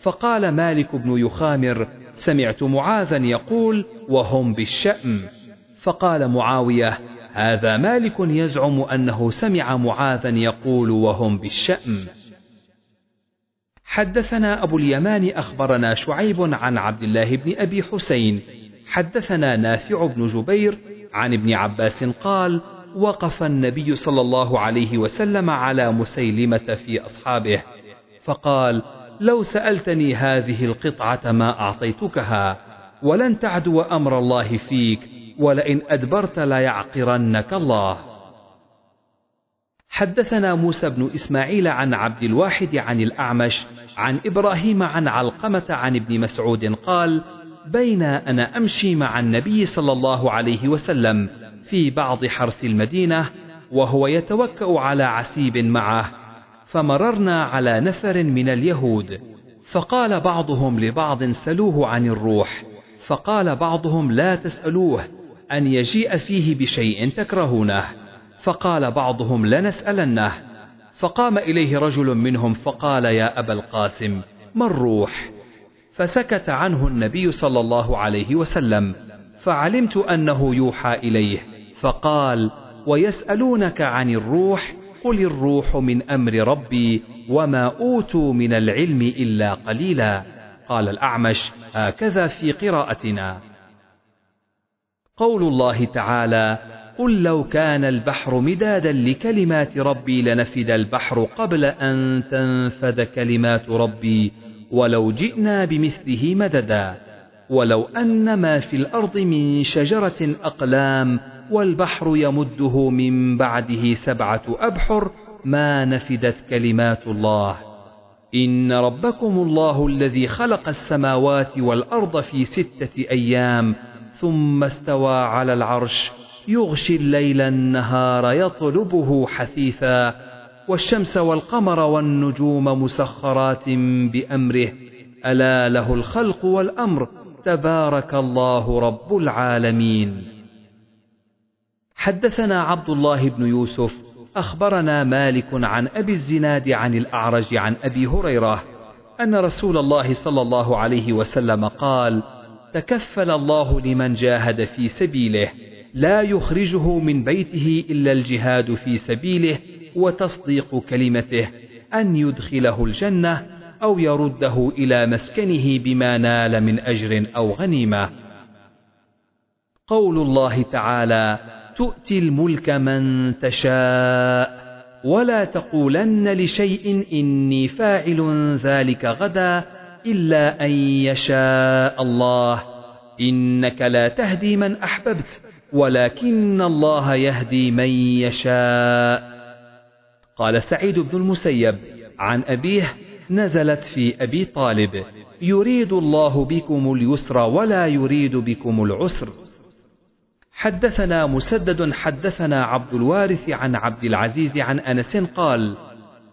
فقال مالك بن يخامر سمعت معاذا يقول وهم بالشأم. فقال معاوية هذا مالك يزعم أنه سمع معاذا يقول وهم بالشأم. حدثنا أبو اليمان أخبرنا شعيب عن عبد الله بن أبي حسين. حدثنا نافع بن جبير عن ابن عباس قال وقف النبي صلى الله عليه وسلم على مسيلمة في أصحابه فقال لو سألتني هذه القطعة ما أعطيتكها ولن تعدو أمر الله فيك ولئن أدبرت ليعقرنك الله. حدثنا موسى بن إسماعيل عن عبد الواحد عن الأعمش عن إبراهيم عن علقمة عن ابن مسعود قال بين أنا أمشي مع النبي صلى الله عليه وسلم في بعض حرث المدينة وهو يتوكأ على عسيب معه فمررنا على نفر من اليهود فقال بعضهم لبعض سلوه عن الروح فقال بعضهم لا تسألوه أن يجيء فيه بشيء تكرهونه. فقال بعضهم لنسألنه. فقام إليه رجل منهم فقال يا أبا القاسم ما الروح؟ فسكت عنه النبي صلى الله عليه وسلم فعلمت أنه يوحى إليه. فقال ويسألونك عن الروح؟ قل الروح من أمر ربي وما أوتوا من العلم إلا قليلا. قال الأعمش هكذا في قراءتنا. قول الله تعالى قل لو كان البحر مدادا لكلمات ربي لنفد البحر قبل أن تنفد كلمات ربي ولو جئنا بمثله مددا ولو أن ما في الأرض من شجرة أقلام والبحر يمده من بعده سبعة أبحر ما نفدت كلمات الله. إن ربكم الله الذي خلق السماوات والأرض في ستة أيام ثم استوى على العرش يغشي الليل النهار يطلبه حثيثا والشمس والقمر والنجوم مسخرات بأمره. ألا له الخلق والأمر تبارك الله رب العالمين. حدثنا عبد الله بن يوسف أخبرنا مالك عن أبي الزناد عن الأعرج عن أبي هريرة أن رسول الله صلى الله عليه وسلم قال تكفل الله لمن جاهد في سبيله. لا يخرجه من بيته إلا الجهاد في سبيله وتصديق كلمته أن يدخله الجنة أو يرده إلى مسكنه بما نال من أجر أو غنيمة. قول الله تعالى تؤتي الملك من تشاء ولا تقولن لشيء إني فاعل ذلك غدا إلا أن يشاء الله إنك لا تهدي من أحببت ولكن الله يهدي من يشاء. قال سعيد بن المسيب عن أبيه نزلت في أبي طالب يريد الله بكم اليسر ولا يريد بكم العسر. حدثنا مسدد حدثنا عبد الوارث عن عبد العزيز عن أنس قال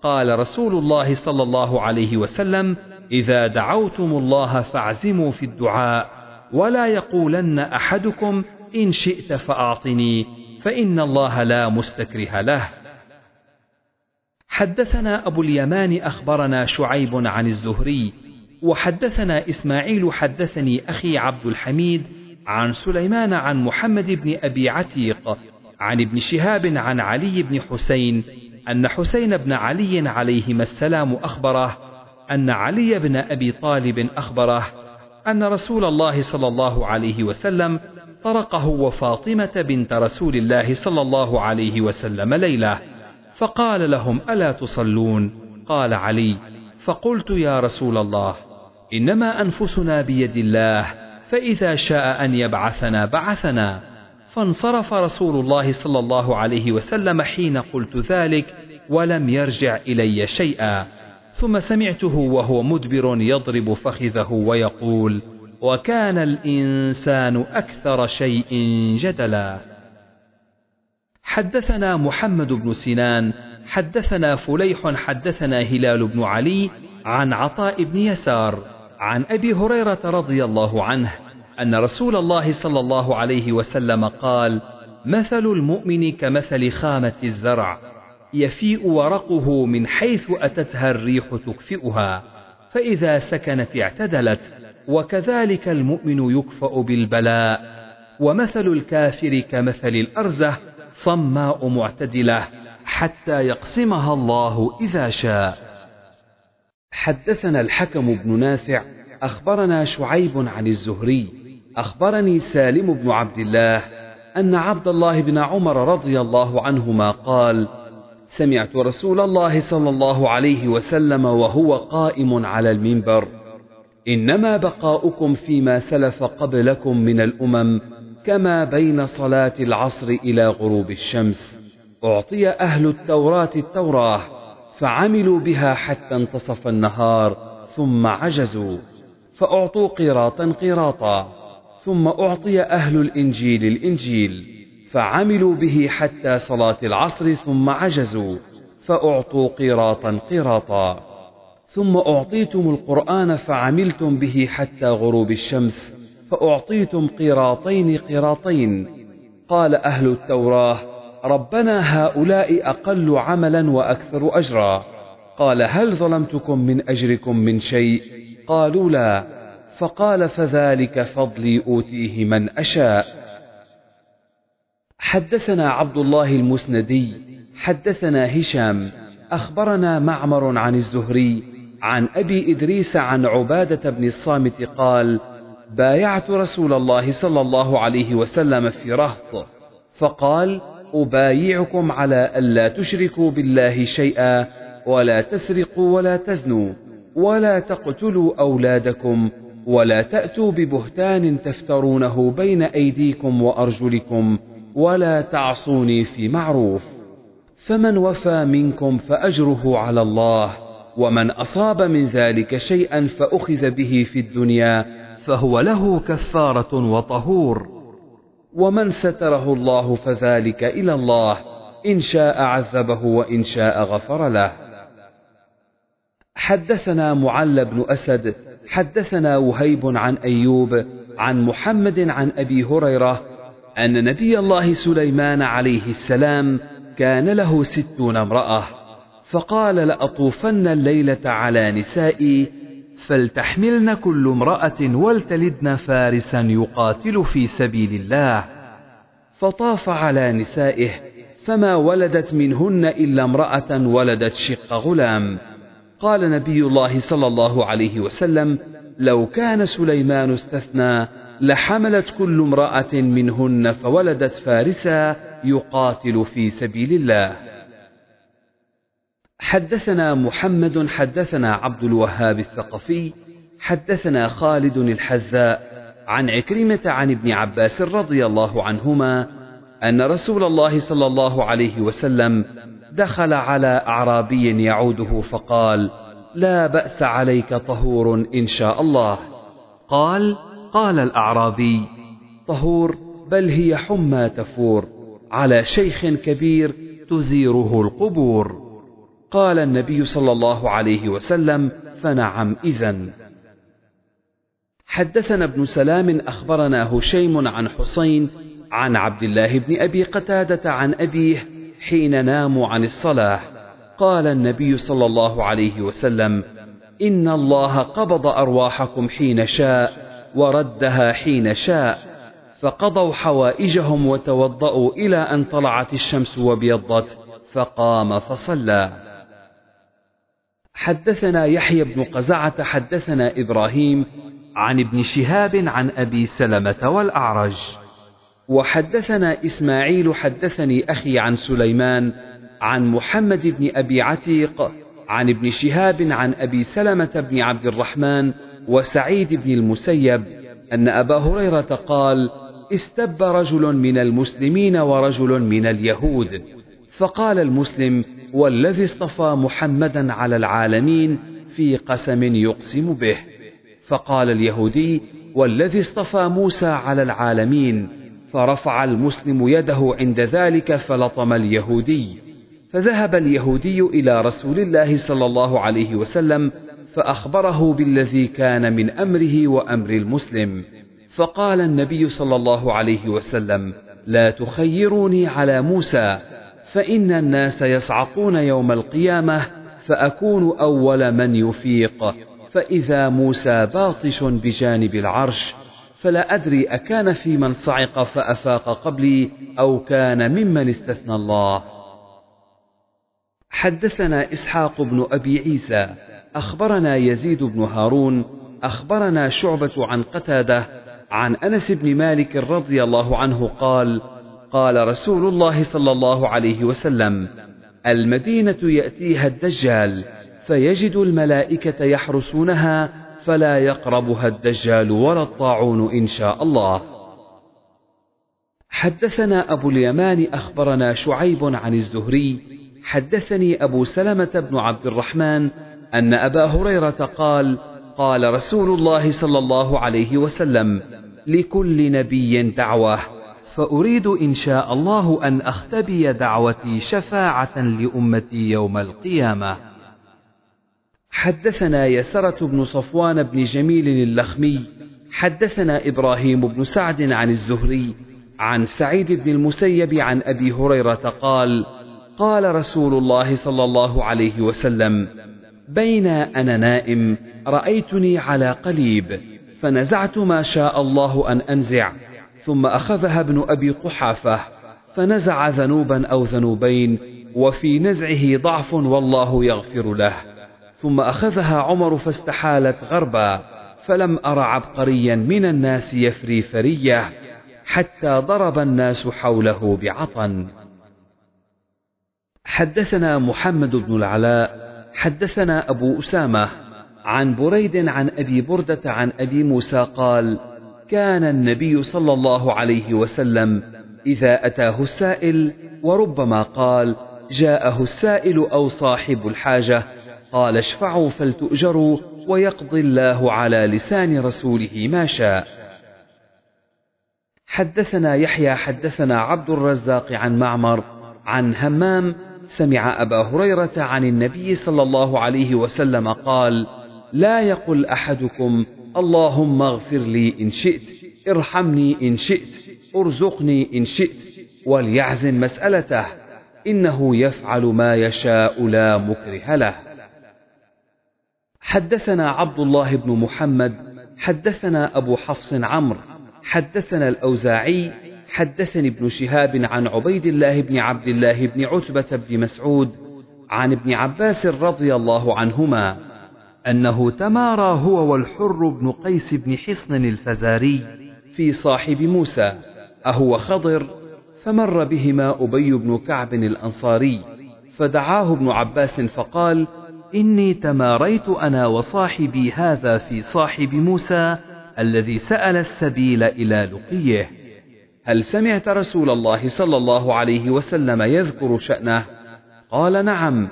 قال رسول الله صلى الله عليه وسلم إذا دعوتم الله فاعزموا في الدعاء ولا يقولن أحدكم إن شئت فأعطني فإن الله لا مستكره له. حدثنا أبو اليمان أخبرنا شعيب عن الزهري وحدثنا إسماعيل حدثني أخي عبد الحميد عن سليمان عن محمد بن أبي عتيق عن ابن شهاب عن علي بن حسين أن حسين بن علي عليهما السلام أخبره أن علي بن أبي طالب أخبره أن رسول الله صلى الله عليه وسلم طرقه وفاطمة بنت رسول الله صلى الله عليه وسلم ليلة فقال لهم ألا تصلون؟ قال علي. فقلت يا رسول الله إنما أنفسنا بيد الله فإذا شاء أن يبعثنا بعثنا. فانصرف رسول الله صلى الله عليه وسلم حين قلت ذلك ولم يرجع إلي شيئا. ثم سمعته وهو مدبر يضرب فخذه ويقول وكان الإنسان أكثر شيء جدلا. حدثنا محمد بن سنان حدثنا فليح حدثنا هلال بن علي عن عطاء بن يسار عن أبي هريرة رضي الله عنه أن رسول الله صلى الله عليه وسلم قال مثل المؤمن كمثل خامة الزرع يفيء ورقه من حيث أتتها الريح تكفئها فإذا سكنت اعتدلت وكذلك المؤمن يكفأ بالبلاء. ومثل الكافر كمثل الأرزه صماء معتدلة حتى يقسمها الله إذا شاء. حدثنا الحكم بن نافع أخبرنا شعيب عن الزهري أخبرني سالم بن عبد الله أن عبد الله بن عمر رضي الله عنهما قال سمعت رسول الله صلى الله عليه وسلم وهو قائم على المنبر. إنما بقاؤكم فيما سلف قبلكم من الأمم كما بين صلاة العصر إلى غروب الشمس. أعطي أهل التوراة التوراة فعملوا بها حتى انتصف النهار ثم عجزوا فأعطوا قيراطا قيراطا ثم أعطي أهل الإنجيل الإنجيل فعملوا به حتى صلاة العصر ثم عجزوا فأعطوا قيراطا قيراطا. ثم أعطيتم القرآن فعملتم به حتى غروب الشمس فأعطيتم قيراطين قيراطين قال أهل التوراة ربنا هؤلاء أقل عملا وأكثر أجرا. قال هل ظلمتكم من أجركم من شيء؟ قالوا لا. فقال فذلك فضلي أوتيه من أشاء. حدثنا عبد الله المسندي حدثنا هشام أخبرنا معمر عن الزهري عن أبي إدريس عن عبادة بن الصامت قال بايعت رسول الله صلى الله عليه وسلم في رهط فقال أبايعكم على ألا تشركوا بالله شيئا ولا تسرقوا ولا تزنوا ولا تقتلوا أولادكم ولا تأتوا ببهتان تفترونه بين أيديكم وأرجلكم ولا تعصوني في معروف فمن وفى منكم فأجره على الله. ومن أصاب من ذلك شيئا فأخذ به في الدنيا فهو له كفارة وطهور. ومن ستره الله فذلك إلى الله إن شاء عذبه وإن شاء غفر له. حدثنا معل بن أسد حدثنا وهيب عن أيوب عن محمد عن أبي هريرة أن نبي الله سليمان عليه السلام كان له ستون امرأة. فقال لأطوفن الليلة على نسائي فلتحملن كل امرأة ولتلدن فارسا يقاتل في سبيل الله. فطاف على نسائه فما ولدت منهن إلا امرأة ولدت شق غلام. قال نبي الله صلى الله عليه وسلم لو كان سليمان استثنى لحملت كل امرأة منهن فولدت فارسا يقاتل في سبيل الله. حدثنا محمد حدثنا عبد الوهاب الثقفي حدثنا خالد الحذاء عن عكرمة عن ابن عباس رضي الله عنهما أن رسول الله صلى الله عليه وسلم دخل على أعرابي يعوده فقال لا بأس عليك طهور إن شاء الله. قال قال الأعرابي طهور بل هي حمى تفور على شيخ كبير تزيره القبور. قال النبي صلى الله عليه وسلم فنعم إذا حدثنا ابن سلام أخبرنا هشيم عن حسين عن عبد الله بن أبي قتادة عن أبيه حين ناموا عن الصلاة. قال النبي صلى الله عليه وسلم إن الله قبض أرواحكم حين شاء وردها حين شاء فقضوا حوائجهم وتوضأوا إلى أن طلعت الشمس وابيضت فقام فصلى. حدثنا يحيى بن قزعة حدثنا إبراهيم عن ابن شهاب عن أبي سلمة والأعرج. وحدثنا إسماعيل حدثني أخي عن سليمان عن محمد بن أبي عتيق عن ابن شهاب عن أبي سلمة بن عبد الرحمن وسعيد بن المسيب أن أبا هريرة قال استب رجل من المسلمين ورجل من اليهود. فقال المسلم والذي اصطفى محمدا على العالمين في قسم يقسم به. فقال اليهودي والذي اصطفى موسى على العالمين فرفع المسلم يده عند ذلك فلطم اليهودي. فذهب اليهودي إلى رسول الله صلى الله عليه وسلم فأخبره بالذي كان من أمره وأمر المسلم. فقال النبي صلى الله عليه وسلم لا تخيروني على موسى فإن الناس يصعقون يوم القيامة فأكون أول من يفيق. فإذا موسى باطش بجانب العرش فلا أدري أكان في من صعق فأفاق قبلي أو كان ممن استثنى الله. حدثنا إسحاق بن أبي عيسى أخبرنا يزيد بن هارون أخبرنا شعبة عن قتادة عن أنس بن مالك رضي الله عنه قال قال رسول الله صلى الله عليه وسلم المدينة يأتيها الدجال فيجد الملائكة يحرسونها فلا يقربها الدجال ولا الطاعون إن شاء الله. حدثنا أبو اليمان أخبرنا شعيب عن الزهري حدثني أبو سلمة بن عبد الرحمن أن أبا هريرة قال قال رسول الله صلى الله عليه وسلم لكل نبي دعوة. فأريد إن شاء الله أن أختبي دعوتي شفاعة لأمتي يوم القيامة. حدثنا يسرة بن صفوان بن جميل اللخمي حدثنا إبراهيم بن سعد عن الزهري عن سعيد بن المسيب عن أبي هريرة قال قال رسول الله صلى الله عليه وسلم بين أنا نائم رأيتني على قليب فنزعت ما شاء الله أن أنزع. ثم أخذها ابن أبي قحافة فنزع ذنوبا أو ذنوبين وفي نزعه ضعف والله يغفر له. ثم أخذها عمر فاستحالت غربا فلم أر عبقريا من الناس يفري فرية حتى ضرب الناس حوله بعطن حدثنا محمد بن العلاء حدثنا أبو أسامة عن بريد عن أبي بردة عن أبي موسى قال كان النبي صلى الله عليه وسلم إذا أتاه السائل وربما قال جاءه السائل أو صاحب الحاجة قال اشفعوا فلتؤجروا ويقضي الله على لسان رسوله ما شاء. حدثنا يحيى حدثنا عبد الرزاق عن معمر عن همام سمع أبا هريرة عن النبي صلى الله عليه وسلم قال لا يقل أحدكم اللهم اغفر لي إن شئت ارحمني إن شئت ارزقني إن شئت وليعزم مسألته إنه يفعل ما يشاء لا مكره له. حدثنا عبد الله بن محمد حدثنا أبو حفص عمرو حدثنا الأوزاعي حدثني ابن شهاب عن عبيد الله بن عبد الله بن عتبة بن مسعود عن ابن عباس رضي الله عنهما أنه تمارى هو والحر بن قيس بن حصن الفزاري في صاحب موسى أهو خضر فمر بهما أبي بن كعب الأنصاري فدعاه ابن عباس فقال إني تماريت أنا وصاحبي هذا في صاحب موسى الذي سأل السبيل إلى لقيه. هل سمعت رسول الله صلى الله عليه وسلم يذكر شأنه؟ قال نعم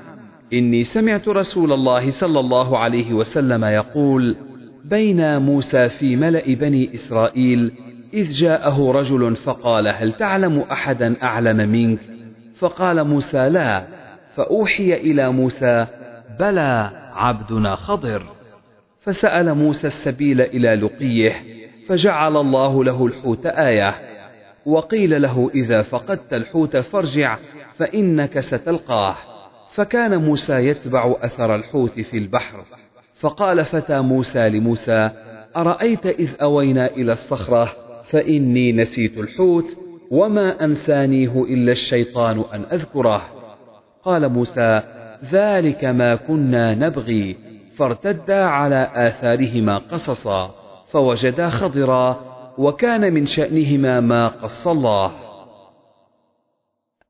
إني سمعت رسول الله صلى الله عليه وسلم يقول بين موسى في ملأ بني إسرائيل إذ جاءه رجل فقال هل تعلم أحدا أعلم منك؟ فقال موسى لا. فأوحي إلى موسى بلى عبدنا خضر. فسأل موسى السبيل إلى لقيه فجعل الله له الحوت آية. وقيل له إذا فقدت الحوت فارجع فإنك ستلقاه. فكان موسى يتبع أثر الحوت في البحر. فقال فتى موسى لموسى أرأيت إذ أوينا إلى الصخرة فإني نسيت الحوت وما أنسانيه إلا الشيطان أن أذكره. قال موسى ذلك ما كنا نبغي فارتدا على آثارهما قصصا فوجدا خضرا وكان من شأنهما ما قص الله.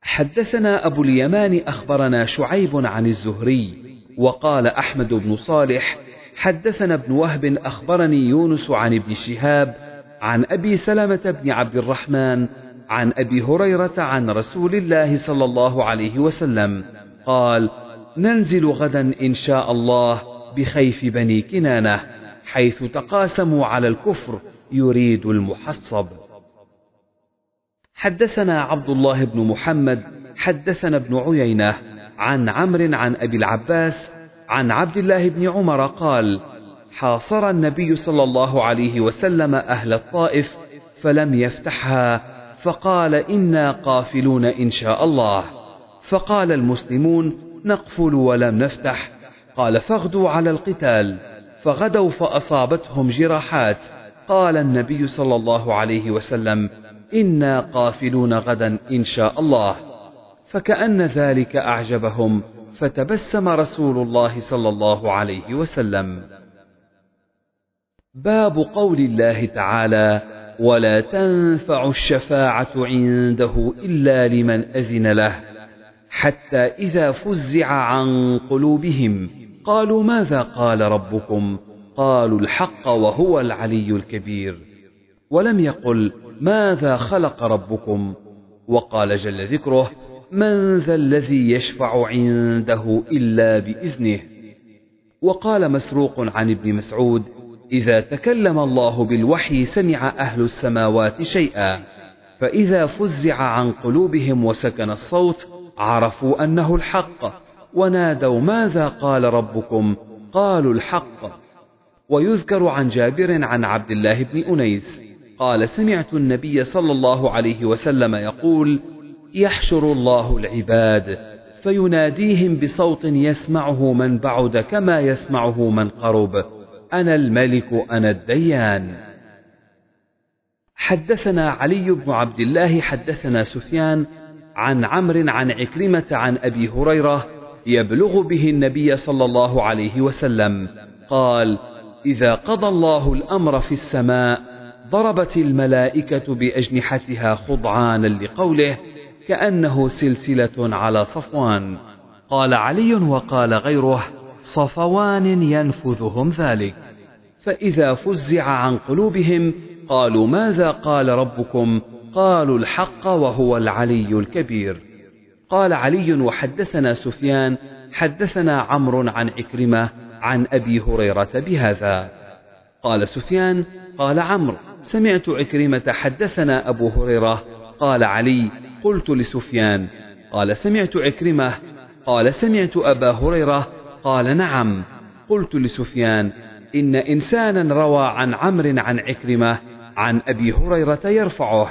حدثنا أبو اليمان أخبرنا شعيب عن الزهري وقال أحمد بن صالح حدثنا ابن وهب أخبرني يونس عن ابن شهاب عن أبي سلمة بن عبد الرحمن عن أبي هريرة عن رسول الله صلى الله عليه وسلم قال ننزل غدا إن شاء الله بخيف بني كنانة حيث تقاسموا على الكفر يريد المحصب. حدثنا عبد الله بن محمد حدثنا ابن عيينة عن عمرو عن أبي العباس عن عبد الله بن عمر قال حاصر النبي صلى الله عليه وسلم أهل الطائف فلم يفتحها فقال إنا قافلون إن شاء الله. فقال المسلمون نقفل ولم نفتح. قال فاغدوا على القتال. فغدوا فأصابتهم جراحات. قال النبي صلى الله عليه وسلم إنا قافلون غدا إن شاء الله. فكأن ذلك أعجبهم فتبسم رسول الله صلى الله عليه وسلم. باب قول الله تعالى ولا تنفع الشفاعة عنده إلا لمن أذن له حتى إذا فزع عن قلوبهم. قالوا ماذا قال ربكم؟ قالوا الحق وهو العلي الكبير. ولم يقل ماذا خلق ربكم؟ وقال جل ذكره من ذا الذي يشفع عنده إلا بإذنه. وقال مسروق عن ابن مسعود إذا تكلم الله بالوحي سمع أهل السماوات شيئا فإذا فزع عن قلوبهم وسكن الصوت عرفوا أنه الحق ونادوا ماذا قال ربكم؟ قالوا الحق. ويذكر عن جابر عن عبد الله بن أنيس قال سمعت النبي صلى الله عليه وسلم يقول يحشر الله العباد فيناديهم بصوت يسمعه من بعد كما يسمعه من قرب أنا الملك أنا الديان. حدثنا علي بن عبد الله حدثنا سفيان عن عمرو عن عكرمة عن أبي هريرة يبلغ به النبي صلى الله عليه وسلم قال إذا قضى الله الأمر في السماء ضربت الملائكة بأجنحتها خضعانا لقوله كأنه سلسلة على صفوان. قال علي وقال غيره صفوان ينفذهم ذلك. فإذا فزع عن قلوبهم قالوا ماذا قال ربكم؟ قالوا الحق وهو العلي الكبير. قال علي وحدثنا سفيان حدثنا عمرو عن عكرمة عن أبي هريرة بهذا. قال سفيان قال عمرو سمعت عكرمة حدثنا أبو هريرة قال علي قلت لسفيان قال سمعت عكرمة قال سمعت أبا هريرة قال نعم قلت لسفيان إن إنسانا روى عن عمرو عن عكرمة عن أبي هريرة يرفعه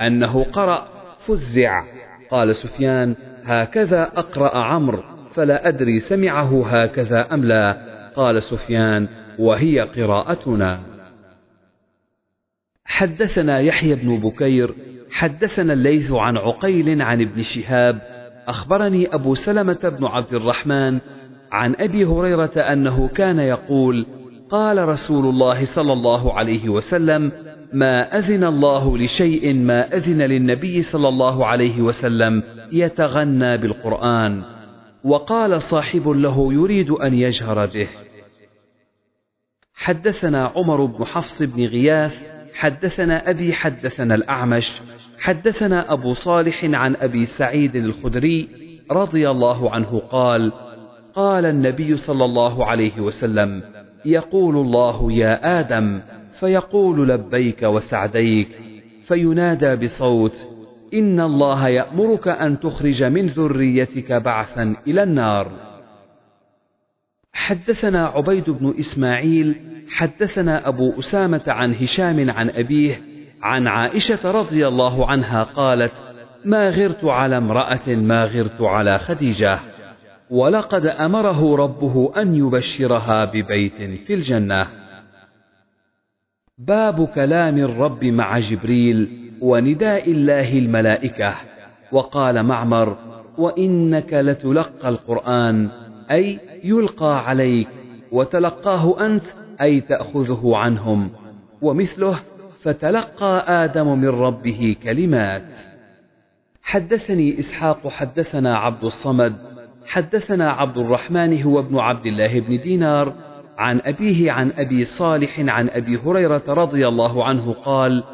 أنه قرأ فزع قال سفيان هكذا أقرأ عمرو فلا أدري سمعه هكذا أم لا قال سفيان وهي قراءتنا. حدثنا يحيى بن بكير حدثنا الليث عن عقيل عن ابن شهاب أخبرني أبو سلمة بن عبد الرحمن عن أبي هريرة أنه كان يقول قال رسول الله صلى الله عليه وسلم ما أذن الله لشيء ما أذن للنبي صلى الله عليه وسلم يتغنى بالقرآن. وقال صاحب له يريد أن يجهر به. حدثنا عمر بن حفص بن غياث حدثنا أبي حدثنا الأعمش حدثنا أبو صالح عن أبي سعيد الخدري رضي الله عنه قال قال النبي صلى الله عليه وسلم يقول الله يا آدم فيقول لبيك وسعديك فينادى بصوت إن الله يأمرك أن تخرج من ذريتك بعثا إلى النار. حدثنا عبيد بن إسماعيل حدثنا أبو أسامة عن هشام عن أبيه عن عائشة رضي الله عنها قالت ما غرت على امرأة ما غرت على خديجة ولقد أمره ربه أن يبشرها ببيت في الجنة. باب كلام الرب مع جبريل ونداء الله الملائكة وقال معمر وإنك لتلقى القرآن أي يلقى عليك وتلقاه أنت أي تأخذه عنهم. ومثله فتلقى آدم من ربه كلمات. حدثني إسحاق حدثنا عبد الصمد حدثنا عبد الرحمن هو ابن عبد الله بن دينار عن أبيه عن أبي صالح عن أبي هريرة رضي الله عنه قال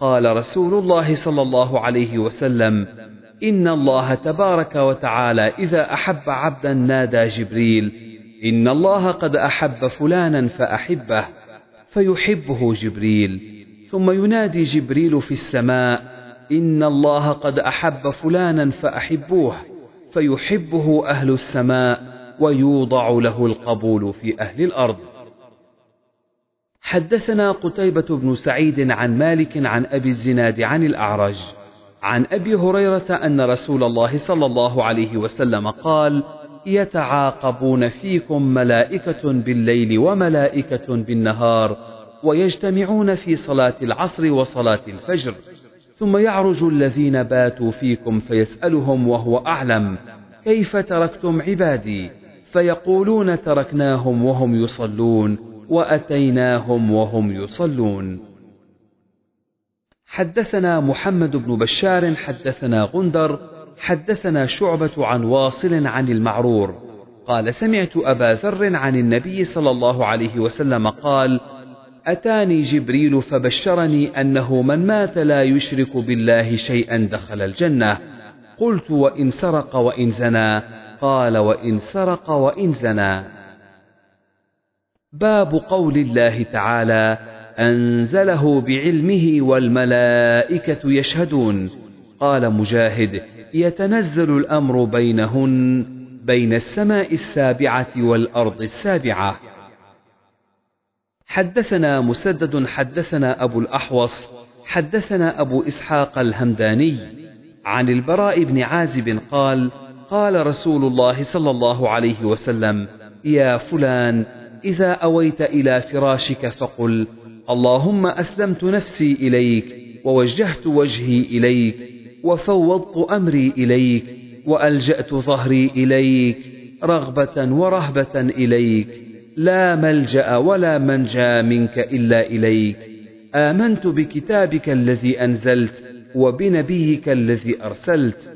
قال رسول الله صلى الله عليه وسلم إن الله تبارك وتعالى إذا أحب عبدا نادى جبريل إن الله قد أحب فلانا فأحبه فيحبه جبريل. ثم ينادي جبريل في السماء إن الله قد أحب فلانا فأحبوه فيحبه أهل السماء ويوضع له القبول في أهل الأرض. حدثنا قتيبة بن سعيد عن مالك عن أبي الزناد عن الأعرج. عن أبي هريرة أن رسول الله صلى الله عليه وسلم قال يتعاقبون فيكم ملائكة بالليل وملائكة بالنهار ويجتمعون في صلاة العصر وصلاة الفجر ثم يعرج الذين باتوا فيكم فيسألهم وهو أعلم كيف تركتم عبادي؟ فيقولون تركناهم وهم يصلون وأتيناهم وهم يصلون. حدثنا محمد بن بشار حدثنا غندر حدثنا شعبة عن واصل عن المعرور. قال سمعت أبا ذر عن النبي صلى الله عليه وسلم قال أتاني جبريل فبشرني أنه من مات لا يشرك بالله شيئا دخل الجنة. قلت وإن سرق وإن زنى. قال وإن سرق وإن زنى. باب قول الله تعالى أنزله بعلمه والملائكة يشهدون. قال مجاهد يتنزل الأمر بينهن بين السماء السابعة والأرض السابعة. حدثنا مسدد حدثنا أبو الأحوص حدثنا أبو إسحاق الهمداني. عن البراء بن عازب قال قال رسول الله صلى الله عليه وسلم يا فلان إذا أويت إلى فراشك فقل اللهم أسلمت نفسي إليك ووجهت وجهي إليك وفوضت أمري إليك وألجأت ظهري إليك رغبة ورهبة إليك لا ملجأ ولا منجى منك إلا إليك. آمنت بكتابك الذي أنزلت وبنبيك الذي أرسلت.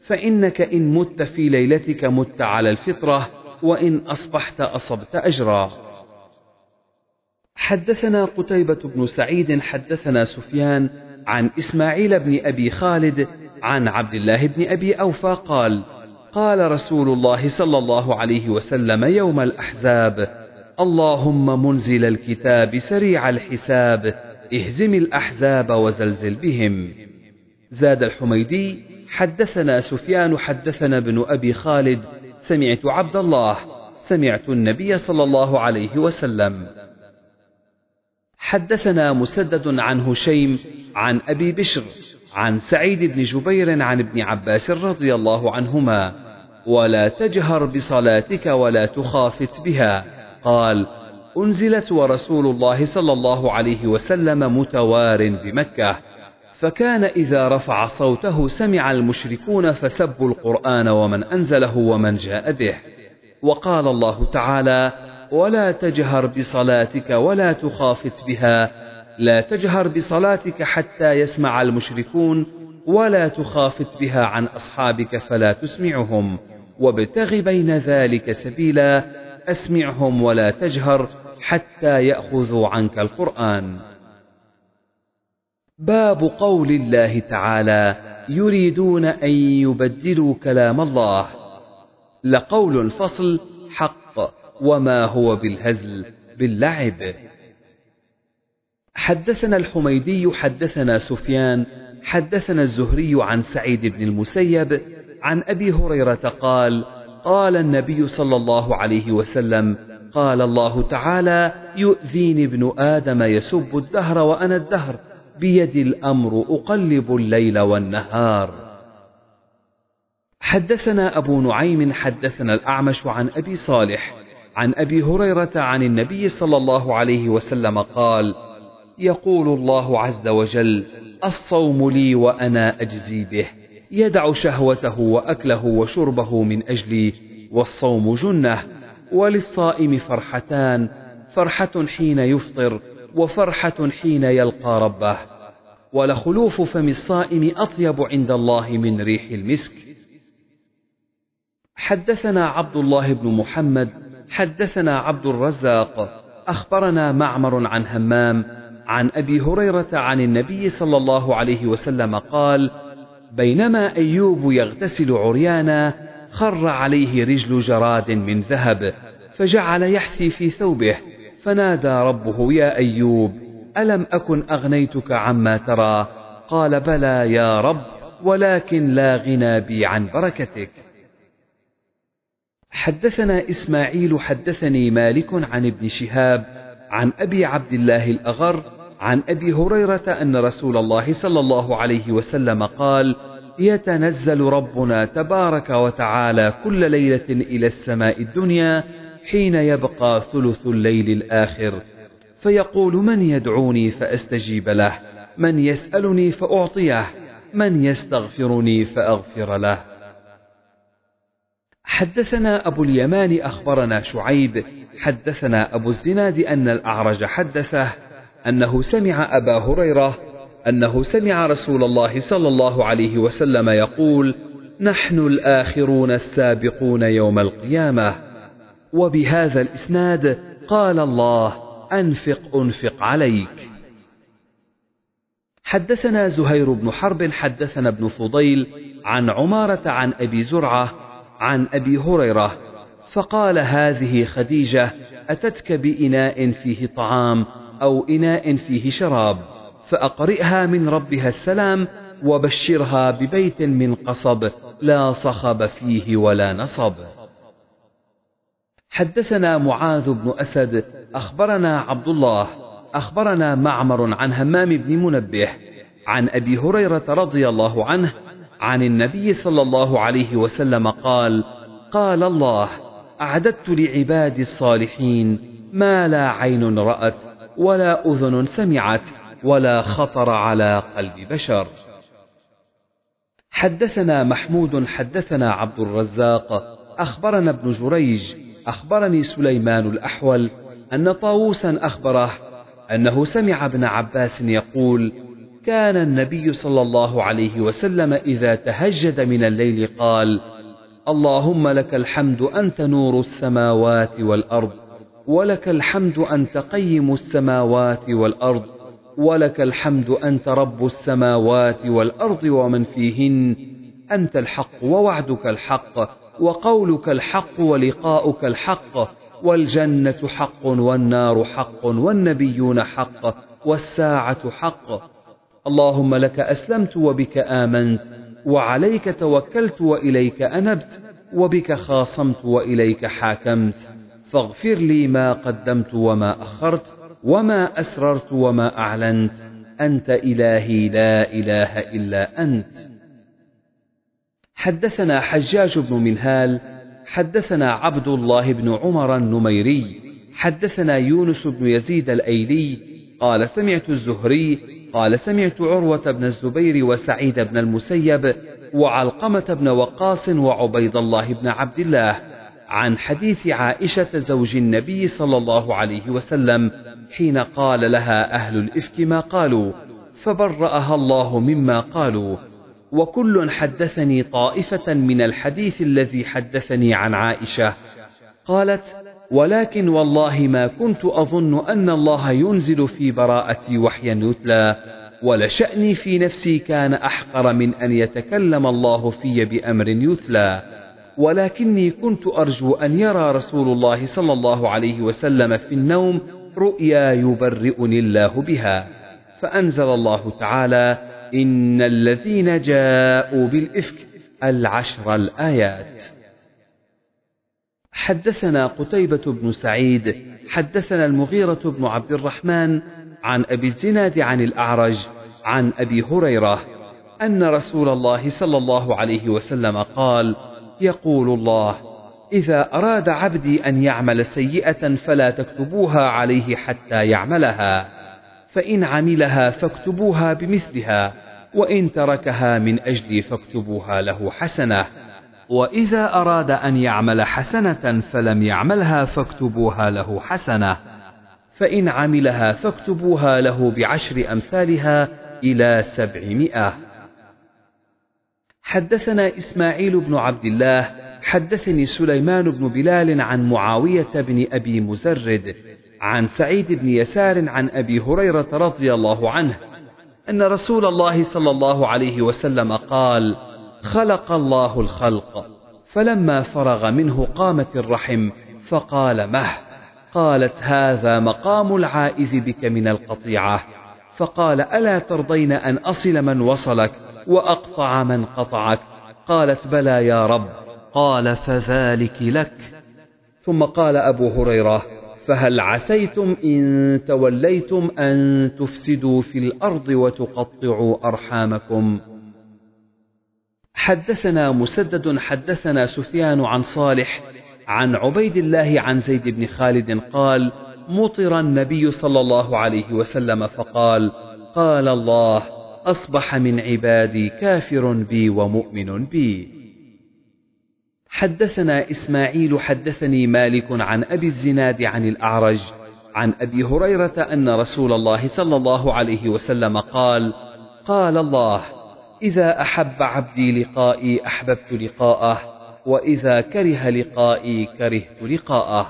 فإنك إن مت في ليلتك مت على الفطرة وإن أصبحت أصبت أجرا. حدثنا قتيبة بن سعيد حدثنا سفيان عن إسماعيل بن أبي خالد عن عبد الله بن أبي أوفى قال قال رسول الله صلى الله عليه وسلم يوم الأحزاب اللهم منزل الكتاب سريع الحساب اهزم الأحزاب وزلزل بهم. زاد الحميدي حدثنا سفيان حدثنا ابن أبي خالد سمعت عبد الله سمعت النبي صلى الله عليه وسلم. حدثنا مسدد عن هشيم عن أبي بشر عن سعيد بن جبير عن ابن عباس رضي الله عنهما ولا تجهر بصلاتك ولا تخافت بها. قال أنزلت ورسول الله صلى الله عليه وسلم متوار بمكة فكان إذا رفع صوته سمع المشركون فسبوا القرآن ومن أنزله ومن جاء به. وقال الله تعالى ولا تجهر بصلاتك ولا تخافت بها. لا تجهر بصلاتك حتى يسمع المشركون ولا تخافت بها عن أصحابك فلا تسمعهم. وابتغ بين ذلك سبيلا أسمعهم ولا تجهر حتى يأخذوا عنك القرآن. باب قول الله تعالى يريدون أن يبدلوا كلام الله. لقول الفصل حق وما هو بالهزل باللعب. حدثنا الحميدي حدثنا سفيان حدثنا الزهري عن سعيد بن المسيب عن أبي هريرة قال قال النبي صلى الله عليه وسلم قال الله تعالى يؤذيني ابن آدم يسب الدهر وأنا الدهر بيدي الأمر أقلب الليل والنهار. حدثنا أبو نعيم حدثنا الأعمش عن أبي صالح عن أبي هريرة عن النبي صلى الله عليه وسلم قال يقول الله عز وجل الصوم لي وأنا أجزي به يدع شهوته وأكله وشربه من أجلي والصوم جنة وللصائم فرحتان فرحة حين يفطر وفرحة حين يلقى ربه. ولخلوف فم الصائم أطيب عند الله من ريح المسك. حدثنا عبد الله بن محمد حدثنا عبد الرزاق أخبرنا معمر عن همام عن أبي هريرة عن النبي صلى الله عليه وسلم قال بينما أيوب يغتسل عريانا خر عليه رجل جراد من ذهب فجعل يحثي في ثوبه فنادى ربه يا أيوب ألم أكن أغنيتك عما ترى؟ قال بلى يا رب ولكن لا غنى بي عن بركتك. حدثنا إسماعيل حدثني مالك عن ابن شهاب عن أبي عبد الله الأغر عن أبي هريرة أن رسول الله صلى الله عليه وسلم قال يتنزل ربنا تبارك وتعالى كل ليلة إلى السماء الدنيا حين يبقى ثلث الليل الآخر فيقول من يدعوني فأستجيب له من يسألني فأعطيه من يستغفرني فأغفر له. حدثنا أبو اليمان أخبرنا شعيب حدثنا أبو الزناد أن الأعرج حدثه أنه سمع أبا هريرة أنه سمع رسول الله صلى الله عليه وسلم يقول نحن الآخرون السابقون يوم القيامة وبهذا الإسناد قال الله أنفق أنفق عليك. حدثنا زهير بن حرب حدثنا ابن فضيل عن عمارة عن أبي زرعة عن أبي هريرة فقال هذه خديجة أتتك بإناء فيه طعام أو إناء فيه شراب فأقرئها من ربها السلام وبشرها ببيت من قصب لا صخب فيه ولا نصب. حدثنا معاذ بن أسد أخبرنا عبد الله أخبرنا معمر عن همام بن منبه عن أبي هريرة رضي الله عنه عن النبي صلى الله عليه وسلم قال قال الله أعددت لعبادي الصالحين ما لا عين رأت ولا أذن سمعت ولا خطر على قلب بشر. حدثنا محمود حدثنا عبد الرزاق أخبرنا ابن جريج أخبرني سليمان الأحول أن طاووسا أخبره أنه سمع ابن عباس يقول كان النبي صلى الله عليه وسلم إذا تهجد من الليل قال اللهم لك الحمد أنت نور السماوات والأرض ولك الحمد أنت قيم السماوات والأرض ولك الحمد أنت رب السماوات والأرض ومن فيهن أنت الحق ووعدك الحق وقولك الحق ولقاؤك الحق والجنة حق والنار حق والنبيون حق والساعة حق اللهم لك أسلمت وبك آمنت وعليك توكلت وإليك أنبت وبك خاصمت وإليك حاكمت. فاغفر لي ما قدمت وما أخرت وما أسررت وما أعلنت. أنت إلهي لا إله إلا أنت. حدثنا حجاج بن منهال حدثنا عبد الله بن عمر النميري حدثنا يونس بن يزيد الأيلي قال سمعت الزهري قال سمعت عروة بن الزبير وسعيد بن المسيب وعلقمة بن وقاص وعبيد الله بن عبد الله عن حديث عائشة زوج النبي صلى الله عليه وسلم حين قال لها أهل الإفك ما قالوا فبرأها الله مما قالوا. وكل حدثني طائفة من الحديث الذي حدثني عن عائشة. قالت ولكن والله ما كنت أظن أن الله ينزل في براءتي وحيا يتلى ولشأني في نفسي كان أحقر من أن يتكلم الله في بأمر يتلى. ولكني كنت أرجو أن يرى رسول الله صلى الله عليه وسلم في النوم رؤيا يبرئني الله بها. فأنزل الله تعالى إن الذين جاءوا بالإفك العشر الآيات. حدثنا قتيبة بن سعيد حدثنا المغيرة بن عبد الرحمن عن أبي الزناد عن الأعرج عن أبي هريرة أن رسول الله صلى الله عليه وسلم قال يقول الله إذا أراد عبدي أن يعمل سيئة فلا تكتبوها عليه حتى يعملها فإن عملها فاكتبوها بمثلها وإن تركها من أجلي فاكتبوها له حسنة. وإذا أراد أن يعمل حسنة فلم يعملها فاكتبوها له حسنة. فإن عملها فاكتبوها له بعشر أمثالها إلى سبعمائة. حدثنا إسماعيل بن عبد الله حدثني سليمان بن بلال عن معاوية بن أبي مزرد عن سعيد بن يسار عن أبي هريرة رضي الله عنه أن رسول الله صلى الله عليه وسلم قال خلق الله الخلق فلما فرغ منه قامت الرحم فقال مه قالت هذا مقام العائذ بك من القطيعة. فقال ألا ترضين أن أصل من وصلك وأقطع من قطعك؟ قالت بلى يا رب. قال فذلك لك. ثم قال أبو هريرة فهل عسيتم إن توليتم أن تفسدوا في الأرض وتقطعوا أرحامكم؟ حدثنا مسدد حدثنا سفيان عن صالح عن عبيد الله عن زيد بن خالد قال مطر النبي صلى الله عليه وسلم فقال قال الله أصبح من عبادي كافر بي ومؤمن بي. حدثنا إسماعيل حدثني مالك عن أبي الزناد عن الأعرج عن أبي هريرة أن رسول الله صلى الله عليه وسلم قال قال الله إذا أحب عبدي لقائي أحببت لقاءه وإذا كره لقائي كرهت لقاءه.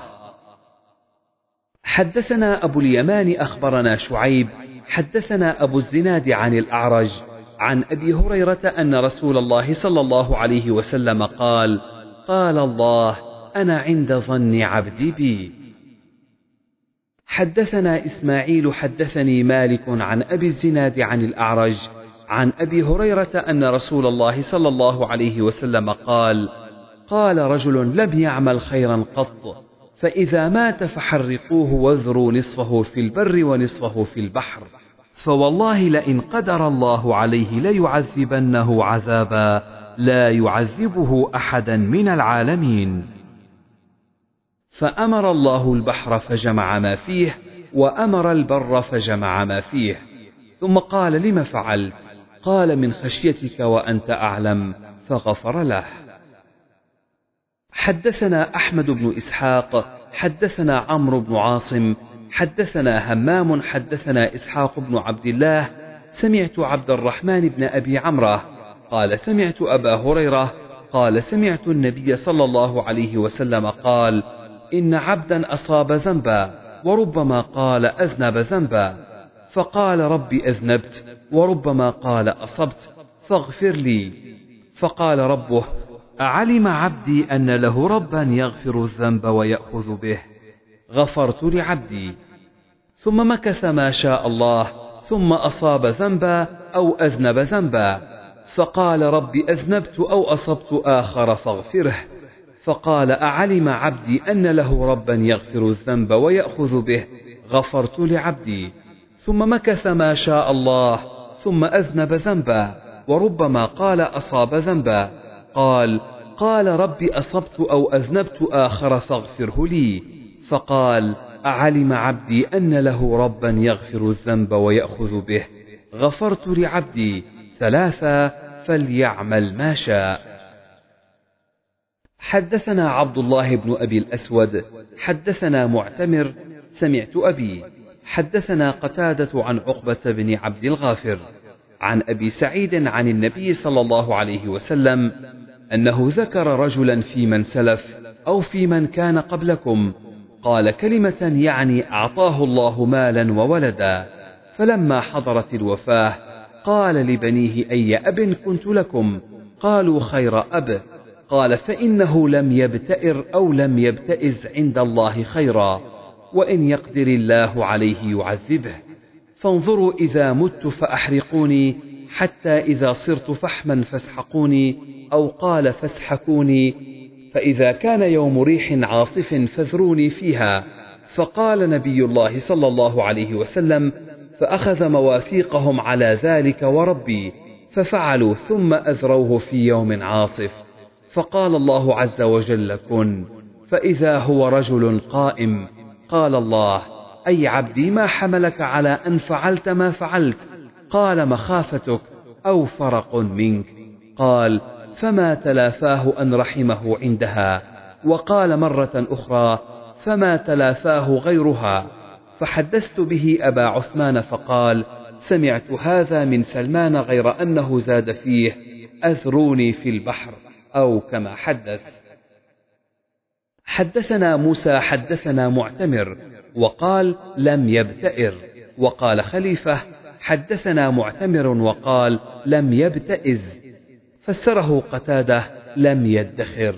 حدثنا أبو اليمان أخبرنا شعيب حدثنا أبو الزناد عن الأعرج عن أبي هريرة أن رسول الله صلى الله عليه وسلم قال قال الله أنا عند ظن عبدي بي. حدثنا إسماعيل حدثني مالك عن أبي الزناد عن الأعرج عن أبي هريرة أن رسول الله صلى الله عليه وسلم قال قال رجل لم يعمل خيرا قط فإذا مات فحرقوه واذروا نصفه في البر ونصفه في البحر فوالله لئن قدر الله عليه ليعذبنه عذابا لا يعذبه أحدا من العالمين. فأمر الله البحر فجمع ما فيه وأمر البر فجمع ما فيه. ثم قال لم فعلت؟ قال من خشيتك وأنت أعلم فغفر له. حدثنا أحمد بن إسحاق حدثنا عمرو بن عاصم حدثنا همام حدثنا إسحاق بن عبد الله سمعت عبد الرحمن بن أبي عمرة قال سمعت أبا هريرة قال سمعت النبي صلى الله عليه وسلم قال إن عبدا أصاب ذنبا وربما قال أذنب ذنبا. فقال ربي أذنبت وربما قال أصبت فاغفر لي. فقال ربه أعلم عبدي أن له ربا يغفر الذنب ويأخذ به. غفرت لعبدي. ثم مكث ما شاء الله ثم أصاب ذنبا أو أذنب ذنبا. فقال رب أذنبت أو أصبت آخر فاغفره. فقال أعلم عبدي أن له ربا يغفر الذنب ويأخذ به. غفرت لعبدي. ثم مكث ما شاء الله ثم أذنب ذنبا وربما قال أصاب ذنبا. قال قال رب أصبت أو أذنبت آخر فاغفره لي. فقال أعلم عبدي أن له ربا يغفر الذنب ويأخذ به. غفرت لعبدي ثلاثا فليعمل ما شاء. حدثنا عبد الله بن أبي الأسود حدثنا معتمر سمعت أبي. حدثنا قتادة عن عقبة بن عبد الغافر عن أبي سعيد عن النبي صلى الله عليه وسلم أنه ذكر رجلا في من سلف أو في من كان قبلكم قال كلمة يعني أعطاه الله مالا وولدا فلما حضرت الوفاة قال لبنيه أي أب كنت لكم؟ قالوا خير أب قال فإنه لم يبتئر أو لم يبتئز عند الله خيرا. وإن يقدر الله عليه يعذبه. فانظروا إذا مت فأحرقوني حتى إذا صرت فحما فاسحقوني أو قال فاسحكوني. فإذا كان يوم ريح عاصف فذروني فيها. فقال نبي الله صلى الله عليه وسلم فأخذ مواثيقهم على ذلك وربي. ففعلوا ثم أذروه في يوم عاصف. فقال الله عز وجل كن. فإذا هو رجل قائم قال الله أي عبدي ما حملك على أن فعلت ما فعلت؟ قال مخافتك أو فرق منك. قال فما تلافاه أن رحمه عندها؟ وقال مرة أخرى فما تلافاه غيرها؟ فحدثت به أبا عثمان فقال سمعت هذا من سلمان غير أنه زاد فيه أذروني في البحر أو كما حدث. حدثنا موسى حدثنا معتمر وقال لم يبتئر. وقال خليفة حدثنا معتمر وقال لم يبتئز. فسره قتادة لم يدخر.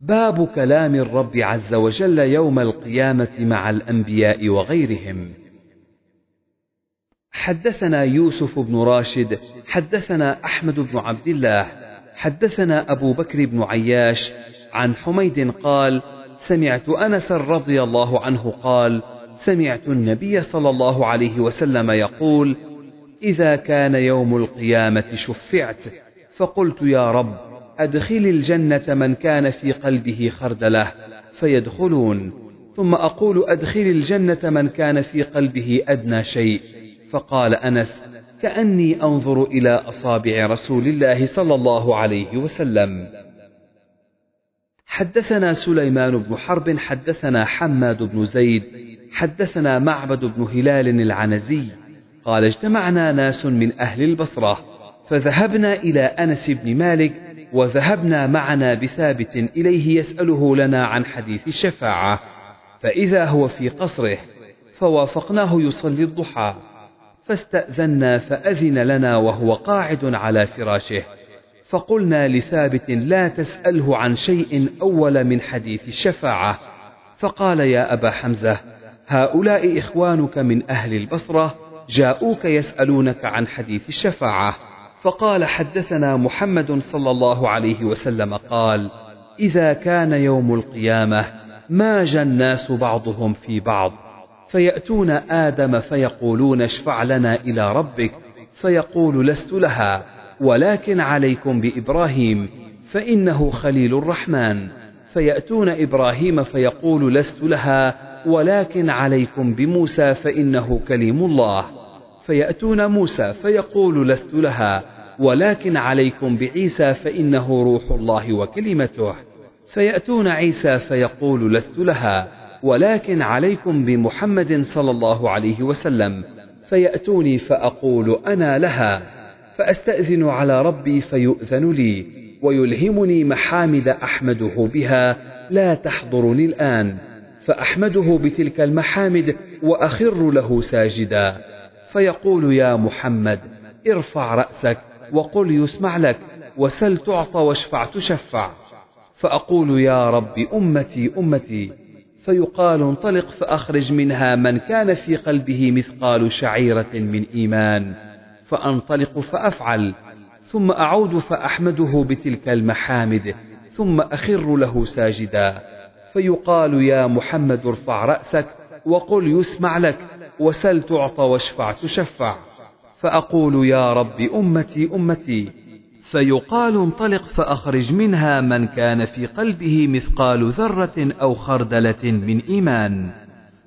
باب كلام الرب عز وجل يوم القيامة مع الأنبياء وغيرهم. حدثنا يوسف بن راشد حدثنا أحمد بن عبد الله حدثنا أبو بكر بن عياش عن حميد قال سمعت أنس رضي الله عنه قال سمعت النبي صلى الله عليه وسلم يقول إذا كان يوم القيامة شفعت فقلت يا رب أدخل الجنة من كان في قلبه خردلة فيدخلون ثم أقول أدخل الجنة من كان في قلبه أدنى شيء فقال أنس كأني أنظر إلى أصابع رسول الله صلى الله عليه وسلم. حدثنا سليمان بن حرب حدثنا حماد بن زيد حدثنا معبد بن هلال العنزي قال اجتمعنا ناس من أهل البصرة فذهبنا إلى أنس بن مالك وذهبنا معنا بثابت إليه يسأله لنا عن حديث الشفاعة فإذا هو في قصره فوافقناه يصلي الضحى فاستأذنا فأذن لنا وهو قاعد على فراشه. فقلنا لثابت لا تسأله عن شيء أول من حديث الشفاعة فقال يا أبا حمزة هؤلاء إخوانك من أهل البصرة جاءوك يسألونك عن حديث الشفاعة فقال حدثنا محمد صلى الله عليه وسلم قال إذا كان يوم القيامة ماج الناس بعضهم في بعض. فيأتون آدم فيقولون اشفع لنا إلى ربك فيقول لست لها. ولكن عليكم بإبراهيم فإنه خليل الرحمن. فيأتون إبراهيم فيقول لست لها ولكن عليكم بموسى فإنه كليم الله. فيأتون موسى فيقول لست لها ولكن عليكم بعيسى فإنه روح الله وكلمته. فيأتون عيسى فيقول لست لها ولكن عليكم بمحمد صلى الله عليه وسلم. فيأتوني فأقول أنا لها. فأستأذن على ربي فيؤذن لي ويلهمني محامد أحمده بها لا تحضرني الآن فأحمده بتلك المحامد وأخر له ساجدا. فيقول يا محمد ارفع رأسك وقل يسمع لك وسل تعطى واشفع تشفع. فأقول يا رب أمتي أمتي. فيقال انطلق فأخرج منها من كان في قلبه مثقال شعيرة من إيمان. فأنطلق فأفعل ثم أعود فأحمده بتلك المحامد ثم أخر له ساجدا. فيقال يا محمد ارفع رأسك وقل يسمع لك وسل تعطى واشفع تشفع. فأقول يا رب أمتي أمتي. فيقال انطلق فأخرج منها من كان في قلبه مثقال ذرة أو خردلة من إيمان.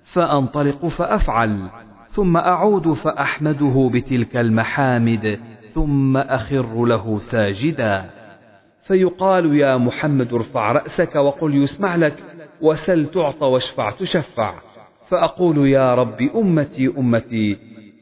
فأنطلق فأفعل ثم أعود فأحمده بتلك المحامد ثم أخر له ساجدا. فيقال يا محمد ارفع رأسك وقل يسمع لك وسل تعطى واشفع تشفع. فأقول يا رب أمتي أمتي.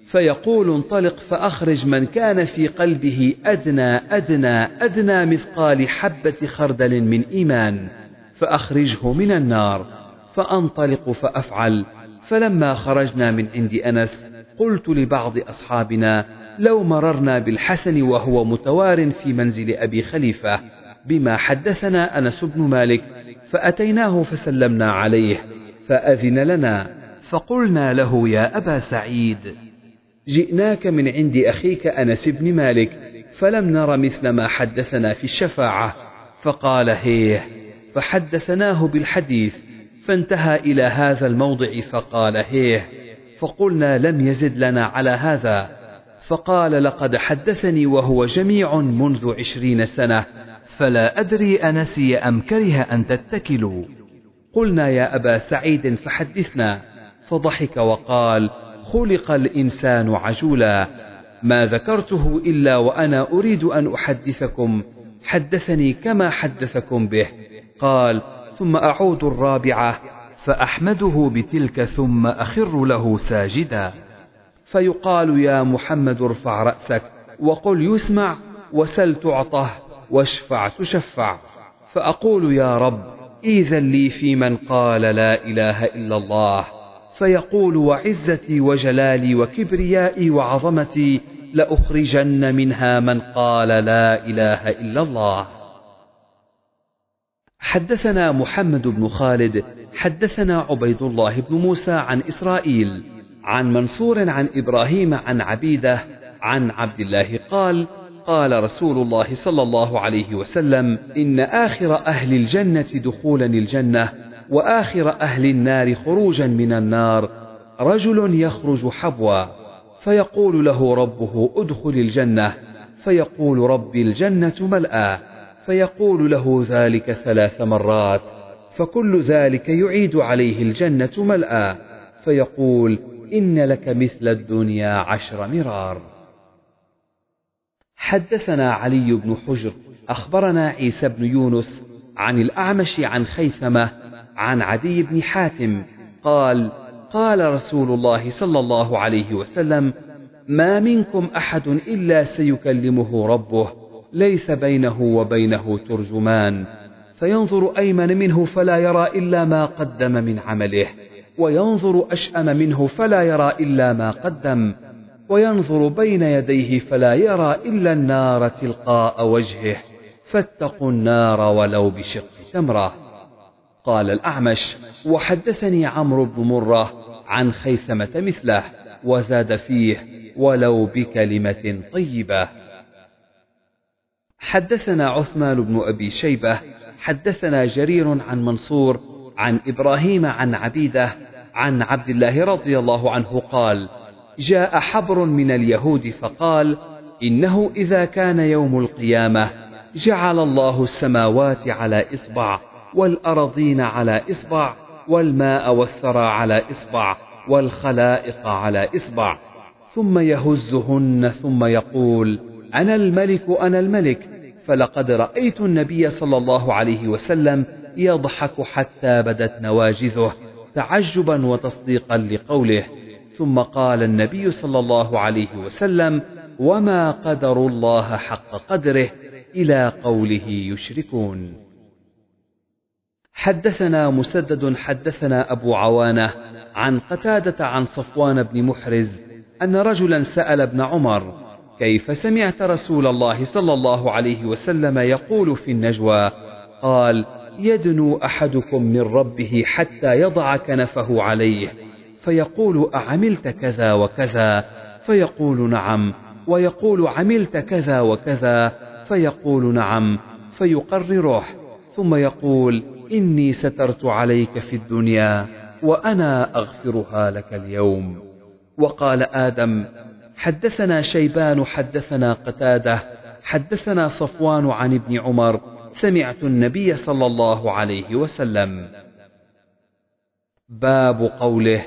فيقول انطلق فأخرج من كان في قلبه أدنى أدنى أدنى مثقال حبة خردل من إيمان. فأخرجه من النار. فأنطلق فأفعل. فلما خرجنا من عند أنس قلت لبعض أصحابنا لو مررنا بالحسن وهو متوار في منزل أبي خليفة بما حدثنا أنس بن مالك فأتيناه فسلمنا عليه فأذن لنا فقلنا له يا أبا سعيد جئناك من عند أخيك أنس بن مالك فلم نر مثل ما حدثنا في الشفاعة. فقال هيه. فحدثناه بالحديث فانتهى إلى هذا الموضع فقال هيه فقلنا لم يزد لنا على هذا. فقال لقد حدثني وهو جميع منذ عشرين سنة فلا أدري أنسي أم كره أن تتكلوا. قلنا يا أبا سعيد فحدثنا. فضحك وقال خلق الإنسان عجولا. ما ذكرته إلا وأنا أريد أن أحدثكم حدثني كما حدثكم به. قال ثم أعود الرابعة فأحمده بتلك ثم أخر له ساجدا. فيقال يا محمد ارفع رأسك وقل يسمع وسل تعطه واشفع تشفع. فأقول يا رب إذن لي في من قال لا إله إلا الله. فيقول وعزتي وجلالي وكبريائي وعظمتي لأخرجن منها من قال لا إله إلا الله. حدثنا محمد بن خالد حدثنا عبيد الله بن موسى عن إسرائيل عن منصور عن إبراهيم عن عبيدة عن عبد الله قال قال رسول الله صلى الله عليه وسلم إن آخر أهل الجنة دخولا الجنة وآخر أهل النار خروجا من النار رجل يخرج حبوا فيقول له ربه ادخل الجنة فيقول ربي الجنة ملأى. فيقول له ذلك ثلاث مرات فكل ذلك يعيد عليه الجنة ملأى فيقول إن لك مثل الدنيا عشر مرار. حدثنا علي بن حجر أخبرنا عيسى بن يونس عن الأعمش عن خيثمة عن عدي بن حاتم قال قال رسول الله صلى الله عليه وسلم ما منكم أحد إلا سيكلمه ربه ليس بينه وبينه ترجمان. فينظر أيمن منه فلا يرى إلا ما قدم من عمله وينظر أشأم منه فلا يرى إلا ما قدم وينظر بين يديه فلا يرى إلا النار تلقاء وجهه. فاتقوا النار ولو بشق تمرة قال الأعمش وحدثني عمرو بن مرة عن خيثمة مثله وزاد فيه ولو بكلمة طيبة. حدثنا عثمان بن أبي شيبة حدثنا جرير عن منصور عن إبراهيم عن عبيدة عن عبد الله رضي الله عنه قال جاء حبر من اليهود فقال إنه إذا كان يوم القيامة جعل الله السماوات على إصبع والأرضين على إصبع والماء والثرى على إصبع والخلائق على إصبع ثم يهزهن ثم يقول أنا الملك أنا الملك فلقد رأيت النبي صلى الله عليه وسلم يضحك حتى بدت نواجذه تعجبا وتصديقا لقوله. ثم قال النبي صلى الله عليه وسلم وما قدر الله حق قدره إلى قوله يشركون. حدثنا مسدد حدثنا أبو عوانة عن قتادة عن صفوان بن محرز أن رجلا سأل ابن عمر كيف سمعت رسول الله صلى الله عليه وسلم يقول في النجوى قال يدنو أحدكم من ربه حتى يضع كنفه عليه فيقول أعملت كذا وكذا؟ فيقول نعم. ويقول عملت كذا وكذا؟ فيقول نعم. فيقرره. ثم يقول إني سترت عليك في الدنيا وأنا أغفرها لك اليوم. وقال آدم حدثنا شيبان حدثنا قتادة حدثنا صفوان عن ابن عمر سمعت النبي صلى الله عليه وسلم. باب قوله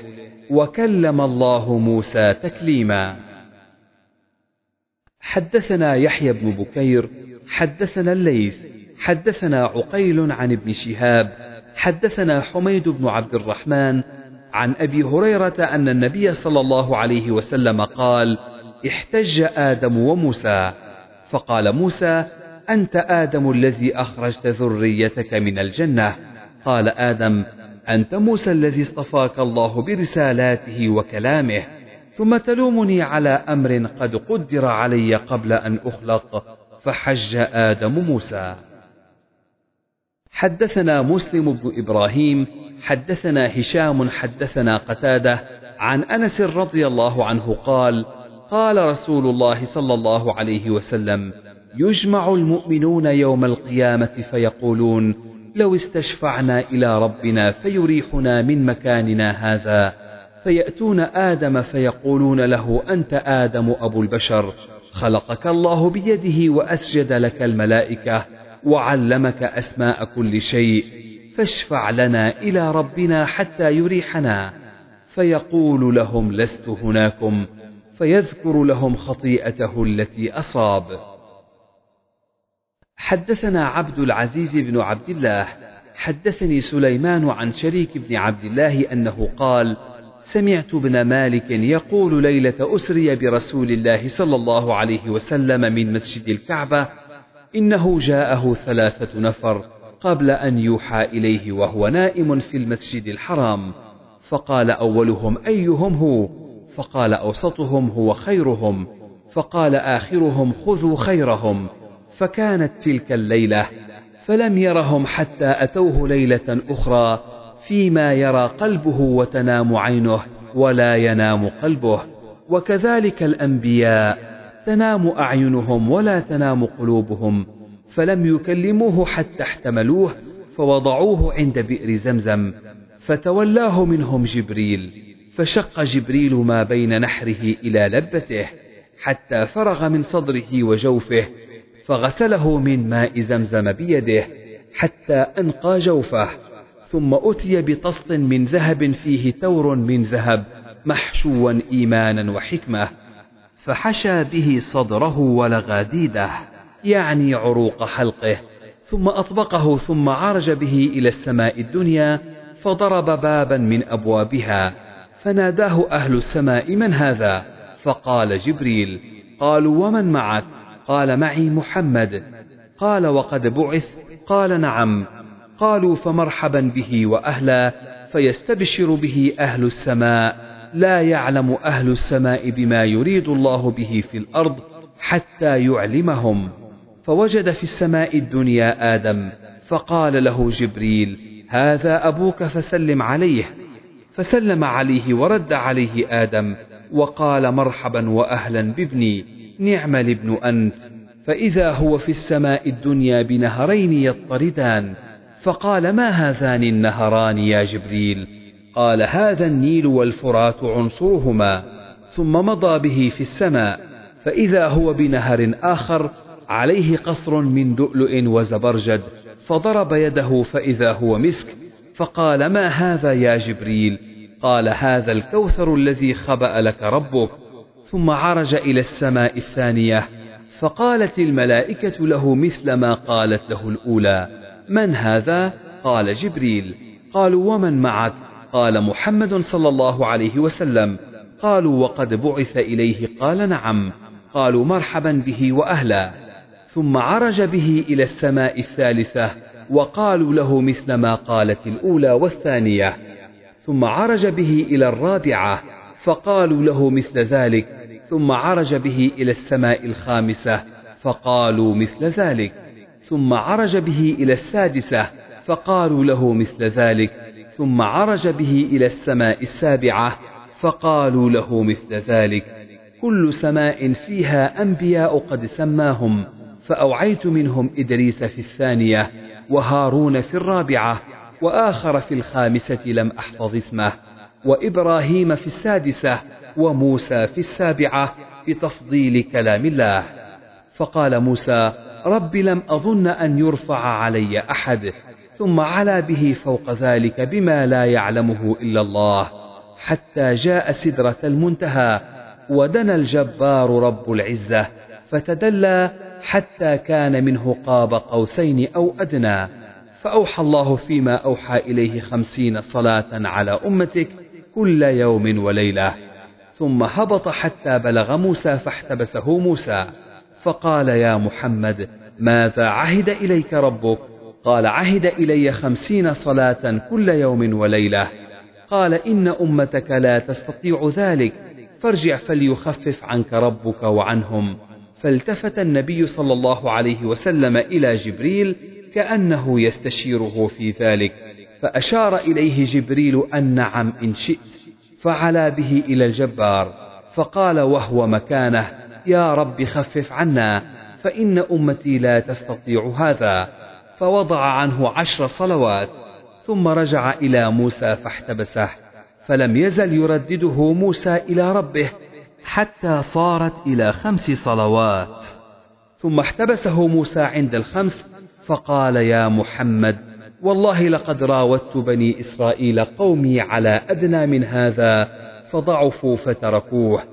وكلم الله موسى تكليما. حدثنا يحيى بن بكير حدثنا الليث حدثنا عقيل عن ابن شهاب حدثنا حميد بن عبد الرحمن عن أبي هريرة أن النبي صلى الله عليه وسلم قال احتج آدم وموسى. فقال موسى أنت آدم الذي أخرجت ذريتك من الجنة. قال آدم أنت موسى الذي اصطفاك الله برسالاته وكلامه ثم تلومني على أمر قد قدر علي قبل أن اخلق فحج آدم موسى. حدثنا مسلم بن إبراهيم حدثنا هشام حدثنا قتادة عن أنس رضي الله عنه قال قال رسول الله صلى الله عليه وسلم يجمع المؤمنون يوم القيامة فيقولون لو استشفعنا إلى ربنا فيريحنا من مكاننا هذا فيأتون آدم فيقولون له أنت آدم أبو البشر خلقك الله بيده وأسجد لك الملائكة وعلمك أسماء كل شيء فاشفع لنا إلى ربنا حتى يريحنا. فيقول لهم لست هناكم فيذكر لهم خطيئته التي أصاب. حدثنا عبد العزيز بن عبد الله حدثني سليمان عن شريك بن عبد الله أنه قال سمعت ابن مالك يقول ليلة أسري برسول الله صلى الله عليه وسلم من مسجد الكعبة إنه جاءه ثلاثة نفر قبل أن يوحى إليه وهو نائم في المسجد الحرام فقال أولهم أيهم هو؟ فقال أوسطهم هو خيرهم فقال آخرهم خذوا خيرهم فكانت تلك الليلة فلم يرهم حتى أتوه ليلة أخرى فيما يرى قلبه وتنام عينه ولا ينام قلبه وكذلك الأنبياء تنام أعينهم ولا تنام قلوبهم فلم يكلموه حتى احتملوه فوضعوه عند بئر زمزم فتولاه منهم جبريل فشق جبريل ما بين نحره إلى لبته حتى فرغ من صدره وجوفه فغسله من ماء زمزم بيده حتى أنقى جوفه ثم أتي بطست من ذهب فيه تور من ذهب محشوا إيمانا وحكمة. فحشى به صدره ولغاديده يعني عروق حلقه ثم أطبقه ثم عرج به إلى السماء الدنيا فضرب بابا من أبوابها فناداه أهل السماء من هذا؟ فقال جبريل قالوا ومن معك؟ قال معي محمد. قال وقد بعث؟ قال نعم. قالوا فمرحبا به وأهلا فيستبشر به أهل السماء. لا يعلم أهل السماء بما يريد الله به في الأرض حتى يعلمهم. فوجد في السماء الدنيا آدم فقال له جبريل هذا أبوك فسلم عليه. فسلم عليه ورد عليه آدم وقال مرحبا وأهلا بابني نعم الابن أنت. فإذا هو في السماء الدنيا بنهرين يضطردان فقال ما هذان النهران يا جبريل؟ قال هذا النيل والفرات عنصرهما ثم مضى به في السماء فإذا هو بنهر آخر عليه قصر من لؤلؤ وزبرجد فضرب يده فإذا هو مسك فقال ما هذا يا جبريل؟ قال هذا الكوثر الذي خبأ لك ربك. ثم عرج إلى السماء الثانية فقالت الملائكة له مثل ما قالت له الأولى. من هذا؟ قال جبريل. قالوا ومن معك؟ قال محمد صلى الله عليه وسلم قالوا وقد بعث إليه قال نعم قالوا مرحبا به وأهلا. ثم عرج به إلى السماء الثالثة وقالوا له مثل ما قالت الأولى والثانية. ثم عرج به إلى الرابعة فقالوا له مثل ذلك. ثم عرج به إلى السماء الخامسة فقالوا مثل ذلك. ثم عرج به إلى السادسة فقالوا له مثل ذلك. ثم عرج به إلى السماء السابعة فقالوا له مثل ذلك كل سماء فيها أنبياء قد سماهم فأوعيت منهم إدريس في الثانية وهارون في الرابعة وآخر في الخامسة لم أحفظ اسمه وإبراهيم في السادسة وموسى في السابعة بتفضيل كلام الله. فقال موسى رب لم أظن أن يرفع علي أحد ثم علا به فوق ذلك بما لا يعلمه إلا الله حتى جاء سدرة المنتهى ودنا الجبار رب العزة فتدلى حتى كان منه قاب قوسين أو أدنى. فأوحى الله فيما أوحى إليه خمسين صلاة على أمتك كل يوم وليلة. ثم هبط حتى بلغ موسى فاحتبسه موسى فقال يا محمد ماذا عهد إليك ربك؟ قال عهد إلي خمسين صلاة كل يوم وليلة. قال إن أمتك لا تستطيع ذلك فارجع فليخفف عنك ربك وعنهم. فالتفت النبي صلى الله عليه وسلم إلى جبريل كأنه يستشيره في ذلك فأشار إليه جبريل أن نعم إن شئت فعلا به إلى الجبار فقال وهو مكانه يا رب خفف عنا فإن أمتي لا تستطيع هذا. فوضع عنه عشر صلوات ثم رجع إلى موسى فاحتبسه فلم يزل يردده موسى إلى ربه حتى صارت إلى خمس صلوات. ثم احتبسه موسى عند الخمس فقال يا محمد والله لقد راودت بني إسرائيل قومي على أدنى من هذا فضعفوا فتركوه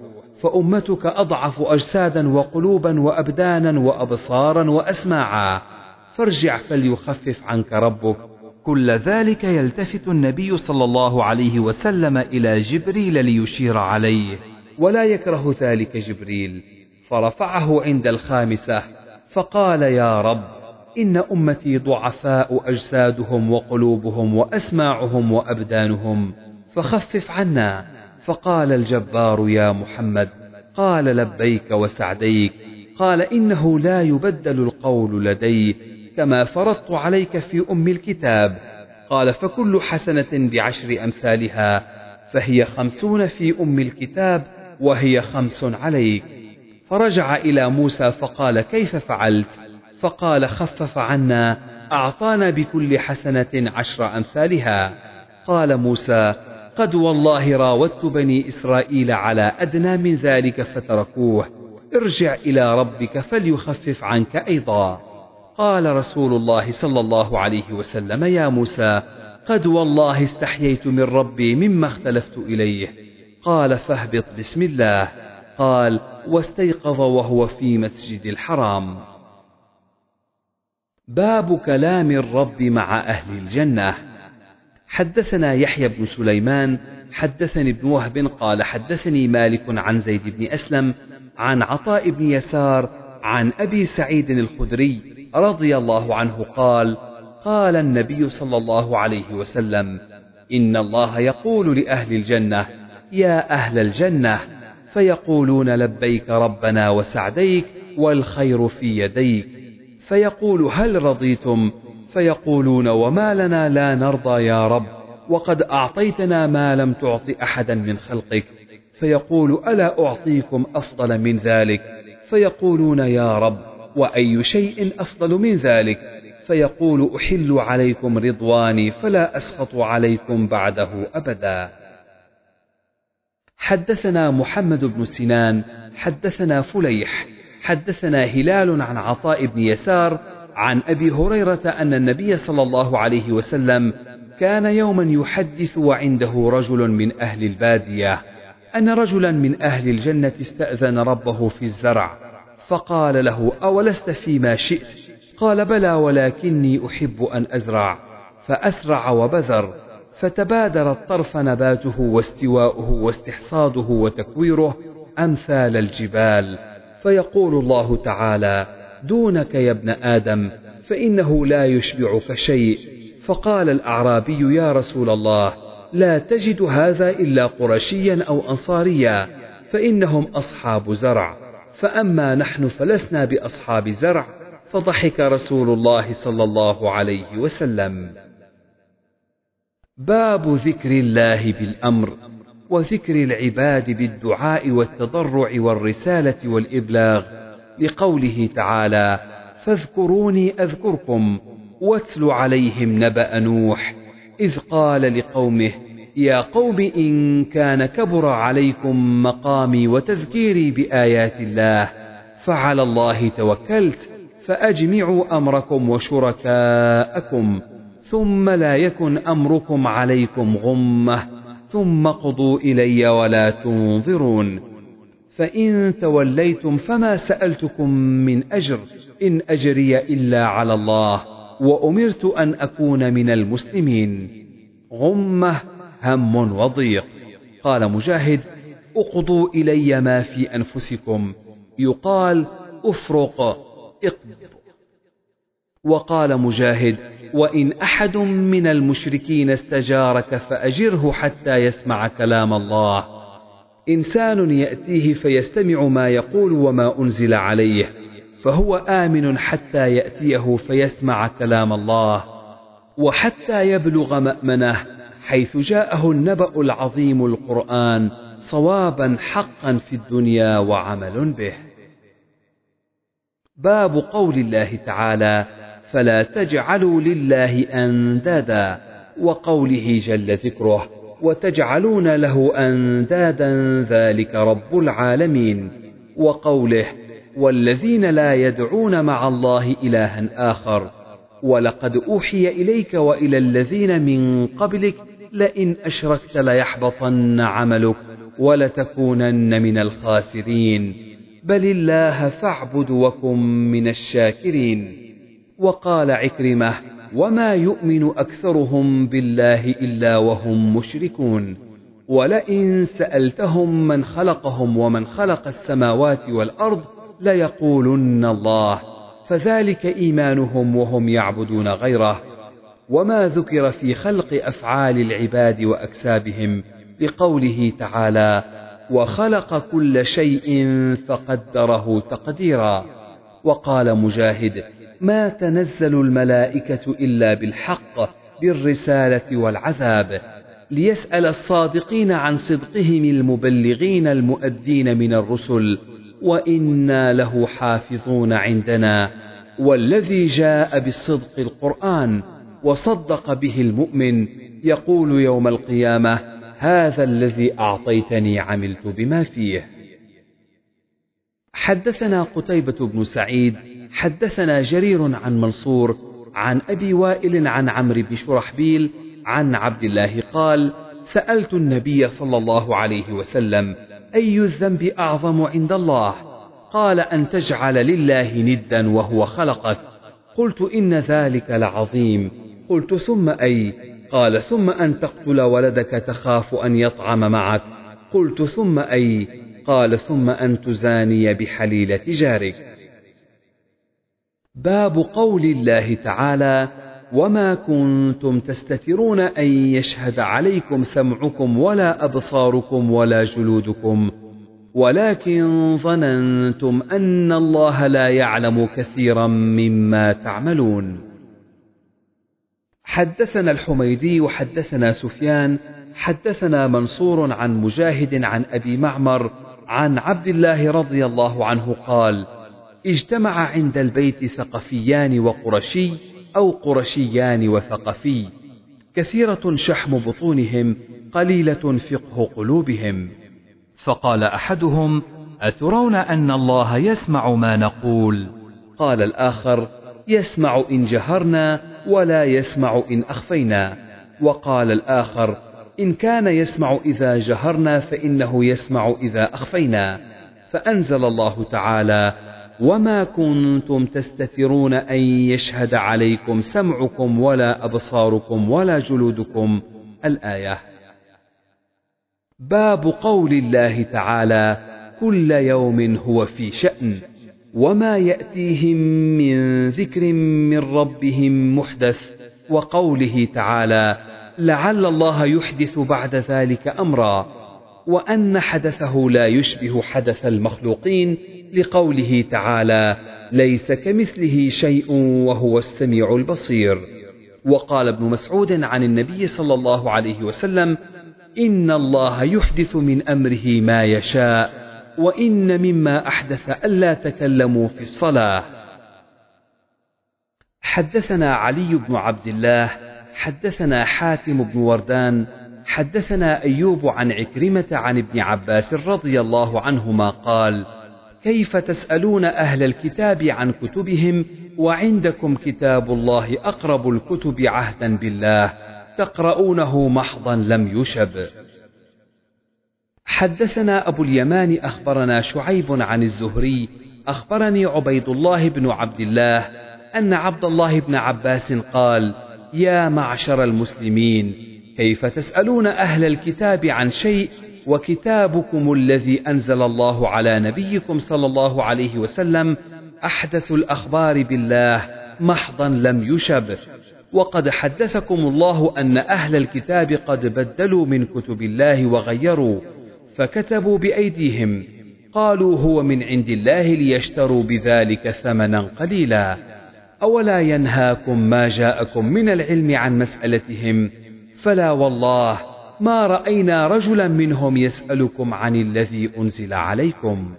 فأمتك أضعف أجسادا وقلوبا وأبدانا وأبصارا وأسماعا. فارجع فليخفف عنك ربك. كل ذلك يلتفت النبي صلى الله عليه وسلم إلى جبريل ليشير عليه. ولا يكره ذلك جبريل. فرفعه عند الخامسة. فقال يا رب إن أمتي ضعفاء أجسادهم وقلوبهم وأسماعهم وأبدانهم. فخفف عنا. فقال الجبار يا محمد قال لبيك وسعديك قال إنه لا يبدل القول لدي كما فرضت عليك في أم الكتاب. قال فكل حسنة بعشر أمثالها فهي خمسون في أم الكتاب وهي خمس عليك. فرجع إلى موسى فقال كيف فعلت؟ فقال خفف عنا أعطانا بكل حسنة عشر أمثالها. قال موسى قد والله راودت بني إسرائيل على أدنى من ذلك فتركوه. ارجع إلى ربك فليخفف عنك أيضا. قال رسول الله صلى الله عليه وسلم يا موسى قد والله استحييت من ربي مما اختلفت إليه. قال فاهبط بسم الله. قال واستيقظ وهو في مسجد الحرام. باب كلام الرب مع أهل الجنة. حدثنا يحيى بن سليمان حدثني ابن وهب قال حدثني مالك عن زيد بن أسلم عن عطاء بن يسار عن أبي سعيد الخدري رضي الله عنه قال قال النبي صلى الله عليه وسلم إن الله يقول لأهل الجنة يا أهل الجنة فيقولون لبيك ربنا وسعديك والخير في يديك فيقول هل رضيتم؟ فيقولون وما لنا لا نرضى يا رب وقد أعطيتنا ما لم تعط أحدا من خلقك فيقول ألا أعطيكم أفضل من ذلك؟ فيقولون يا رب وأي شيء أفضل من ذلك. فيقول أحل عليكم رضواني فلا أسخط عليكم بعده أبدا. حدثنا محمد بن سنان حدثنا فليح حدثنا هلال عن عطاء بن يسار عن أبي هريرة أن النبي صلى الله عليه وسلم كان يوما يحدث وعنده رجل من أهل البادية أن رجلا من أهل الجنة استأذن ربه في الزرع. فقال له أولست فيما شئت؟ قال بلى ولكني أحب أن أزرع. فأسرع وبذر فتبادر الطرف نباته واستواؤه واستحصاده وتكويره أمثال الجبال. فيقول الله تعالى دونك يا ابن آدم فإنه لا يشبعك شيء. فقال الأعرابي يا رسول الله لا تجد هذا إلا قرشيا أو أنصاريا فإنهم أصحاب زرع. فأما نحن فلسنا بأصحاب زرع فضحك رسول الله صلى الله عليه وسلم. باب ذكر الله بالأمر وذكر العباد بالدعاء والتضرع والرسالة والإبلاغ. لقوله تعالى فاذكروني أذكركم واتل عليهم نبأ نوح إذ قال لقومه يا قوم إن كان كبر عليكم مقامي وتذكيري بآيات الله فعلى الله توكلت فأجمعوا أمركم وشركاءكم ثم لا يكن أمركم عليكم غمة ثم قضوا إلي ولا تنظرون. فإن توليتم فما سألتكم من أجر إن أجري إلا على الله وأمرت أن أكون من المسلمين. غمة هم وضيق. قال مجاهد اقضوا إلي ما في أنفسكم. يقال أفرق اقض. وقال مجاهد وإن أحد من المشركين استجارك فأجره حتى يسمع كلام الله. إنسان يأتيه فيستمع ما يقول وما أنزل عليه فهو آمن حتى يأتيه فيسمع كلام الله. وحتى يبلغ مأمنه حيث جاءه النبأ العظيم القرآن صوابا حقا في الدنيا وعمل به. باب قول الله تعالى فلا تجعلوا لله أندادا وقوله جل ذكره وتجعلون له أندادا ذلك رب العالمين وقوله والذين لا يدعون مع الله الها آخر ولقد أوحي إليك وإلى الذين من قبلك لئن أشركت ليحبطن عملك ولتكونن من الخاسرين. بل الله فاعبد وكن من الشاكرين. وقال عكرمة وما يؤمن أكثرهم بالله إلا وهم مشركون. ولئن سألتهم من خلقهم ومن خلق السماوات والأرض ليقولن الله. فذلك إيمانهم وهم يعبدون غيره. وما ذكر في خلق أفعال العباد وأكسابهم بقوله تعالى وخلق كل شيء فقدره تقديرا. وقال مجاهد ما تنزل الملائكة إلا بالحق بالرسالة والعذاب. ليسأل الصادقين عن صدقهم المبلغين المؤدين من الرسل وإنا له حافظون عندنا. والذي جاء بالصدق القرآن وصدق به المؤمن يقول يوم القيامة هذا الذي أعطيتني عملت بما فيه. حدثنا قتيبة بن سعيد حدثنا جرير عن منصور عن أبي وائل عن عمرو بن شرحبيل عن عبد الله قال سألت النبي صلى الله عليه وسلم أي الذنب أعظم عند الله؟ قال أن تجعل لله ندا وهو خلقك. قلت إن ذلك لعظيم. قلت ثم أي؟ قال ثم أن تقتل ولدك تخاف أن يطعم معك. قلت ثم أي؟ قال ثم أن تزاني بحليلة جارك. باب قول الله تعالى وما كنتم تستترون أن يشهد عليكم سمعكم ولا أبصاركم ولا جلودكم. ولكن ظننتم أن الله لا يعلم كثيرا مما تعملون. حدثنا الحميدي وحدثنا سفيان حدثنا منصور عن مجاهد عن أبي معمر عن عبد الله رضي الله عنه قال اجتمع عند البيت ثقفيان وقرشي أو قرشيان وثقفي كثيرة شحم بطونهم قليلة فقه قلوبهم. فقال أحدهم أترون أن الله يسمع ما نقول؟ قال الآخر يسمع إن جهرنا ولا يسمع إن أخفينا. وقال الآخر إن كان يسمع إذا جهرنا فإنه يسمع إذا أخفينا. فأنزل الله تعالى وما كنتم تستترون أن يشهد عليكم سمعكم ولا أبصاركم ولا جلودكم. الآية. باب قول الله تعالى كل يوم هو في شأن. وما ياتيهم من ذكر من ربهم محدث وقوله تعالى لعل الله يحدث بعد ذلك امرا وان حدثه لا يشبه حدث المخلوقين لقوله تعالى ليس كمثله شيء وهو السميع البصير وقال ابن مسعود عن النبي صلى الله عليه وسلم ان الله يحدث من امره ما يشاء وإن مما أحدث ألا تكلموا في الصلاة. حدثنا علي بن عبد الله حدثنا حاتم بن وردان حدثنا أيوب عن عكرمة عن ابن عباس رضي الله عنهما قال كيف تسألون أهل الكتاب عن كتبهم؟ وعندكم كتاب الله أقرب الكتب عهدا بالله تقرؤونه محضا لم يشب. حدثنا أبو اليمان أخبرنا شعيب عن الزهري أخبرني عبيد الله بن عبد الله أن عبد الله بن عباس قال يا معشر المسلمين كيف تسألون أهل الكتاب عن شيء وكتابكم الذي أنزل الله على نبيكم صلى الله عليه وسلم؟ أحدث الأخبار بالله محضا لم يشب. وقد حدثكم الله أن أهل الكتاب قد بدلوا من كتب الله وغيروا فكتبوا بأيديهم قالوا هو من عند الله ليشتروا بذلك ثمنا قليلا. أولا ينهاكم ما جاءكم من العلم عن مسألتهم فلا والله ما رأينا رجلا منهم يسألكم عن الذي أنزل عليكم.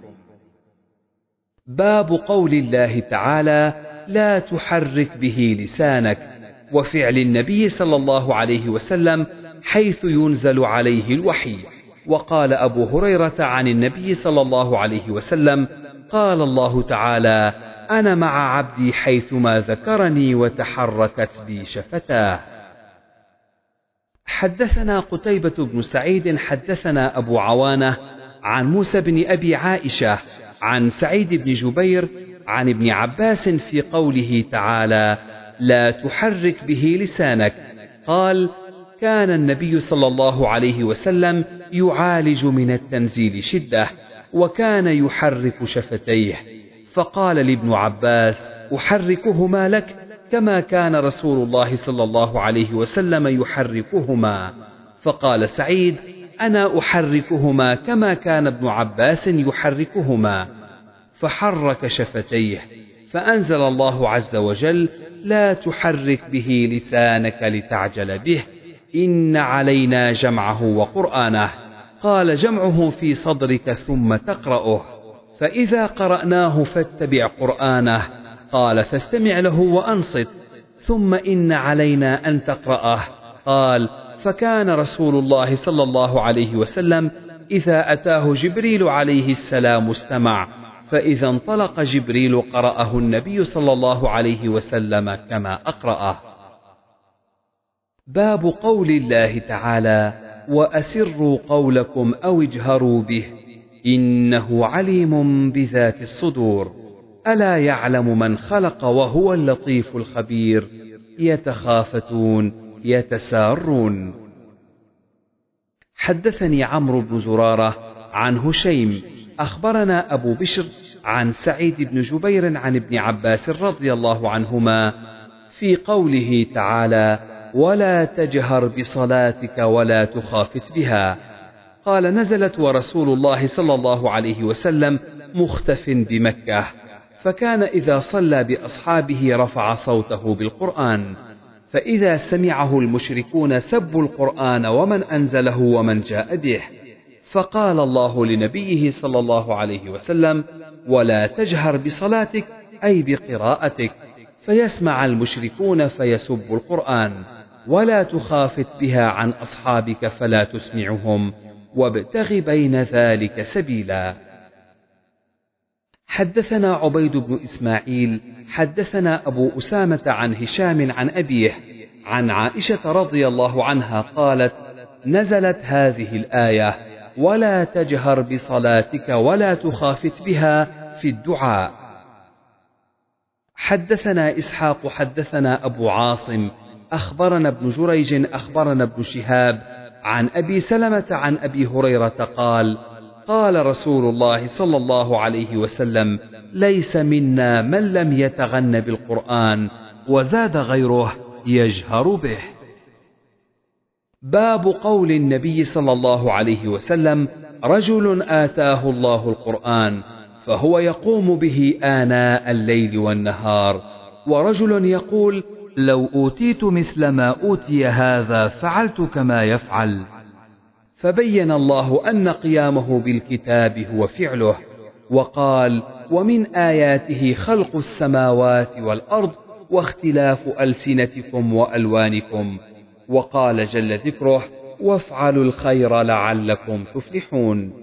باب قول الله تعالى لا تحرك به لسانك وفعل النبي صلى الله عليه وسلم حيث ينزل عليه الوحي. وقال أبو هريرة عن النبي صلى الله عليه وسلم قال الله تعالى أنا مع عبدي حيثما ذكرني وتحركت بي شفتاه. حدثنا قتيبة بن سعيد حدثنا أبو عوانة عن موسى بن أبي عائشة عن سعيد بن جبير عن ابن عباس في قوله تعالى لا تحرك به لسانك. قال كان النبي صلى الله عليه وسلم يعالج من التنزيل شدة وكان يحرك شفتيه. فقال لابن عباس أحركهما لك كما كان رسول الله صلى الله عليه وسلم يحركهما. فقال سعيد أنا أحركهما كما كان ابن عباس يحركهما. فحرك شفتيه. فأنزل الله عز وجل لا تحرك به لسانك لتعجل به. إن علينا جمعه وقرآنه. قال جمعه في صدرك ثم تقرأه فإذا قرأناه فاتبع قرآنه. قال فاستمع له وأنصت. ثم إن علينا أن تقرأه. قال فكان رسول الله صلى الله عليه وسلم إذا أتاه جبريل عليه السلام استمع. فإذا انطلق جبريل قرأه النبي صلى الله عليه وسلم كما أقرأه. باب قول الله تعالى وأسروا قولكم أو اجهروا به إنه عليم بذات الصدور. ألا يعلم من خلق وهو اللطيف الخبير؟ يتخافتون يتسارون. حدثني عمرو بن زرارة عن هشيم أخبرنا أبو بشر عن سعيد بن جبير عن ابن عباس رضي الله عنهما في قوله تعالى ولا تجهر بصلاتك ولا تخافت بها. قال نزلت ورسول الله صلى الله عليه وسلم مختف بمكة فكان إذا صلى بأصحابه رفع صوته بالقرآن فإذا سمعه المشركون سبوا القرآن ومن أنزله ومن جاء به. فقال الله لنبيه صلى الله عليه وسلم ولا تجهر بصلاتك أي بقراءتك فيسمع المشركون فيسبوا القرآن. ولا تخافت بها عن أصحابك فلا تسمعهم وابتغ بين ذلك سبيلا. حدثنا عبيد بن إسماعيل حدثنا أبو أسامة عن هشام عن أبيه عن عائشة رضي الله عنها قالت نزلت هذه الآية ولا تجهر بصلاتك ولا تخافت بها في الدعاء. حدثنا إسحاق حدثنا أبو عاصم أخبرنا ابن جريج أخبرنا ابن شهاب عن أبي سلمة عن أبي هريرة قال قال رسول الله صلى الله عليه وسلم ليس منا من لم يتغن بالقرآن وزاد غيره يجهر به. باب قول النبي صلى الله عليه وسلم رجل آتاه الله القرآن فهو يقوم به آناء الليل والنهار ورجل يقول لو أوتيت مثل ما أوتي هذا فعلت كما يفعل. فبين الله أن قيامه بالكتاب هو فعله وقال ومن آياته خلق السماوات والأرض واختلاف ألسنتكم وألوانكم. وقال جل ذكره وافعلوا الخير لعلكم تفلحون.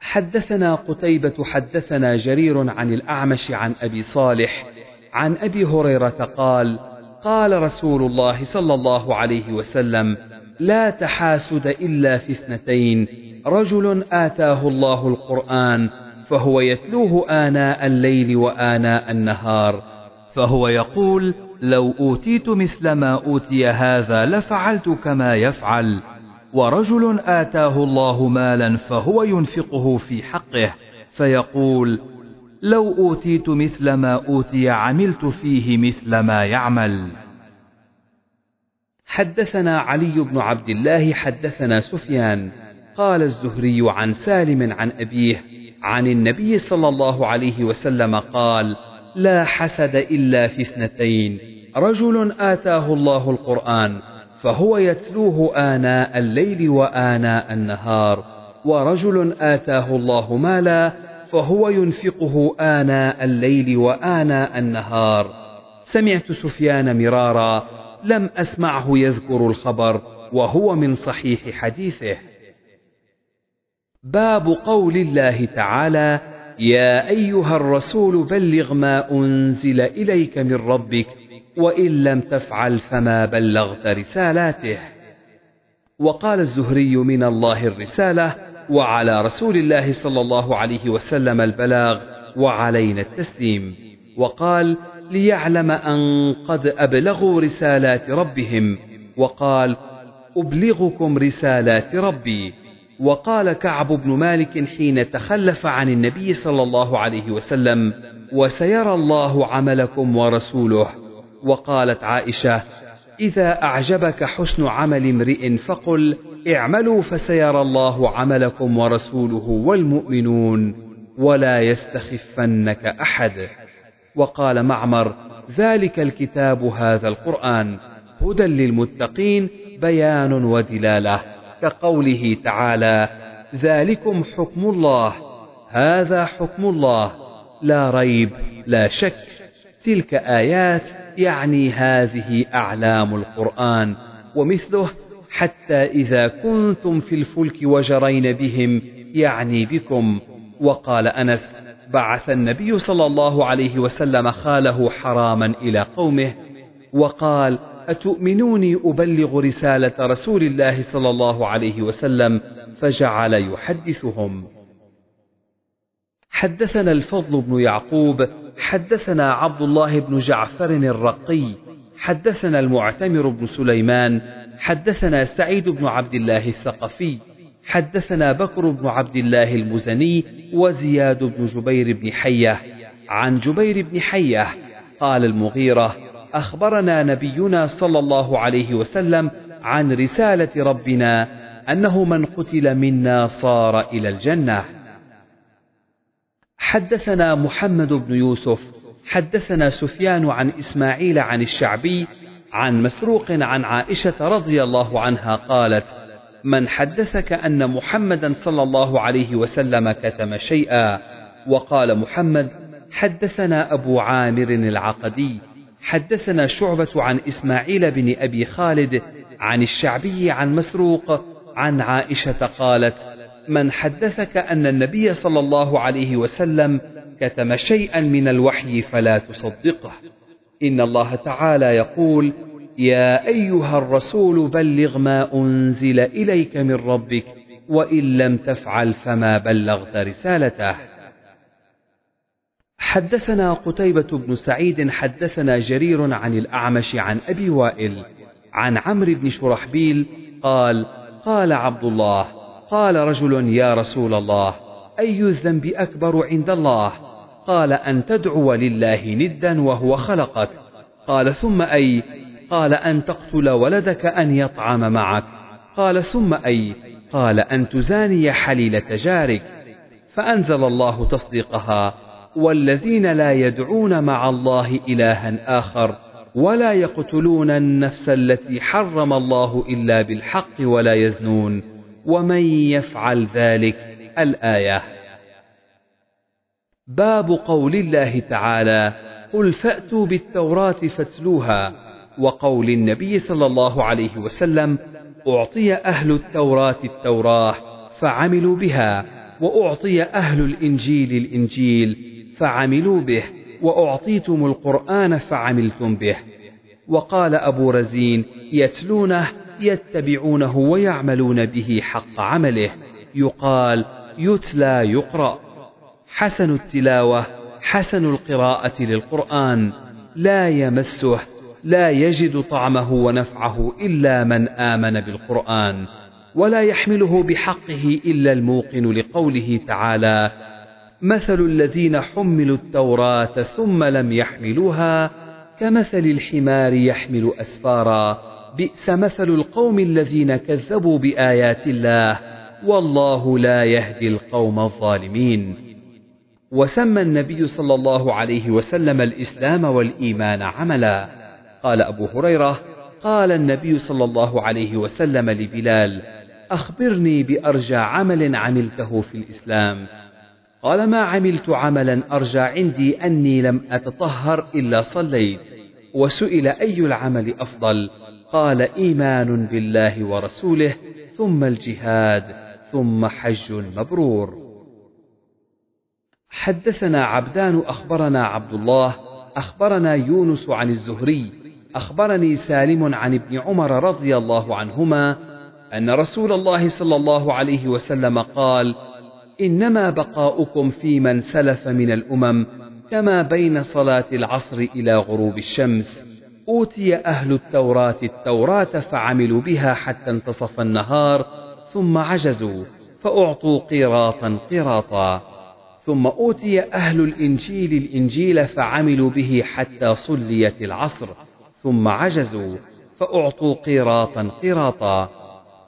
حدثنا قتيبة حدثنا جرير عن الأعمش عن أبي صالح عن أبي هريرة قال قال رسول الله صلى الله عليه وسلم لا تحاسد إلا في اثنتين رجل آتاه الله القرآن فهو يتلوه آناء الليل وآناء النهار فهو يقول لو أوتيت مثل ما أوتي هذا لفعلت كما يفعل ورجل آتاه الله مالا فهو ينفقه في حقه فيقول لو أوتيت مثل ما أوتي عملت فيه مثل ما يعمل. حدثنا علي بن عبد الله حدثنا سفيان. قال الزهري عن سالم عن أبيه عن النبي صلى الله عليه وسلم قال لا حسد إلا في اثنتين رجل آتاه الله القرآن فهو يتلوه آناء الليل وآناء النهار ورجل آتاه الله مالا فهو ينفقه آناء الليل وآناء النهار. سمعت سفيان مرارا لم أسمعه يذكر الخبر وهو من صحيح حديثه. باب قول الله تعالى يا أيها الرسول بلغ ما أنزل إليك من ربك وإن لم تفعل فما بلغت رسالاته. وقال الزهري من الله الرسالة وعلى رسول الله صلى الله عليه وسلم البلاغ وعلينا التسليم. وقال ليعلم أن قد أبلغوا رسالات ربهم. وقال أبلغكم رسالات ربي. وقال كعب بن مالك حين تخلف عن النبي صلى الله عليه وسلم وسيرى الله عملكم ورسوله. وقالت عائشة إذا أعجبك حسن عمل امرئ فقل اعملوا فسيرى الله عملكم ورسوله والمؤمنون ولا يستخفنك أحد. وقال معمر ذلك الكتاب هذا القرآن هدى للمتقين بيان ودلالة كقوله تعالى ذلكم حكم الله هذا حكم الله لا ريب لا شك. تلك آيات يعني هذه أعلام القرآن ومثله حتى إذا كنتم في الفلك وجرين بهم يعني بكم. وقال أنس بعث النبي صلى الله عليه وسلم خاله حراما إلى قومه وقال أتؤمنوني أبلغ رسالة رسول الله صلى الله عليه وسلم؟ فجعل يحدثهم. حدثنا الفضل بن يعقوب حدثنا عبد الله بن جعفر الرقي حدثنا المعتمر بن سليمان حدثنا سعيد بن عبد الله الثقفي حدثنا بكر بن عبد الله المزني وزياد بن جبير بن حية. عن جبير بن حية قال المغيرة أخبرنا نبينا صلى الله عليه وسلم عن رسالة ربنا أنه من قتل منا صار إلى الجنة. حدثنا محمد بن يوسف حدثنا سفيان عن إسماعيل عن الشعبي عن مسروق عن عائشة رضي الله عنها قالت من حدثك أن محمدا صلى الله عليه وسلم كتم شيئا. وقال محمد حدثنا أبو عامر العقدي حدثنا شعبة عن إسماعيل بن أبي خالد عن الشعبي عن مسروق عن عائشة قالت من حدثك أن النبي صلى الله عليه وسلم كتم شيئا من الوحي فلا تصدقه. إن الله تعالى يقول يا أيها الرسول بلغ ما أنزل إليك من ربك وإن لم تفعل فما بلغت رسالته. حدثنا قتيبة بن سعيد حدثنا جرير عن الأعمش عن أبي وائل عن عمرو بن شرحبيل قال قال عبد الله قال رجل يا رسول الله أي الذنب أكبر عند الله؟ قال أن تدعو لله ندا وهو خلقك. قال ثم أي قال أن تقتل ولدك أن يطعم معك. قال ثم أي قال أن تزاني حليلة جارك. فأنزل الله تصديقها. والذين لا يدعون مع الله إلها آخر ولا يقتلون النفس التي حرم الله إلا بالحق ولا يزنون. ومن يفعل ذلك الآية. باب قول الله تعالى قل فأتوا بالتوراة فاتلوها وقول النبي صلى الله عليه وسلم أعطي أهل التوراة التوراة فعملوا بها وأعطي أهل الإنجيل الإنجيل فعملوا به وأعطيتم القرآن فعملتم به وقال أبو رزين يتلونه يتبعونه ويعملون به حق عمله يقال يتلى يقرأ حسن التلاوة حسن القراءة للقرآن لا يمسه لا يجد طعمه ونفعه إلا من آمن بالقرآن ولا يحمله بحقه إلا الموقن لقوله تعالى مثل الذين حملوا التوراة ثم لم يحملوها كمثل الحمار يحمل أسفارا بئس مثل القوم الذين كذبوا بآيات الله والله لا يهدي القوم الظالمين وسمى النبي صلى الله عليه وسلم الإسلام والإيمان عملا. قال أبو هريرة قال النبي صلى الله عليه وسلم لبلال أخبرني بأرجى عمل عملته في الإسلام. قال ما عملت عملا أرجى عندي أني لم أتطهر إلا صليت وسئل أي العمل أفضل؟ قال إيمان بالله ورسوله ثم الجهاد ثم حج مبرور. حدثنا عبدان أخبرنا عبد الله أخبرنا يونس عن الزهري أخبرني سالم عن ابن عمر رضي الله عنهما أن رسول الله صلى الله عليه وسلم قال إنما بقاؤكم في من سلف من الأمم كما بين صلاة العصر إلى غروب الشمس. أوتي أهل التوراة التوراة فعملوا بها حتى انتصف النهار ثم عجزوا فأعطوا قيراطا قيراطا ثم أوتي أهل الإنجيل الإنجيل فعملوا به حتى صليت العصر ثم عجزوا فأعطوا قيراطا قيراطا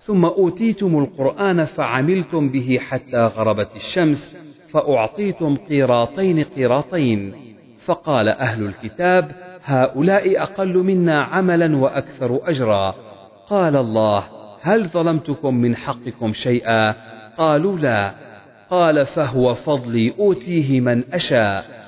ثم أوتيتم القرآن فعملتم به حتى غربت الشمس فأعطيتم قيراطين قيراطين فقال أهل الكتاب هؤلاء أقل منا عملا وأكثر أجرا. قال الله هل ظلمتكم من حقكم شيئا؟ قالوا لا. قال فهو فضلي أوتيه من أشاء.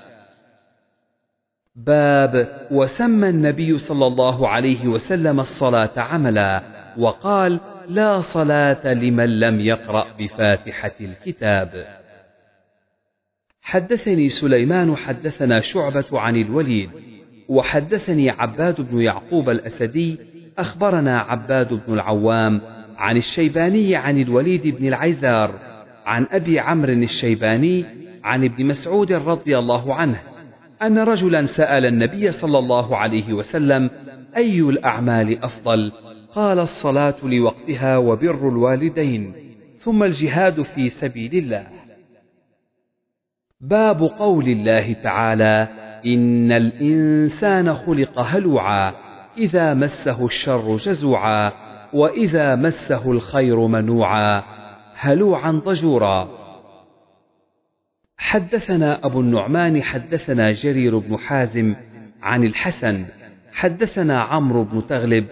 باب وسمى النبي صلى الله عليه وسلم الصلاة عملا وقال لا صلاة لمن لم يقرأ بفاتحة الكتاب. حدثني سليمان حدثنا شعبة عن الوليد وحدثني عباد بن يعقوب الأسدي أخبرنا عباد بن العوام عن الشيباني عن الوليد بن العيزار عن أبي عمرو الشيباني عن ابن مسعود رضي الله عنه أن رجلا سأل النبي صلى الله عليه وسلم أي الأعمال أفضل؟ قال الصلاة لوقتها وبر الوالدين ثم الجهاد في سبيل الله. باب قول الله تعالى إن الإنسان خلق هلوعا إذا مسه الشر جزوعا وإذا مسه الخير منوعا. هلوعا ضجورا حدثنا أبو النعمان حدثنا جرير بن حازم عن الحسن حدثنا عمرو بن تغلب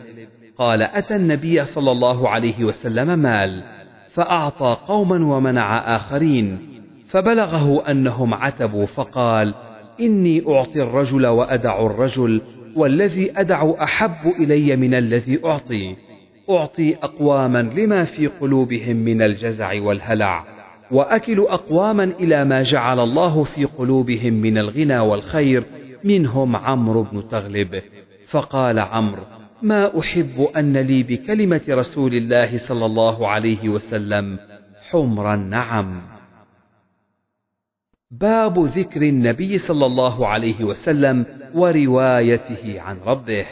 قال أتى النبي صلى الله عليه وسلم مال فأعطى قوما ومنع آخرين فبلغه أنهم عتبوا فقال إني أعطي الرجل وأدع الرجل والذي أدع أحب إلي من الذي أعطي. أعطي أقواما لما في قلوبهم من الجزع والهلع وأكل أقواما إلى ما جعل الله في قلوبهم من الغنى والخير منهم عمرو بن تغلب. فقال عمرو ما أحب أن لي بكلمة رسول الله صلى الله عليه وسلم حمر النعم باب ذكر النبي صلى الله عليه وسلم وروايته عن ربه.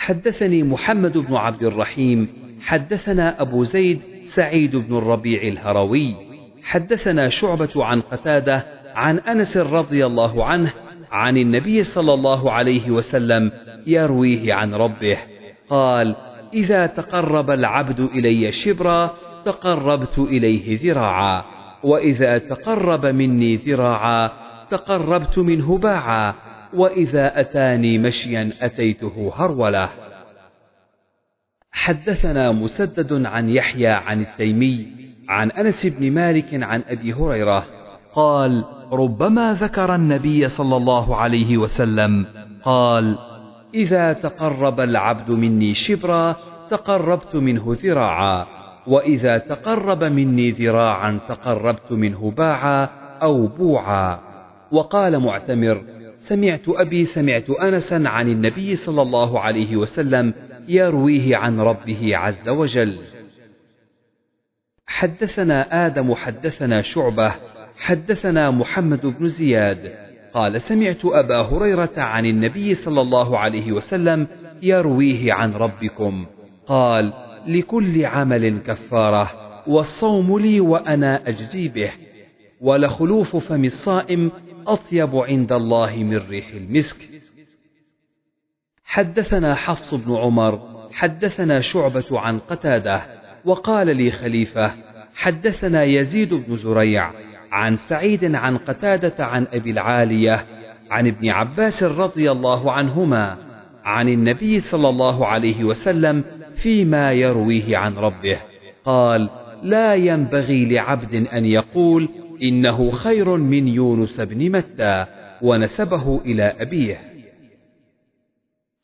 حدثني محمد بن عبد الرحيم حدثنا أبو زيد سعيد بن الربيع الهروي حدثنا شعبة عن قتادة عن أنس رضي الله عنه عن النبي صلى الله عليه وسلم يرويه عن ربه قال إذا تقرب العبد إلي شبرا تقربت إليه ذراعا وإذا تقرب مني ذراعا تقربت منه باعا وإذا أتاني مشيا أتيته هرولة حدثنا مسدد عن يحيى عن التيمي عن أنس بن مالك عن أبي هريرة قال ربما ذكر النبي صلى الله عليه وسلم. قال إذا تقرب العبد مني شبرا تقربت منه ذراعا. وإذا تقرب مني ذراعا تقربت منه باعا أو بوعا. وقال معتمر سمعت أبي سمعت أنسا عن النبي صلى الله عليه وسلم يرويه عن ربه عز وجل. حدثنا آدم حدثنا شعبة حدثنا محمد بن زياد. قال سمعت أبا هريرة عن النبي صلى الله عليه وسلم يرويه عن ربكم. قال لكل عمل كفارة والصوم لي وأنا أجزي به. ولخلوف فم الصائم أطيب عند الله من ريح المسك. حدثنا حفص بن عمر حدثنا شعبة عن قتادة وقال لي خليفة حدثنا يزيد بن زريع عن سعيد عن قتادة عن أبي العالية عن ابن عباس رضي الله عنهما عن النبي صلى الله عليه وسلم فيما يرويه عن ربه. قال لا ينبغي لعبد أن يقول إنه خير من يونس بن متى ونسبه إلى أبيه.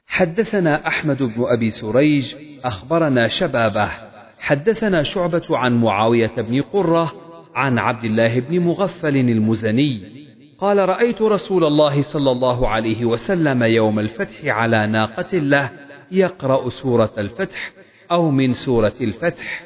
حدثنا أحمد بن أبي سريج أخبرنا شبابه. حدثنا شعبة عن معاوية بن قرة عن عبد الله بن مغفل المزني. قال رأيت رسول الله صلى الله عليه وسلم يوم الفتح على ناقة له يقرأ سورة الفتح أو من سورة الفتح.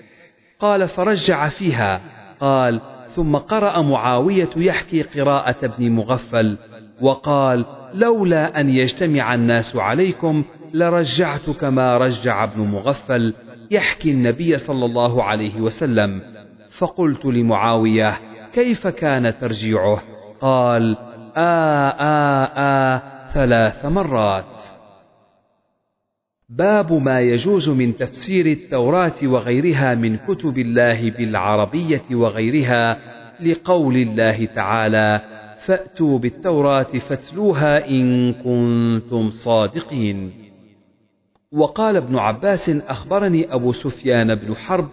قال فرجع فيها. قال ثم قرأ معاوية يحكي قراءة ابن مغفل وقال لولا أن يجتمع الناس عليكم لرجعت كما رجع ابن مغفل يحكي النبي صلى الله عليه وسلم. فقلت لمعاوية كيف كان ترجيعه؟ قال آ آ آ ثلاث مرات. باب ما يجوز من تفسير التوراة وغيرها من كتب الله بالعربية وغيرها لقول الله تعالى فأتوا بالتوراة فاتلوها إن كنتم صادقين وقال ابن عباس أخبرني أبو سفيان بن حرب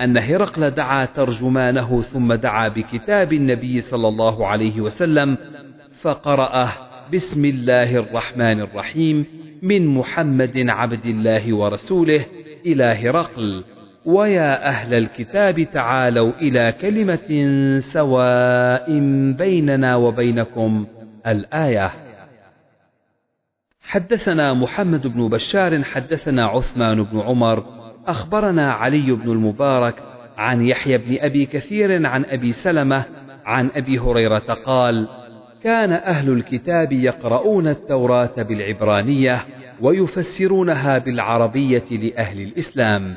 أن هرقل دعا ترجمانه ثم دعا بكتاب النبي صلى الله عليه وسلم فقرأه بسم الله الرحمن الرحيم من محمد عبد الله ورسوله إلى هرقل. ويا أهل الكتاب تعالوا إلى كلمة سواء بيننا وبينكم. الآية. حدثنا محمد بن بشار حدثنا عثمان بن عمر أخبرنا علي بن المبارك عن يحيى بن أبي كثير عن أبي سلمة عن أبي هريرة قال كان أهل الكتاب يقرؤون التوراة بالعبرانية ويفسرونها بالعربية لأهل الإسلام.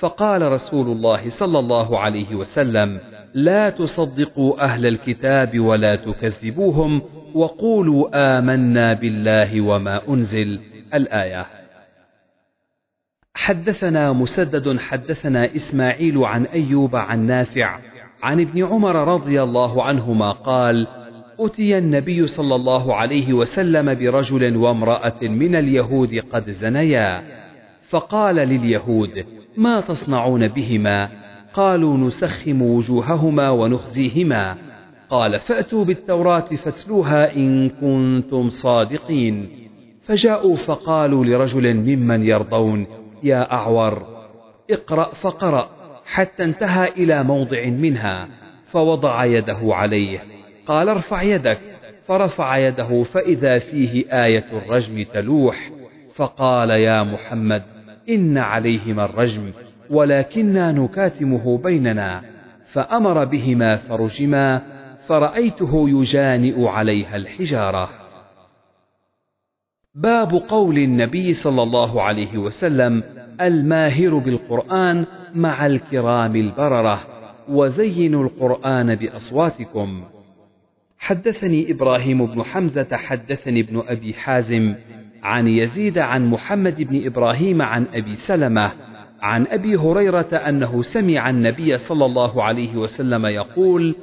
فقال رسول الله صلى الله عليه وسلم لا تصدقوا أهل الكتاب ولا تكذبوهم وقولوا آمنا بالله وما أنزل. الآية. حدثنا مسدد حدثنا إسماعيل عن أيوب عن نافع عن ابن عمر رضي الله عنهما قال أتي النبي صلى الله عليه وسلم برجل وامرأة من اليهود قد زنيا. فقال لليهود ما تصنعون بهما؟ قالوا نسخم وجوههما ونخزيهما. قال فأتوا بالتوراة فاتلوها إن كنتم صادقين. فجاءوا فقالوا لرجل ممن يرضون يا أعور اقرأ فقرأ حتى انتهى إلى موضع منها. فوضع يده عليه. قال ارفع يدك. فرفع يده فإذا فيه آية الرجم تلوح فقال يا محمد إن عليهما الرجم ولكنا نكاتمه بيننا. فأمر بهما فرجما فرأيته يجانئ عليها الحجارة. باب قول النبي صلى الله عليه وسلم الماهر بالقرآن مع الكرام البررة وزينوا القرآن بأصواتكم. حدثني إبراهيم بن حمزة حدثني ابن أبي حازم عن يزيد عن محمد بن إبراهيم عن أبي سلمة عن أبي هريرة أنه سمع النبي صلى الله عليه وسلم يقول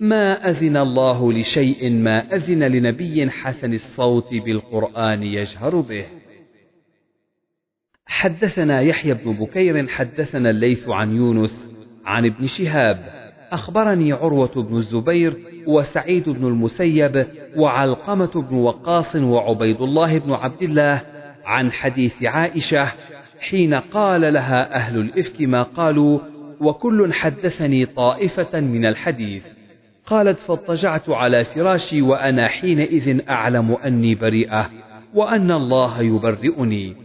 ما أذن الله لشيء ما أذن لنبي حسن الصوت بالقرآن يجهر به. حدثنا يحيى بن بكير حدثنا الليث عن يونس عن ابن شهاب أخبرني عروة بن الزبير وسعيد بن المسيب وعلقمة بن وقاص وعبيد الله بن عبد الله عن حديث عائشة حين قال لها أهل الإفك ما قالوا وكل حدثني طائفة من الحديث. قالت فاضطجعت على فراشي وأنا حينئذ أعلم أني بريئة وأن الله يبرئني.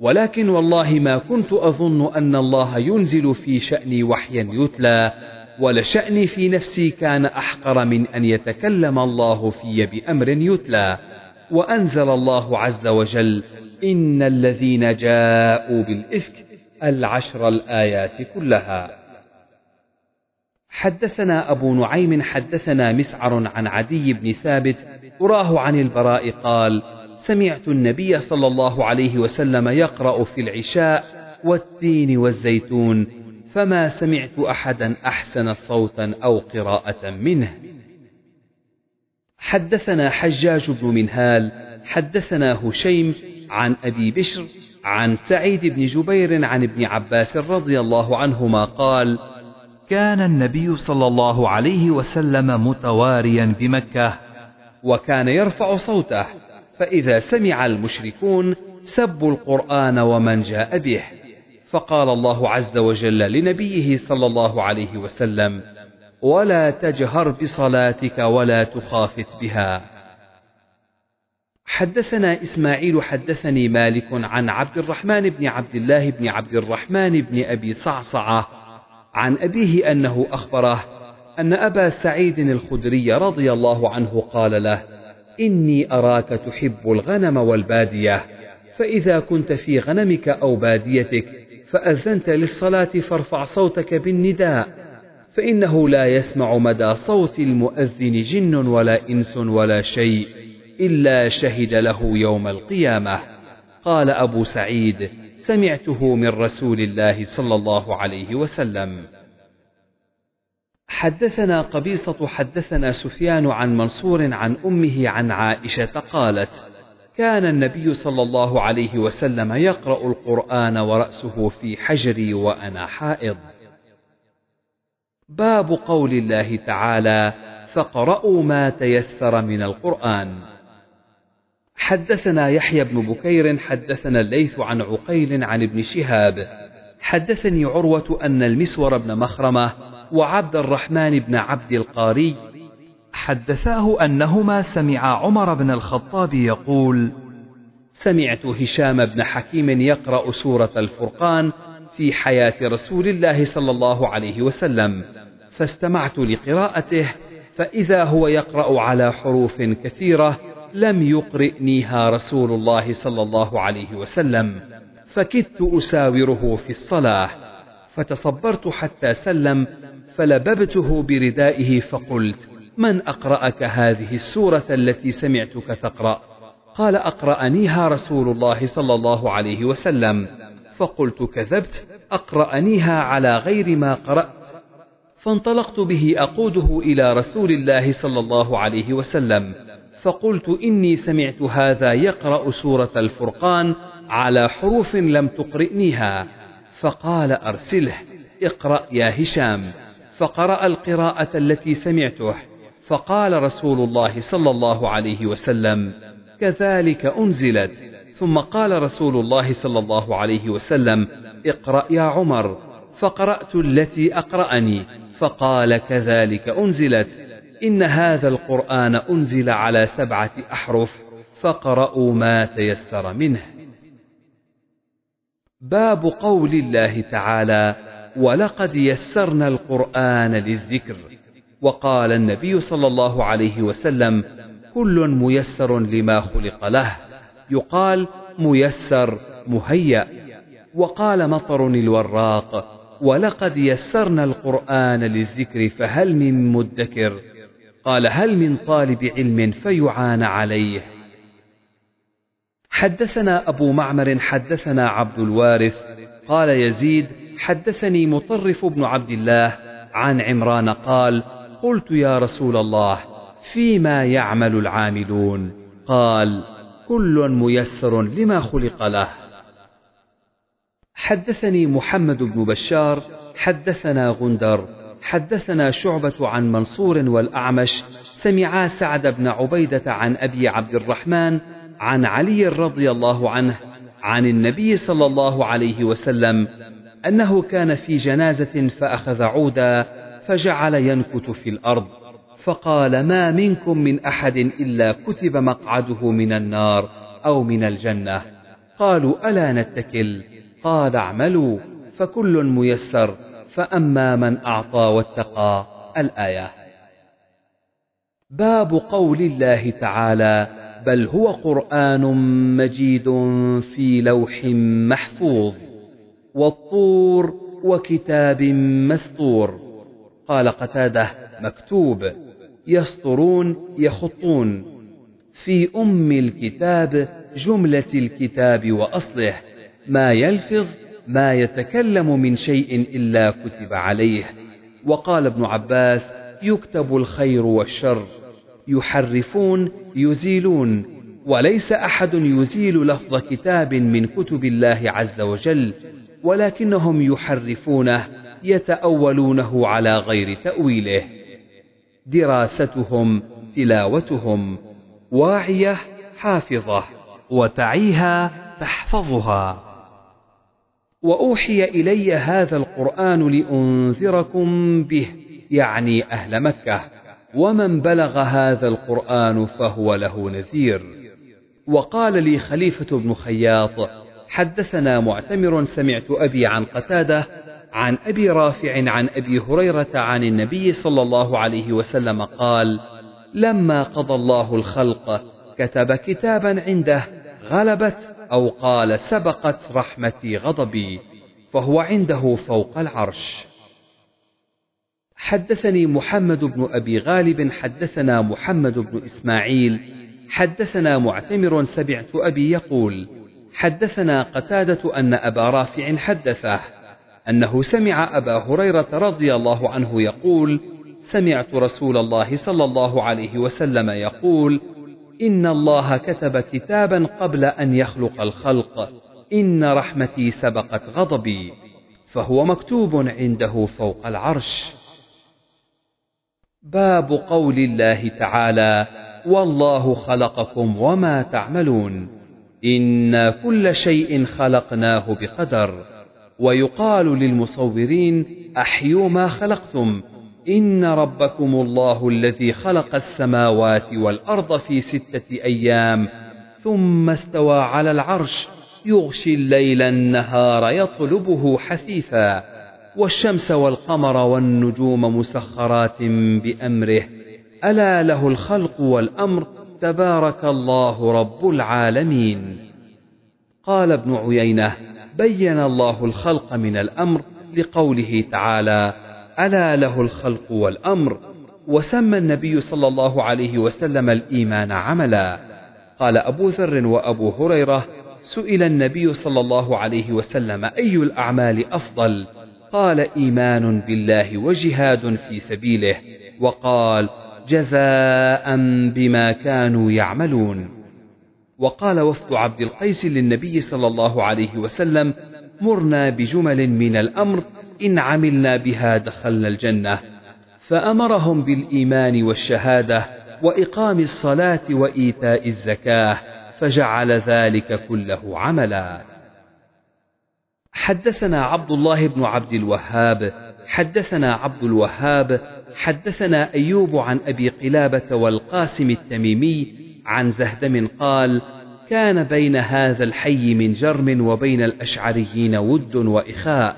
ولكن والله ما كنت أظن أن الله ينزل في شأني وحيا يتلى ولشأني في نفسي كان أحقر من أن يتكلم الله في بأمر يتلى. وأنزل الله عز وجل إن الذين جاءوا بالإفك العشر الآيات كلها. حدثنا أبو نعيم حدثنا مسعر عن عدي بن ثابت أراه عن البراء قال سمعت النبي صلى الله عليه وسلم يقرأ في العشاء والتين والزيتون فما سمعت أحدا أحسن صوتا أو قراءة منه. حدثنا حجاج بن منهال حدثنا هشيم عن أبي بشر عن سعيد بن جبير عن ابن عباس رضي الله عنهما قال كان النبي صلى الله عليه وسلم متواريا بمكة وكان يرفع صوته فإذا سمع المشركون سبوا القرآن ومن جاء به. فقال الله عز وجل لنبيه صلى الله عليه وسلم ولا تجهر بصلاتك ولا تخافت بها. حدثنا إسماعيل حدثني مالك عن عبد الرحمن بن عبد الله بن عبد الرحمن بن أبي صعصعة عن أبيه أنه أخبره أن أبا سعيد الخدري رضي الله عنه قال له إني أراك تحب الغنم والبادية فإذا كنت في غنمك أو باديتك فأذنت للصلاة فارفع صوتك بالنداء فإنه لا يسمع مدى صوت المؤذن جن ولا إنس ولا شيء إلا شهد له يوم القيامة. قال أبو سعيد سمعته من رسول الله صلى الله عليه وسلم. حدثنا قبيصة حدثنا سفيان عن منصور عن أمه عن عائشة قالت كان النبي صلى الله عليه وسلم يقرأ القرآن ورأسه في حجري وأنا حائض. باب قول الله تعالى فاقرأوا ما تيسر من القرآن حدثنا يحيى بن بكير حدثنا الليث عن عقيل عن ابن شهاب. حدثني عروة أن المسور بن مخرمة وعبد الرحمن بن عبد القاري حدثاه أنهما سمع عمر بن الخطاب يقول سمعت هشام بن حكيم يقرأ سورة الفرقان في حياة رسول الله صلى الله عليه وسلم فاستمعت لقراءته فإذا هو يقرأ على حروف كثيرة لم يقرئنيها رسول الله صلى الله عليه وسلم فكدت أساوره في الصلاة فتصبرت حتى سلم فلببته بردائه فقلت من أقرأك هذه السورة التي سمعتك تقرأ قال أقرأنيها رسول الله صلى الله عليه وسلم. فقلت كذبت أقرأنيها على غير ما قرأت. فانطلقت به أقوده إلى رسول الله صلى الله عليه وسلم. فقلت إني سمعت هذا يقرأ سورة الفرقان على حروف لم تقرئنيها. فقال أرسله اقرأ يا هشام. فقرأ القراءة التي سمعته. فقال رسول الله صلى الله عليه وسلم كذلك أنزلت. ثم قال رسول الله صلى الله عليه وسلم اقرأ يا عمر. فقرأت التي أقرأني فقال كذلك أنزلت. إن هذا القرآن أنزل على سبعة أحرف فقرأوا ما تيسر منه. باب قول الله تعالى ولقد يسرنا القرآن للذكر. وقال النبي صلى الله عليه وسلم كل ميسر لما خلق له. يقال ميسر مهيأ. وقال مطر الوراق ولقد يسرنا القرآن للذكر فهل من مدكر؟ قال هل من طالب علم فيعان عليه. حدثنا أبو معمر حدثنا عبد الوارث. قال يزيد حدثني مطرف بن عبد الله عن عمران قال قلت يا رسول الله فيما يعمل العاملون؟ قال كل ميسر لما خلق له. حدثني محمد بن بشار حدثنا غندر حدثنا شعبة عن منصور والأعمش سمعا سعد بن عبيدة عن أبي عبد الرحمن عن علي رضي الله عنه عن النبي صلى الله عليه وسلم أنه كان في جنازة فأخذ عودا فجعل ينكت في الأرض فقال ما منكم من أحد إلا كتب مقعده من النار أو من الجنة. قالوا ألا نتكل؟ قال اعملوا. فكل ميسر فأما من أعطى واتقى الآية. باب قول الله تعالى بل هو قرآن مجيد في لوح محفوظ والطور وكتاب مسطور قال قتادة مكتوب يسطرون يخطون. في أم الكتاب جملة الكتاب وأصله ما يلفظ ما يتكلم من شيء إلا كتب عليه. وقال ابن عباس يكتب الخير والشر. يحرفون يزيلون. وليس أحد يزيل لفظ كتاب من كتب الله عز وجل ولكنهم يحرفونه. يتأولونه على غير تأويله. دراستهم تلاوتهم واعية حافظة وتعيها تحفظها. وأوحي إلي هذا القرآن لأنذركم به يعني أهل مكة. ومن بلغ هذا القرآن فهو له نذير. وقال لي خليفة بن خياط حدثنا معتمر سمعت أبي عن قتادة عن أبي رافع عن أبي هريرة عن النبي صلى الله عليه وسلم قال لما قضى الله الخلق كتب كتابا عنده غلبت أو قال سبقت رحمتي غضبي فهو عنده فوق العرش. حدثني محمد بن أبي غالب حدثنا محمد بن إسماعيل حدثنا معتمر سمعت أبي يقول حدثنا قتادة أن أبا رافع حدثه أنه سمع أبا هريرة رضي الله عنه يقول سمعت رسول الله صلى الله عليه وسلم يقول إن الله كتب كتابا قبل أن يخلق الخلق إن رحمتي سبقت غضبي فهو مكتوب عنده فوق العرش. باب قول الله تعالى والله خلقكم وما تعملون إنا كل شيء خلقناه بقدر. ويقال للمصورين أحيوا ما خلقتم إن ربكم الله الذي خلق السماوات والأرض في ستة أيام ثم استوى على العرش يغشي الليل النهار يطلبه حثيثا والشمس والقمر والنجوم مسخرات بأمره ألا له الخلق والأمر تبارك الله رب العالمين. قال ابن عيينة بين الله الخلق من الأمر لقوله تعالى ألا له الخلق والأمر؟ وسمى النبي صلى الله عليه وسلم الإيمان عملا. قال أبو ذر وأبو هريرة سئل النبي صلى الله عليه وسلم أي الأعمال أفضل؟ قال إيمان بالله وجهاد في سبيله. وقال جزاء بما كانوا يعملون. وقال وفد عبد القيس للنبي صلى الله عليه وسلم مرنا بجمل من الأمر إن عملنا بها دخلنا الجنة. فأمرهم بالإيمان والشهادة وإقام الصلاة وإيتاء الزكاة فجعل ذلك كله عملا. حدثنا عبد الله بن عبد الوهاب حدثنا عبد الوهاب حدثنا أيوب عن أبي قلابة والقاسم التميمي عن زهدم قال كان بين هذا الحي من جرم وبين الأشعريين ود وإخاء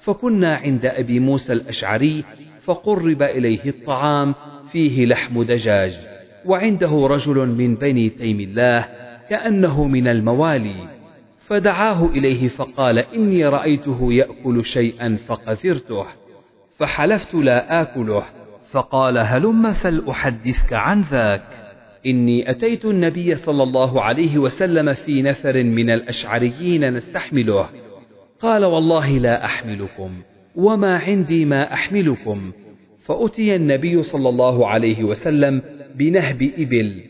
فكنا عند أبي موسى الأشعري فقرب إليه الطعام فيه لحم دجاج وعنده رجل من بني تيم الله كأنه من الموالي فدعاه إليه فقال إني رأيته يأكل شيئا فقذرته فحلفت لا آكله فقال هلم فلأحدثك عن ذاك؟ إني أتيت النبي صلى الله عليه وسلم في نفر من الأشعريين نستحمله. قال والله لا أحملكم وما عندي ما أحملكم. فأتي النبي صلى الله عليه وسلم بنهب إبل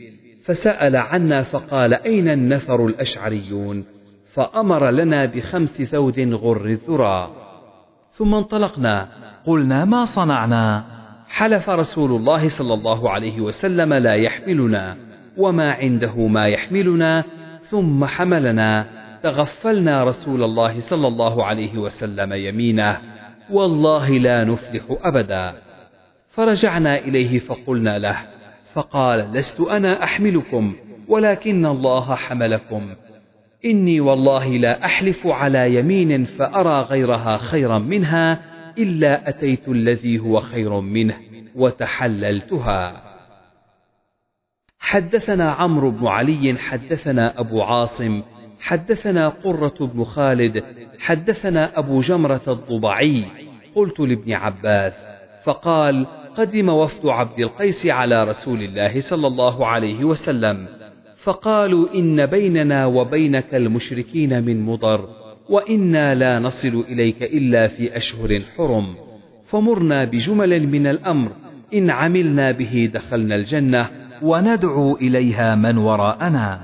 فسأل عنا فقال أين النفر الأشعريون؟ فأمر لنا بخمس ثود غر الذرى. ثم انطلقنا قلنا ما صنعنا؟ حلف رسول الله صلى الله عليه وسلم لا يحملنا وما عنده ما يحملنا ثم حملنا تغفلنا رسول الله صلى الله عليه وسلم يمينه. والله لا نفلح أبدا. فرجعنا إليه فقلنا له فقال لست أنا أحملكم ولكن الله حملكم. إني والله لا أحلف على يمين فأرى غيرها خيرا منها إلا أتيت الذي هو خير منه وتحللتها. حدثنا عمرو بن علي حدثنا أبو عاصم حدثنا قرة بن خالد حدثنا أبو جمرة الضبعي. قلت لابن عباس فقال قدم وفد عبد القيس على رسول الله صلى الله عليه وسلم. فقالوا إن بيننا وبينك المشركين من مضر. وإنا لا نصل إليك إلا في أشهر حرم. فمرنا بجمل من الأمر. إن عملنا به دخلنا الجنة وندعو إليها من وراءنا.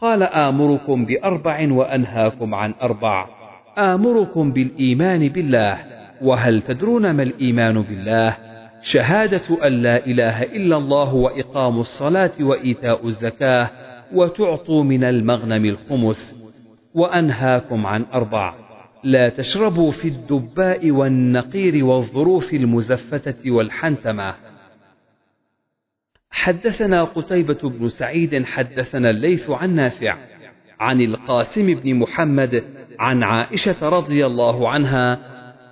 قال آمركم بأربع وأنهاكم عن أربع. آمركم بالإيمان بالله. وهل تدرون ما الإيمان بالله؟ شهادة أن لا إله إلا الله وإقام الصلاة وإيتاء الزكاة وتعطوا من المغنم الخمس. وأنهاكم عن أربع لا تشربوا في الدباء والنقير والظروف المزفتة والحنتمة حدثنا قتيبة بن سعيد حدثنا الليث عن نافع عن القاسم بن محمد عن عائشة رضي الله عنها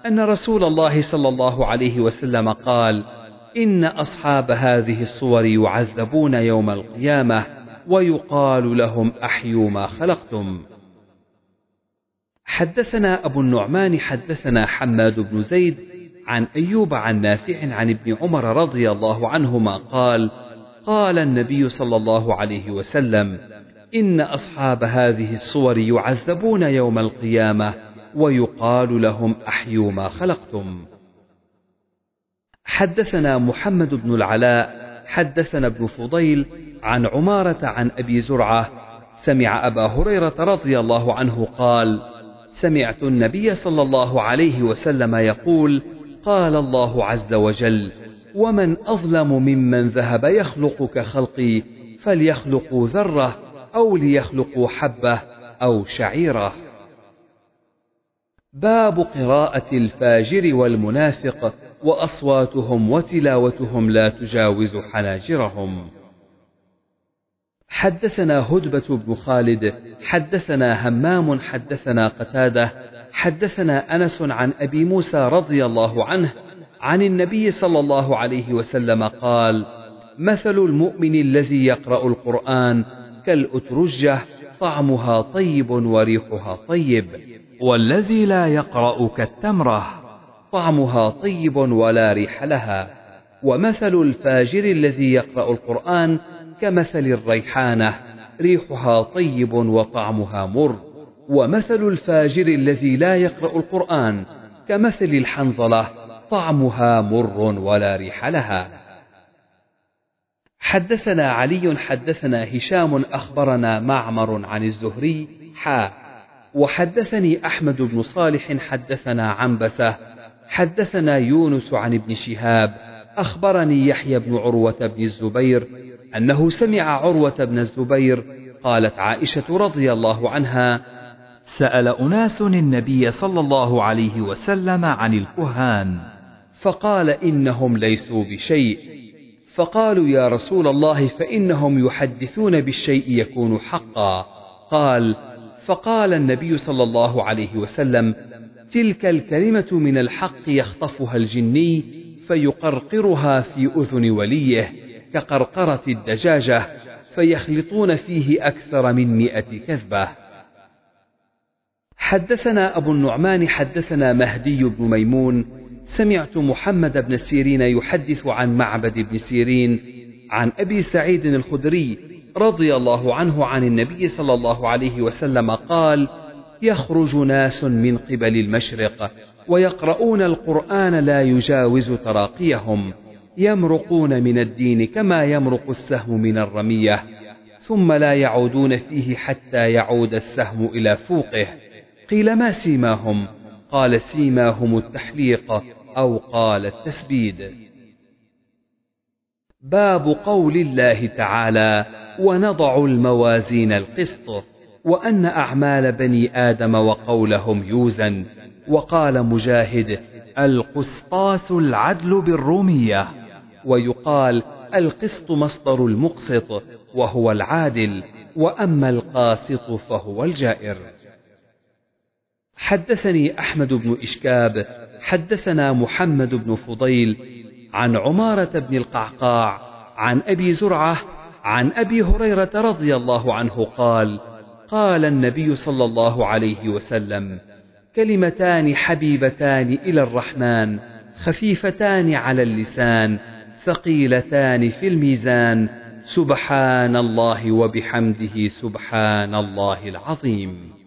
أن رسول الله صلى الله عليه وسلم قال: إن أصحاب هذه الصور يعذبون يوم القيامة ويقال لهم أحيوا ما خلقتم. حدثنا أبو النعمان حدثنا حماد بن زيد عن أيوب عن نافع عن ابن عمر رضي الله عنهما قال: قال النبي صلى الله عليه وسلم: إن أصحاب هذه الصور يعذبون يوم القيامة ويقال لهم أحيوا ما خلقتم. حدثنا محمد بن العلاء حدثنا ابن فضيل عن عمارة عن أبي زرعة سمع أبا هريرة رضي الله عنه قال: سمعت النبي صلى الله عليه وسلم يقول: قال الله عز وجل: ومن أظلم ممن ذهب يخلق كخلقي فليخلقوا ذرة أو ليخلقوا حبة أو شعيرة. باب قراءة الفاجر والمنافق وأصواتهم وتلاوتهم لا تجاوز حناجرهم. حدثنا هدبة بن خالد، حدثنا همام، حدثنا قتادة، حدثنا أنس عن أبي موسى رضي الله عنه عن النبي صلى الله عليه وسلم قال: مثل المؤمن الذي يقرأ القرآن كالأترجة طعمها طيب وريحها طيب والذي لا يقرأ كالتمرة طعمها طيب ولا ريح لها. ومثل الفاجر الذي يقرأ القرآن كمثل الريحانة ريحها طيب وطعمها مر. ومثل الفاجر الذي لا يقرأ القرآن كمثل الحنظلة طعمها مر ولا ريح لها. حدثنا علي حدثنا هشام أخبرنا معمر عن الزهري حا. وحدثني أحمد بن صالح حدثنا عنبسة. حدثنا يونس عن ابن شهاب أخبرني يحيى بن عروة بن الزبير أنه سمع عروة بن الزبير قالت عائشة رضي الله عنها سأل أناس النبي صلى الله عليه وسلم عن الكهان فقال إنهم ليسوا بشيء فقالوا يا رسول الله فإنهم يحدثون بالشيء يكون حقا قال فقال النبي صلى الله عليه وسلم تلك الكلمة من الحق يخطفها الجني فيقرقرها في أذن وليه. كقرقرة الدجاجة فيخلطون فيه أكثر من مئة كذبة. حدثنا أبو النعمان حدثنا مهدي بن ميمون. سمعت محمد بن سيرين يحدث عن معبد بن سيرين عن أبي سعيد الخدري رضي الله عنه عن النبي صلى الله عليه وسلم قال يخرج ناس من قبل المشرق ويقرؤون القرآن لا يجاوز تراقيهم. يمرقون من الدين كما يمرق السهم من الرمية ثم لا يعودون فيه حتى يعود السهم إلى فوقه. قيل ما سيماهم؟ قال سيماهم التحليق أو قال التسبيد. باب قول الله تعالى ونضع الموازين القسط وأن أعمال بني آدم وقولهم يوزن. وقال مجاهد القسطاس العدل بالرومية. ويقال القسط مصدر المقسط وهو العادل وأما القاسط فهو الجائر. حدثني أحمد بن إشكاب حدثنا محمد بن فضيل عن عمارة بن القعقاع عن أبي زرعة عن أبي هريرة رضي الله عنه قال قال النبي صلى الله عليه وسلم كلمتان حبيبتان إلى الرحمن خفيفتان على اللسان ثقيلتان في الميزان سبحان الله وبحمده سبحان الله العظيم.